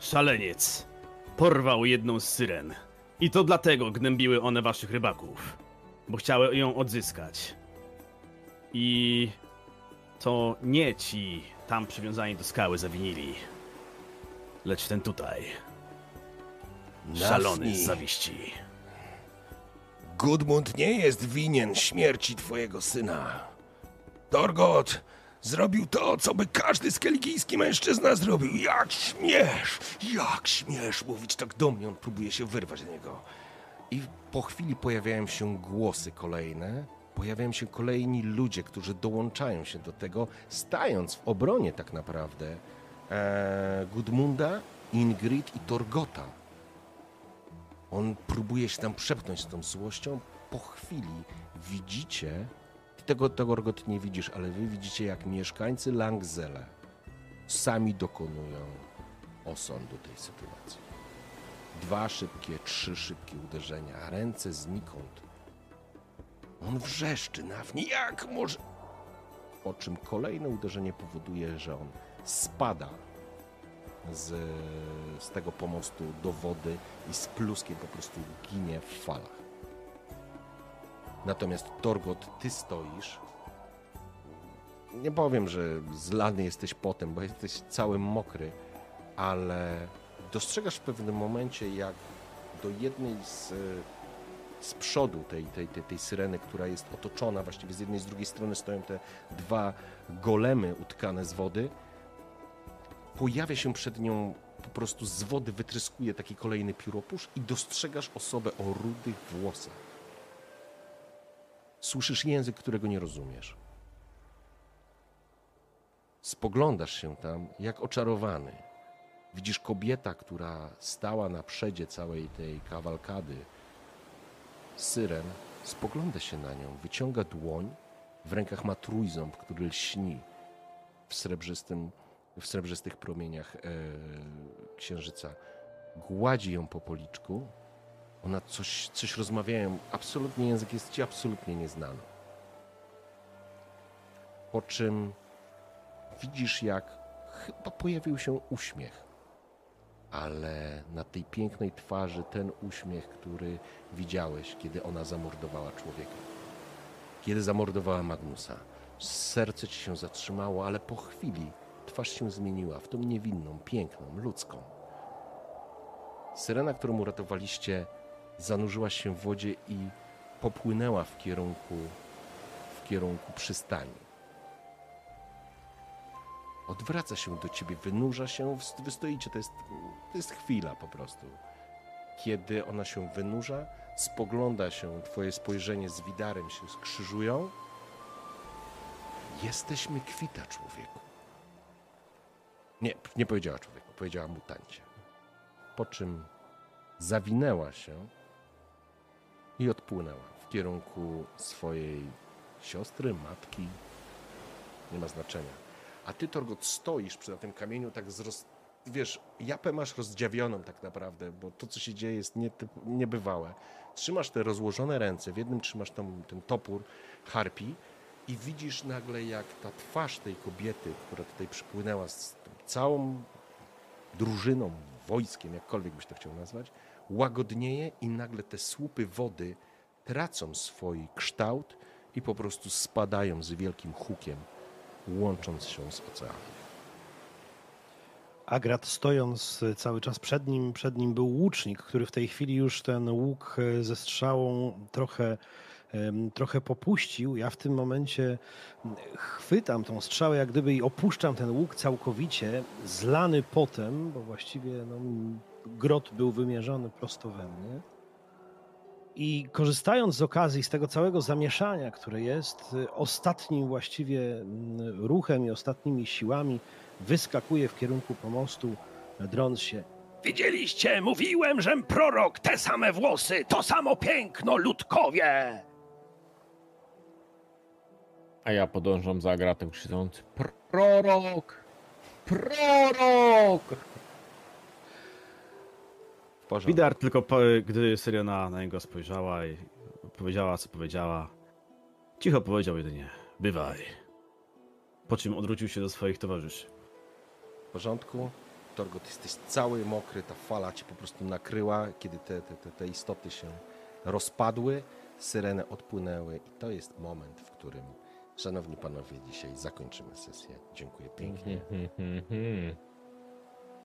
szaleniec, porwał jedną z syren. I to dlatego gnębiły one waszych rybaków, bo chciały ją odzyskać. I to nie ci tam przywiązani do skały zawinili, lecz ten tutaj. Szalony z zawiści. Gudmund nie jest winien śmierci twojego syna. Torgot, Zrobił to, co by każdy skeligijski mężczyzna zrobił. Jak śmiesz, jak śmiesz mówić tak do mnie. On próbuje się wyrwać z niego. I po chwili pojawiają się głosy kolejne, pojawiają się kolejni ludzie, którzy dołączają się do tego, stając w obronie tak naprawdę e, Gudmunda, Ingrid i Torgota. On próbuje się tam przepchnąć z tą złością. Po chwili widzicie, ty tego Torgot nie widzisz, ale wy widzicie, jak mieszkańcy Langzele sami dokonują osądu tej sytuacji. Dwa szybkie, trzy szybkie uderzenia, ręce znikąd. On wrzeszczy na wni, jak może... Po czym kolejne uderzenie powoduje, że on spada z, z tego pomostu do wody i z pluskiem po prostu ginie w falach. Natomiast Torgot, ty stoisz. Nie powiem, że zlany jesteś potem, bo jesteś cały mokry, ale dostrzegasz w pewnym momencie, jak do jednej z, z przodu tej, tej, tej, tej syreny, która jest otoczona, właściwie z jednej z drugiej strony stoją te dwa golemy utkane z wody, pojawia się przed nią po prostu z wody wytryskuje taki kolejny pióropusz i dostrzegasz osobę o rudych włosach. Słyszysz język, którego nie rozumiesz. Spoglądasz się tam jak oczarowany. Widzisz kobieta, która stała na przedzie całej tej kawalkady. Syren spogląda się na nią, wyciąga dłoń, w rękach ma trójząb, który lśni w srebrzystym, w srebrzystych promieniach e, księżyca. Gładzi ją po policzku. Ona coś, coś rozmawiają. Absolutnie język jest ci absolutnie nieznany. Po czym widzisz, jak chyba pojawił się uśmiech. Ale na tej pięknej twarzy ten uśmiech, który widziałeś, kiedy ona zamordowała człowieka. Kiedy zamordowała Magnusa. Serce ci się zatrzymało, ale po chwili twarz się zmieniła w tą niewinną, piękną, ludzką. Syrena, którą uratowaliście, zanurzyła się w wodzie i popłynęła w kierunku, w kierunku przystani. Odwraca się do ciebie, wynurza się, wy stoicie, to jest, to jest chwila po prostu. Kiedy ona się wynurza, spogląda się, twoje spojrzenie z widarem się skrzyżują. Jesteśmy kwita, człowieku. Nie, nie powiedziała człowieku, powiedziała mutancie. Po czym zawinęła się i odpłynęła w kierunku swojej siostry, matki. Nie ma znaczenia. A ty, Torgot, stoisz przy tym kamieniu tak z roz... Wiesz, japę masz rozdziawioną tak naprawdę, bo to, co się dzieje, jest nietyp... niebywałe. Trzymasz te rozłożone ręce, w jednym trzymasz tą, ten topór harpi i widzisz nagle, jak ta twarz tej kobiety, która tutaj przypłynęła z tą całą drużyną, wojskiem, jakkolwiek byś to chciał nazwać, łagodnieje i nagle te słupy wody tracą swój kształt i po prostu spadają z wielkim hukiem, łącząc się z oceanem. Agrat stojąc e, cały czas przed nim, przed nim był łucznik, który w tej chwili już ten łuk e, ze strzałą trochę, trochę popuścił. Ja w tym momencie chwytam tą strzałę, jak gdyby i opuszczam ten łuk całkowicie, zlany potem, bo właściwie no, grot był wymierzony prosto we mnie. I korzystając z okazji, z tego całego zamieszania, które jest, y, ostatnim właściwie ruchem i ostatnimi siłami wyskakuje w kierunku pomostu, drąc się. Widzieliście, mówiłem, żem prorok, te same włosy, to samo piękno, ludkowie! A ja podążam za Agratem krzycząc Prorok! Prorok! Porządku. Widar tylko po, gdy Syriana na niego spojrzała i powiedziała, co powiedziała, cicho powiedział jedynie, bywaj. Po czym odwrócił się do swoich towarzyszy. W porządku? Torgot, jesteś cały mokry, ta fala cię po prostu nakryła, kiedy te, te, te, te istoty się rozpadły, syreny odpłynęły i to jest moment, w którym, szanowni panowie, dzisiaj zakończymy sesję. Dziękuję pięknie. Hmm, hmm, hmm.